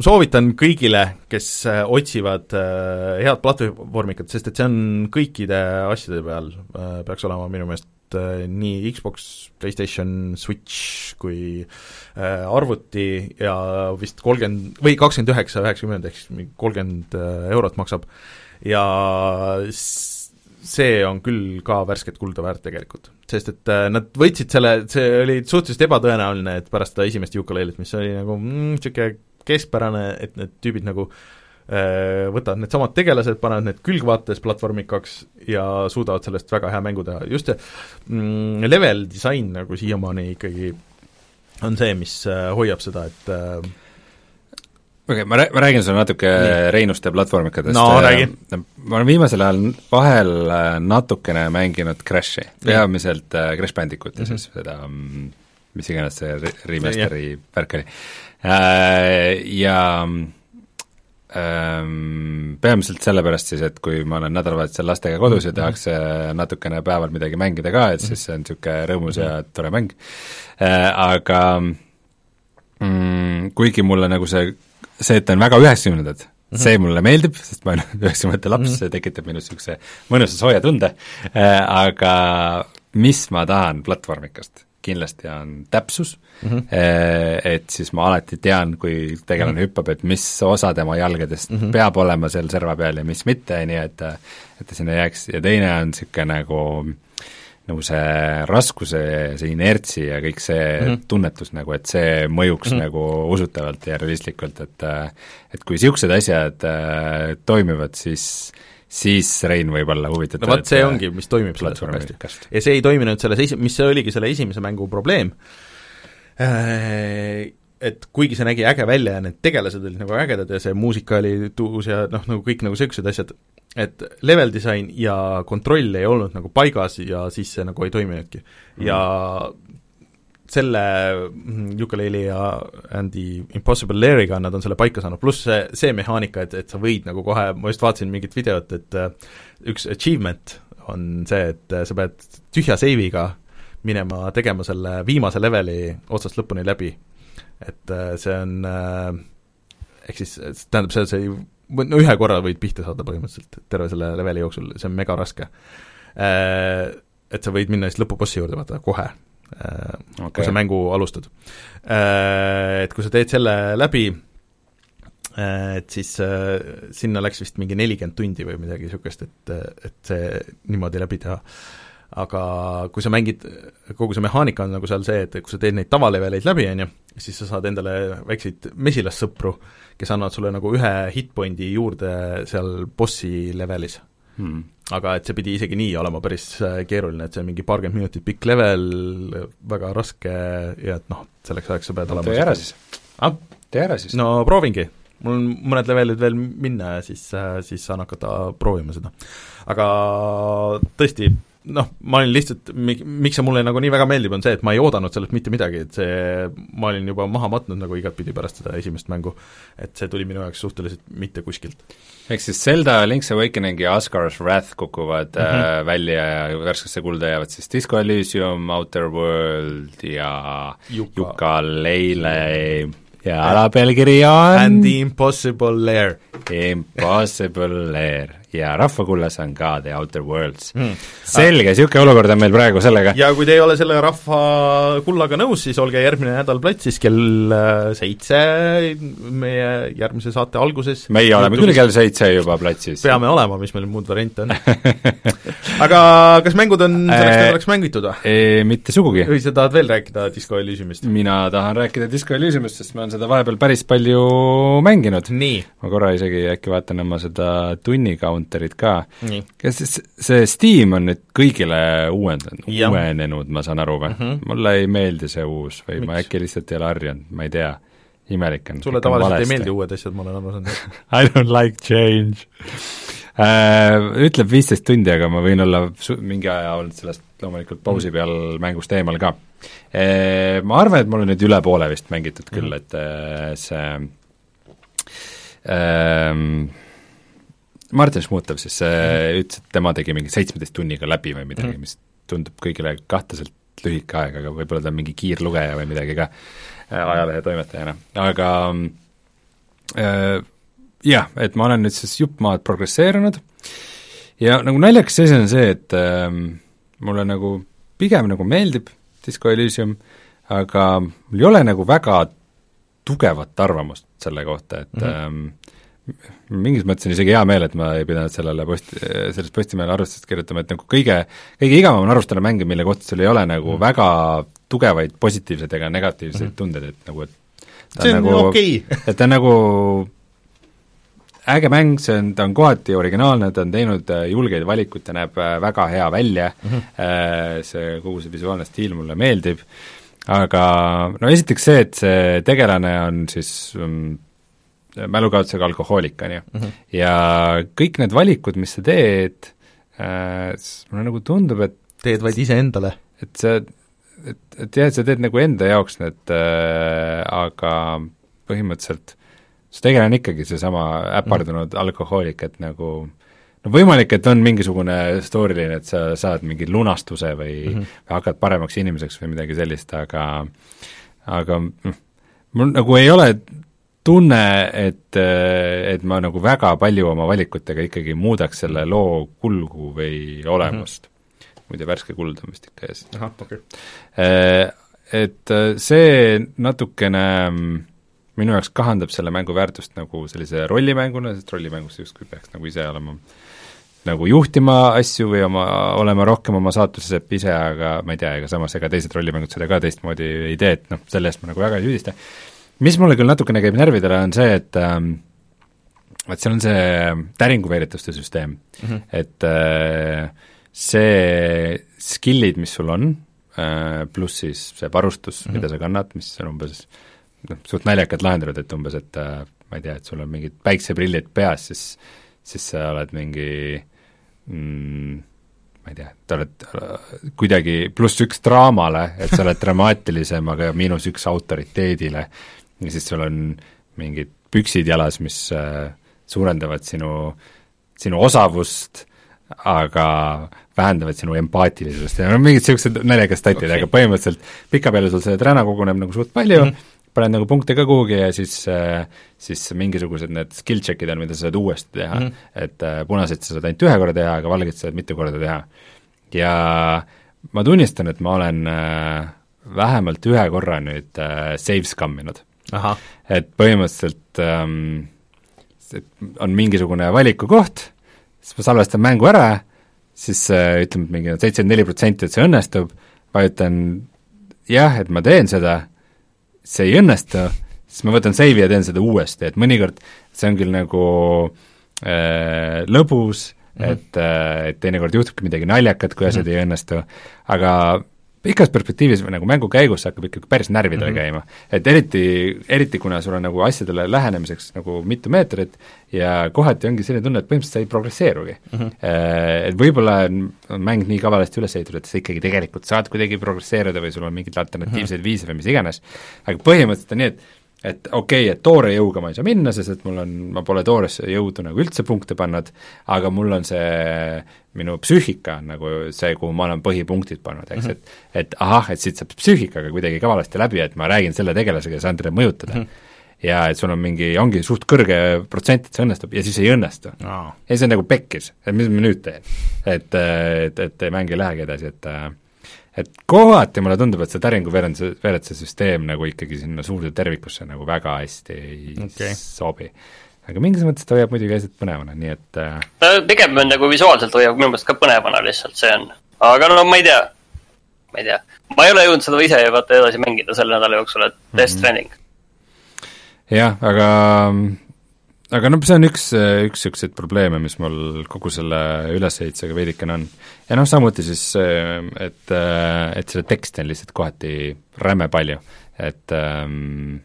soovitan kõigile, kes äh, otsivad äh, head platvormikat, sest et see on kõikide asjade peal äh,, peaks olema minu meelest äh, nii Xbox, PlayStation, Switch kui äh, arvuti ja vist kolmkümmend või kakskümmend üheksa, üheksakümmend ehk siis kolmkümmend äh, eurot maksab ja see on küll ka värsket kulda väärt tegelikult. sest et nad võtsid selle, see oli suhteliselt ebatõenäoline, et pärast seda esimest Ukulele't, mis oli nagu niisugune mm, keskpärane, et need tüübid nagu äh, võtavad needsamad tegelased, panevad need külgvaates platvormikaks ja suudavad sellest väga hea mängu teha, just see mm, level disain nagu siiamaani ikkagi on see, mis äh, hoiab seda, et äh, okei okay,, ma rää-, ma räägin sulle natuke Nii. Reinuste platvormikadest. no räägi. ma olen viimasel ajal vahel äh, natukene mänginud Crashi, peamiselt äh, Crash Bandicooti mm, -hmm. siis seda mm, mis iganes see remasteri värk oli äh,. Ja ähm, peamiselt sellepärast siis, et kui ma olen nädalavahetusel lastega kodus ja mhm. tehakse natukene päeval midagi mängida ka, et siis see on niisugune rõõmus ja mhm. tore mäng äh,, aga mm, kuigi mulle nagu see see, et ta on väga üheksakümnendad -hmm. see mulle meeldib, sest ma olen [laughs] üheksakümnendate laps see tekitab minus niisuguse mõnusa sooja tunde äh,, aga mis ma tahan platvormikast, kindlasti on täpsus mm, -hmm. et siis ma alati tean, kui tegelane mm -hmm. hüppab, et mis osa tema jalgadest mm -hmm. peab olema seal serva peal ja mis mitte, nii et et ta sinna jääks ja teine on niisugune nagu äh, nagu see raskuse, see inertsi ja kõik see mm -hmm. tunnetus nagu, et see mõjuks mm -hmm. nagu usutavalt ja realistlikult, et et kui niisugused asjad äh, toimivad, siis siis Rein võib olla huvitatud no vot, see ongi, mis toimib selles hästi. ja see ei toiminud selles esi-, mis see oligi selle esimese mängu probleem äh,, et kuigi see nägi äge välja ja need tegelased olid nagu ägedad ja see muusika oli tuus ja noh, nagu kõik nagu niisugused asjad, et level disain ja kontroll ei olnud nagu paigas ja siis see nagu ei toiminudki mm. ja selle Yooka-Laylee ja Andy Impossible Lair'iga nad on selle paika saanud, pluss see, see mehaanika, et, et sa võid nagu kohe, ma just vaatasin mingit videot, et äh, üks achievement on see, et äh, sa pead tühja save'iga minema tegema selle viimase leveli otsast lõpuni läbi. et äh, see on ehk siis tähendab, see, see no ühe korra võid pihta saada põhimõtteliselt terve selle leveli jooksul, see on mega raske. Et sa võid minna siis lõpubossi juurde, vaata, kohe okay., äh, kui sa mängu alustad. Äh, et kui sa teed selle läbi, äh, et siis sinna läks vist mingi nelikümmend tundi või midagi niisugust, et, et see niimoodi läbi teha. aga kui sa mängid, kogu see mehaanika on nagu seal see, et kui sa teed neid tavaleveleid läbi, on ju, siis sa saad endale väikseid mesilassõpru, kes annavad sulle nagu ühe hitpointi juurde seal bossi levelis hmm aga et see pidi isegi nii olema päris äh, keeruline, et see on mingi paarkümmend minutit pikk level, väga raske ja et noh, selleks ajaks sa pead no, olema tee ära siis ah?. tee ära siis. no proovingi, mul on mõned levelid veel minna ja siis, äh, siis saan hakata proovima seda. aga tõesti, noh, ma olin lihtsalt, miks see mulle nagu nii väga meeldib, on see, et ma ei oodanud sellelt mitte midagi, et see, ma olin juba maha matnud nagu igatpidi pärast seda esimest mängu. et see tuli minu jaoks suhteliselt mitte kuskilt. ehk siis Zelda, Link's Awakening ja Asgar's Wrath kukuvad mm -hmm. äh, välja ja värskesse kulda jäävad siis Disco Elysium, Outer World ja Yooka-Laylee ja alapealkiri on And the Impossible Lair. Impossible Lair ja Rahvakullas on ka The Outer Worlds mm.. selge, niisugune olukord on meil praegu sellega. ja kui te ei ole selle Rahvakullaga nõus, siis olge järgmine nädal platsis kell äh, seitse meie järgmise saate alguses. meie oleme küll kell seitse juba platsis. peame olema, mis meil muud variante on [laughs] aga kas mängud on selleks äh, nädalaks mängitud või? Mitte sugugi. või sa tahad veel rääkida Disco Elysiumist? mina tahan rääkida Disco Elysiumist, sest ma olen seda vahepeal päris palju mänginud. ma korra isegi äkki vaatan oma seda tunnikaunt Counterit ka. siis see Steam on nüüd kõigile uuendanud, uuenenud, ma saan aru või mm? -hmm. mulle ei meeldi see uus või Miks? ma äkki lihtsalt ei ole harjunud, ma ei tea, imelik on. sulle tavaliselt valesti. ei meeldi uued asjad, ma olen aru saanud [laughs] I don't like change uh,. Ütleb viisteist tundi, aga ma võin olla su-, mingi aja olnud sellest loomulikult pausi mhm. peal mm. mängust eemal ka uh,. Ma arvan, et mul on nüüd üle poole vist mängitud küll mm, -hmm. et uh, see uh, Martin Šmutov siis äh, ütles, et tema tegi mingi seitsmeteist tunniga läbi või midagi mm, mis tundub kõigile kahtlaselt lühike aeg, aga võib-olla ta on mingi kiirlugeja või midagi ka äh, ajalehe toimetajana, aga äh, jah, et ma olen nüüd siis jupp maad progresseerunud ja nagu naljakas asi on see, et äh, mulle nagu pigem nagu meeldib Disco Elysium, aga mul ei ole nagu väga tugevat arvamust selle kohta, et mm -hmm. äh, mingis mõttes on isegi hea meel, et ma ei pidanud sellele post-, sellest Postimehele arvustust kirjutama, et nagu kõige, kõige igavam on arvustada mänge, mille kohta sul ei ole nagu mm. väga tugevaid positiivseid ega negatiivseid mm. tundeid, et nagu et see on nagu, okei okay. [laughs] et ta on nagu äge mäng, see on, ta on kohati originaalne, ta on teinud äh, julgeid valikuid, ta näeb äh, väga hea välja mm, -hmm. see, kogu see visuaalne stiil mulle meeldib, aga no esiteks see, et see tegelane on siis um, mälukaotusega alkohoolik, on ju mm. -hmm. ja kõik need valikud, mis sa teed äh,, mulle nagu tundub, et teed vaid iseendale? et sa, et, et jah, et sa teed nagu enda jaoks need äh,, aga põhimõtteliselt su tegelane on ikkagi seesama äpardunud mm -hmm. alkohoolik, et nagu no võimalik, et on mingisugune storyline, et sa saad mingi lunastuse või mm, -hmm. või hakkad paremaks inimeseks või midagi sellist, aga aga noh, mul nagu ei ole tunne, et, et ma nagu väga palju oma valikutega ikkagi muudaks selle loo kulgu või olemust mm. -hmm. muide, värske kuld on vist ikka ees. ahah, okei okay.. Äh, et äh, see natukene mm, minu jaoks kahandab selle mängu väärtust nagu sellise rollimänguna, sest rollimängus justkui peaks nagu ise olema nagu juhtima asju või oma, olema rohkem oma saatuse sepp ise, aga ma ei tea, ega samas ega teised rollimängud seda ka teistmoodi ei tee, et noh, selle eest ma nagu väga ei süüdista mis mulle küll natukene käib närvidele, on see, et ähm, et seal on see täringuveerituste süsteem mm, -hmm. et äh, see skill'id, mis sul on äh,, pluss siis see varustus mm, -hmm. mida sa kannad, mis on umbes noh, suht naljakalt lahendatud, et umbes, et äh, ma ei tea, et sul on mingid päikseprillid peas, siis siis sa oled mingi mm, ma ei tea, te olete äh, kuidagi pluss üks draamale, et sa oled [laughs] dramaatilisem, aga miinus üks autoriteedile, ja siis sul on mingid püksid jalas, mis äh, suurendavad sinu, sinu osavust, aga vähendavad sinu empaatilisust ja no mingid niisugused naljakad statid okay., aga põhimõtteliselt pikapeale sul see träna koguneb nagu suht palju mm, -hmm paned nagu punkte ka kuhugi ja siis, siis mingisugused need skill check'id on, mida sa saad uuesti teha mm, -hmm. et äh, punaseid sa saad ainult ühe korra teha, aga valgeid sa saad mitu korda teha. ja ma tunnistan, et ma olen äh, vähemalt ühe korra nüüd äh, save scum inud. Et põhimõtteliselt ähm, on mingisugune valikukoht, siis ma salvestan mängu ära, siis äh, ütleme, et mingi seitsekümmend neli protsenti, et see õnnestub, vajutan jah, et ma teen seda, see ei õnnestu, siis ma võtan save'i ja teen seda uuesti, et mõnikord see on küll nagu äh, lõbus mm, -hmm. et et teinekord juhtubki midagi naljakat, kui asjad mm -hmm. ei õnnestu, aga pikas perspektiivis või nagu mängu käigus hakkab ikkagi päris närvidele mm -hmm. käima. et eriti, eriti kuna sul on nagu asjadele lähenemiseks nagu mitu meetrit ja kohati ongi selline tunne, et põhimõtteliselt sa ei progresseerugi mm. -hmm. Et võib-olla on, mäng nii kavalasti üles ehitatud, et sa ikkagi tegelikult saad kuidagi progresseeruda või sul on mingeid alternatiivseid mm -hmm. viise või mis iganes, aga põhimõtteliselt on nii, et et okei okay,, et toore jõuga ma ei saa minna, sest et mul on, ma pole tooresse jõudu nagu üldse punkte pannud, aga mul on see, minu psüühika on nagu see, kuhu ma olen põhipunktid pannud, eks mm, -hmm. et et ahah, et siit saab psüühikaga kuidagi kavalasti läbi, et ma räägin selle tegelasega ja saan teda mõjutada mm. -hmm ja et sul on mingi, ongi suht kõrge protsent, et see õnnestub ja siis ei õnnestu oh.. ja see on nagu pekkis, et mis ma nüüd teen. et, et, et ei lähegi edasi, et äh, et kohati mulle tundub, et see täringu veerenduse, veeretse süsteem nagu ikkagi sinna suurde tervikusse nagu väga hästi ei okay. sobi. aga mingis mõttes ta hoiab muidugi asjad põnevana, nii et äh... ta pigem on nagu visuaalselt hoiab minu meelest ka põnevana lihtsalt, see on, aga no ma ei tea, ma ei tea, ma ei ole jõudnud seda ise vaata edasi mängida selle nädala jooksul, et Death mm -hmm. Stranding. jah, aga aga noh, see on üks, üks niisuguseid probleeme, mis mul kogu selle ülesehitusega veidikene on. ja noh, samuti siis et, et seda teksti on lihtsalt kohati räme palju, et ähm,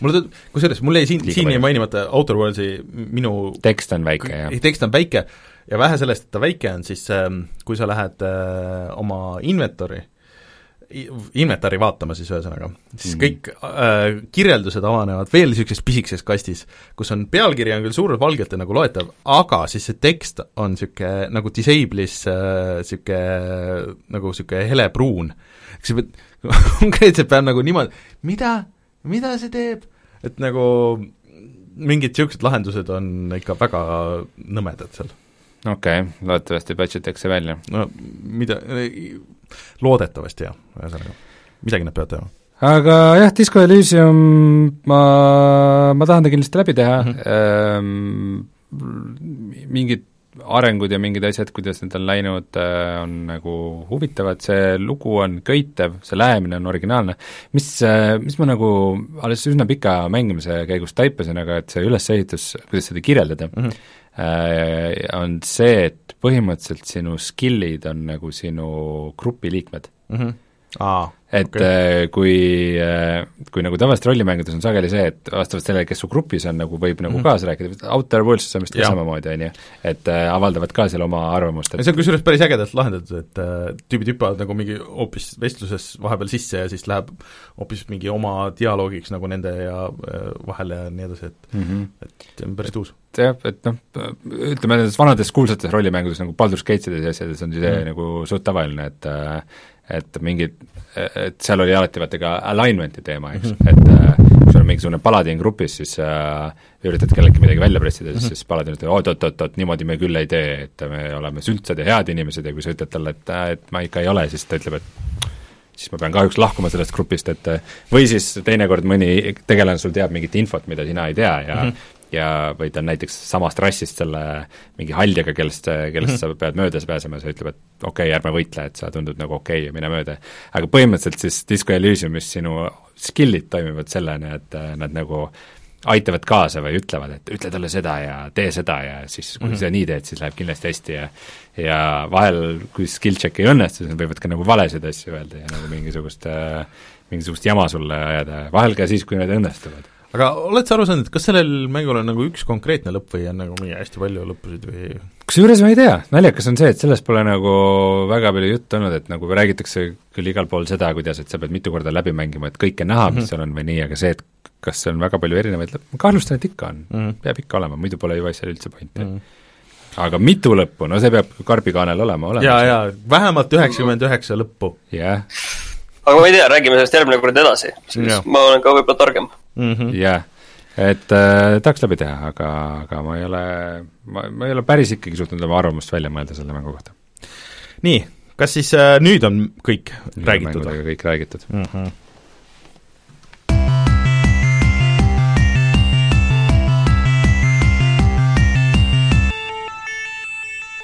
mulle tundub, kusjuures mul jäi siin, siin jäi mainimata Outer Worldsi minu tekst on väike, jah. tekst on väike ja vähe sellest, et ta väike on, siis ähm, kui sa lähed äh, oma inventory äh, inventari vaatama siis ühesõnaga, siis mm. kõik äh, kirjeldused avanevad veel niisuguses pisikeses kastis, kus on, pealkiri on küll suurelt valgelt nagu loetav, aga siis see tekst on niisugune nagu disable'is niisugune äh, nagu niisugune helepruun. sa pead, konkreetselt peab nagu niimoodi, mida, mida see teeb, et nagu mingid niisugused lahendused on ikka väga nõmedad seal. okei okay,, loodetavasti patch itakse välja. no mida, loodetavasti jah, ühesõnaga, midagi nad peavad tegema aga jah, Disco Elysium ma, ma tahan ta kindlasti läbi teha mm, -hmm. mingid arengud ja mingid asjad, kuidas need on läinud, äh, on nagu huvitavad, see lugu on köitev, see lähemine on originaalne, mis, äh, mis ma nagu alles üsna pika mängimise käigus taipasin, aga et see ülesehitus, kuidas seda kirjeldada mm, -hmm. On see, et põhimõtteliselt sinu skill'id on nagu sinu grupi liikmed mm. -hmm. Aa, et okay. Äh, kui, äh, kui nagu tavaliselt rollimängudes on sageli see, et vastavalt sellele, kes su grupis on, nagu võib nagu mm -hmm. kaasa rääkida, Outer Worldsis on vist ka samamoodi, on ju, et äh, avaldavad ka seal oma arvamust, et see on kusjuures päris ägedalt lahendatud, et äh, tüübid hüppavad nagu mingi hoopis vestluses vahepeal sisse ja siis läheb hoopis mingi oma dialoogiks nagu nende ja äh, vahel ja nii edasi, et mm -hmm. et see on päris uus. jah, et noh, ütleme nendes vanades kuulsates rollimängudes nagu Baldur's Gatesides ja asjades on see mm nagu suht tavaline, et äh, et mingid, et seal oli alati vaata ka alignment'i teema, eks mm, -hmm. et äh, kui sul on mingisugune paladin grupis, siis äh, üritad kellelgi midagi välja pressida, siis mm, -hmm. siis paladin ütleb oot-oot-oot, niimoodi me küll ei tee, et me oleme süldsad ja head inimesed ja kui sa ütled talle, et äh, et ma ikka ei ole, siis ta ütleb, et siis ma pean kahjuks lahkuma sellest grupist, et või siis teinekord mõni tegelane sul teab mingit infot, mida sina ei tea ja mm -hmm ja või ta on näiteks samast rassist selle mingi haljaga, kellest, kellest sa pead mööda pääsema ja see ütleb, et okei okay,, ärme võitle, et sa tundud nagu okei okay ja mine mööda. aga põhimõtteliselt siis Disco Elysiumis sinu skill'id toimivad sellena, et äh, nad nagu aitavad kaasa või ütlevad, et ütle talle seda ja tee seda ja siis kui mm -hmm. sa nii teed, siis läheb kindlasti hästi ja ja vahel, kui skill check ei õnnestu, siis nad võivad ka nagu valesid asju öelda ja nagu mingisugust äh, mingisugust jama sulle ajada, vahel ka siis, kui need õnnestuvad aga oled sa aru saanud, et kas sellel mängul on nagu üks konkreetne lõpp või on nagu mingi hästi palju lõppusid või kusjuures ma ei tea, naljakas on see, et sellest pole nagu väga palju juttu olnud, et nagu räägitakse küll igal pool seda, kuidas, et sa pead mitu korda läbi mängima, et kõike näha mm, -hmm. mis seal on või nii, aga see, et kas on väga palju erinevaid lõppe, ma kahtlustan, et ikka on mm, -hmm. peab ikka olema, muidu pole ju asjal üldse pointi mm. -hmm aga mitu lõppu, no see peab karbikaanel olema olemas. jaa, jaa, vähemalt üheksakümmend üheksa lõppu. jah yeah. aga ma ei tea, räägime sellest järgmine kord edasi, siis ja. ma olen ka võib-olla targem mm -hmm.. jah et äh, tahaks läbi teha, aga, aga ma ei ole, ma, ma ei ole päris ikkagi suutnud oma arvamust välja mõelda selle mängu kohta. nii, kas siis äh, nüüd on kõik nüüd räägitud? kõik räägitud mm. -hmm.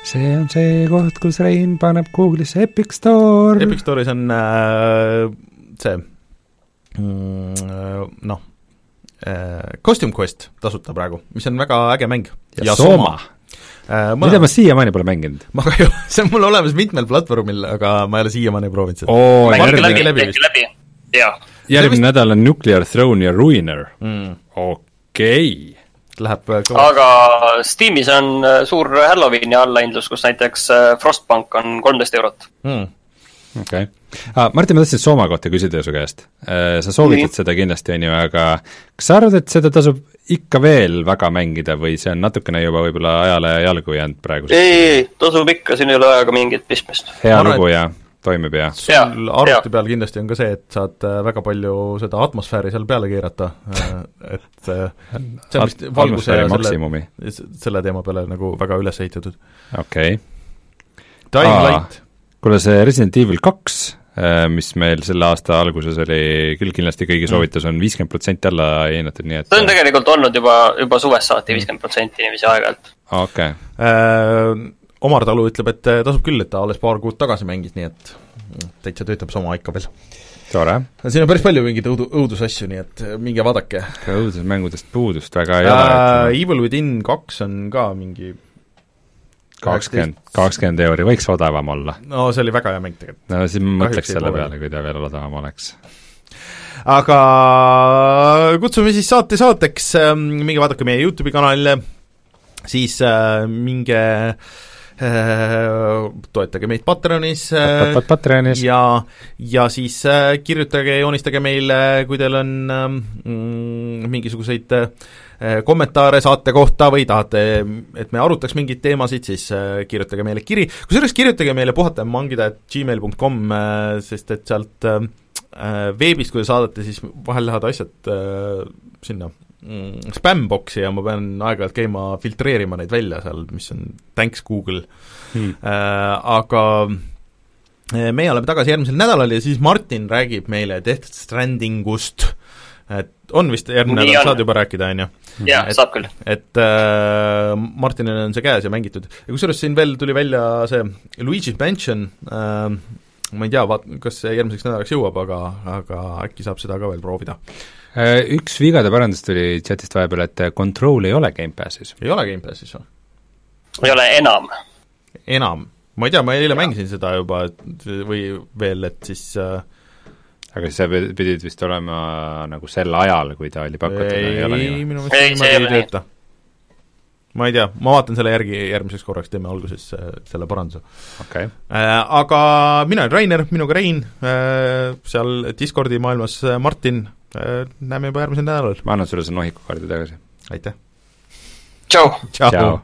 see on see koht, kus Rein paneb Google'isse Epic Store. Epic Store'is on äh, see mm, noh äh, Costume Quest tasuta praegu, mis on väga äge mäng. ja, ja Soma, Soma.. Äh, ma, mida ma siiamaani pole mänginud? [laughs] ma ka ei ole, see on mul olemas mitmel platvormil, aga ma ei ole siiamaani proovinud seda. mängige läbi, läbi, läbi, jaa. järgmine vist... nädal on Nuclear Throne ja Ruiner mm., okei okay. Läheb äh, kõva. aga Steamis on äh, suur Halloweeni allahindlus, kus näiteks Frostbank on kolmteist eurot mm okei okay. Ah,. Martin, ma tahtsin Sooma kohta küsida su käest. Äh, sa soovitad Nii. seda kindlasti, on ju, aga kas sa arvad, et seda tasub ikka veel väga mängida või see on natukene juba võib-olla ajale jalgu jäänud praegu? ei, ei, tasub ikka, siin ei ole ajaga mingit pistmist. hea lugu ja toimib ja sul arvuti peal kindlasti on ka see, et saad äh, väga palju seda atmosfääri seal peale keerata, äh, et see on vist valguse ja selle, selle teema peale nagu väga üles ehitatud. okei okay.. Dying Aa. Light kuule, see Resident Evil kaks, mis meil selle aasta alguses oli küll kindlasti kõigi mm. soovitus, on viiskümmend protsenti alla hinnatud, nii et ta on tegelikult olnud juba, juba suvest saati mm. viiskümmend protsenti niiviisi aeg-ajalt. okei okay. äh,. Omar Talu ütleb, et äh, tasub küll, et ta alles paar kuud tagasi mängis, nii et täitsa töötab sama ikka veel. tore. siin on päris palju mingeid õudu, õudusasju, nii et äh, minge vaadake. õudusmängudest puudust väga ei äh, ole. Evil within kaks on ka mingi kakskümmend, kakskümmend euri võiks odavam olla. no see oli väga hea mäng tegelikult. no siis ma mõtleks selle peale, kui ta veel odavam oleks. aga kutsume siis saate saateks, ähm, minge vaadake meie YouTube'i kanalile, siis äh, minge äh, toetage meid Patreonis äh, Patreonis ja, ja siis äh, kirjutage, joonistage meile, kui teil on ähm, mm, mingisuguseid Äh, kommentaare saate kohta või tahate, et me arutaks mingeid teemasid, siis äh, kirjutage meile kiri, kusjuures kirjutage meile puhatajamangida.gmail.com, äh, sest et sealt veebist, kui te saadate, siis vahel lähevad asjad sinna mm, spämmboksi ja ma pean aeg-ajalt käima filtreerima neid välja seal, mis on thanks Google. Hmm., aga meie oleme tagasi järgmisel nädalal ja siis Martin räägib meile Death Strandingust, et on vist järgmine nädal, saad juba rääkida, on ju? jaa, saab küll. et äh, Martinil on see käes ja mängitud. ja kusjuures siin veel tuli välja see Luigi's Mansion äh,, ma ei tea, vaat-, kas see järgmiseks nädalaks jõuab, aga, aga äkki saab seda ka veel proovida. Äh, üks vigade parandus tuli chatist vahepeal, et Control ei ole Gamepassis. ei ole Gamepassis või? ei ole enam. enam? ma ei tea, ma eile ja. mängisin seda juba, et või veel, et siis äh, aga sa pidid vist olema nagu sel ajal, kui ta oli pakutud, ei ole nii või? minu meelest niimoodi ei tööta. ma ei tea, ma vaatan selle järgi järgmiseks korraks, teeme alguses äh, selle paranduse okay.. Äh, aga mina olen Rainer, minuga Rein, äh, seal Discordi maailmas Martin, näeme juba järgmisel nädalal. ma annan sulle selle nohikukaardi tagasi. aitäh! tšau! tšau!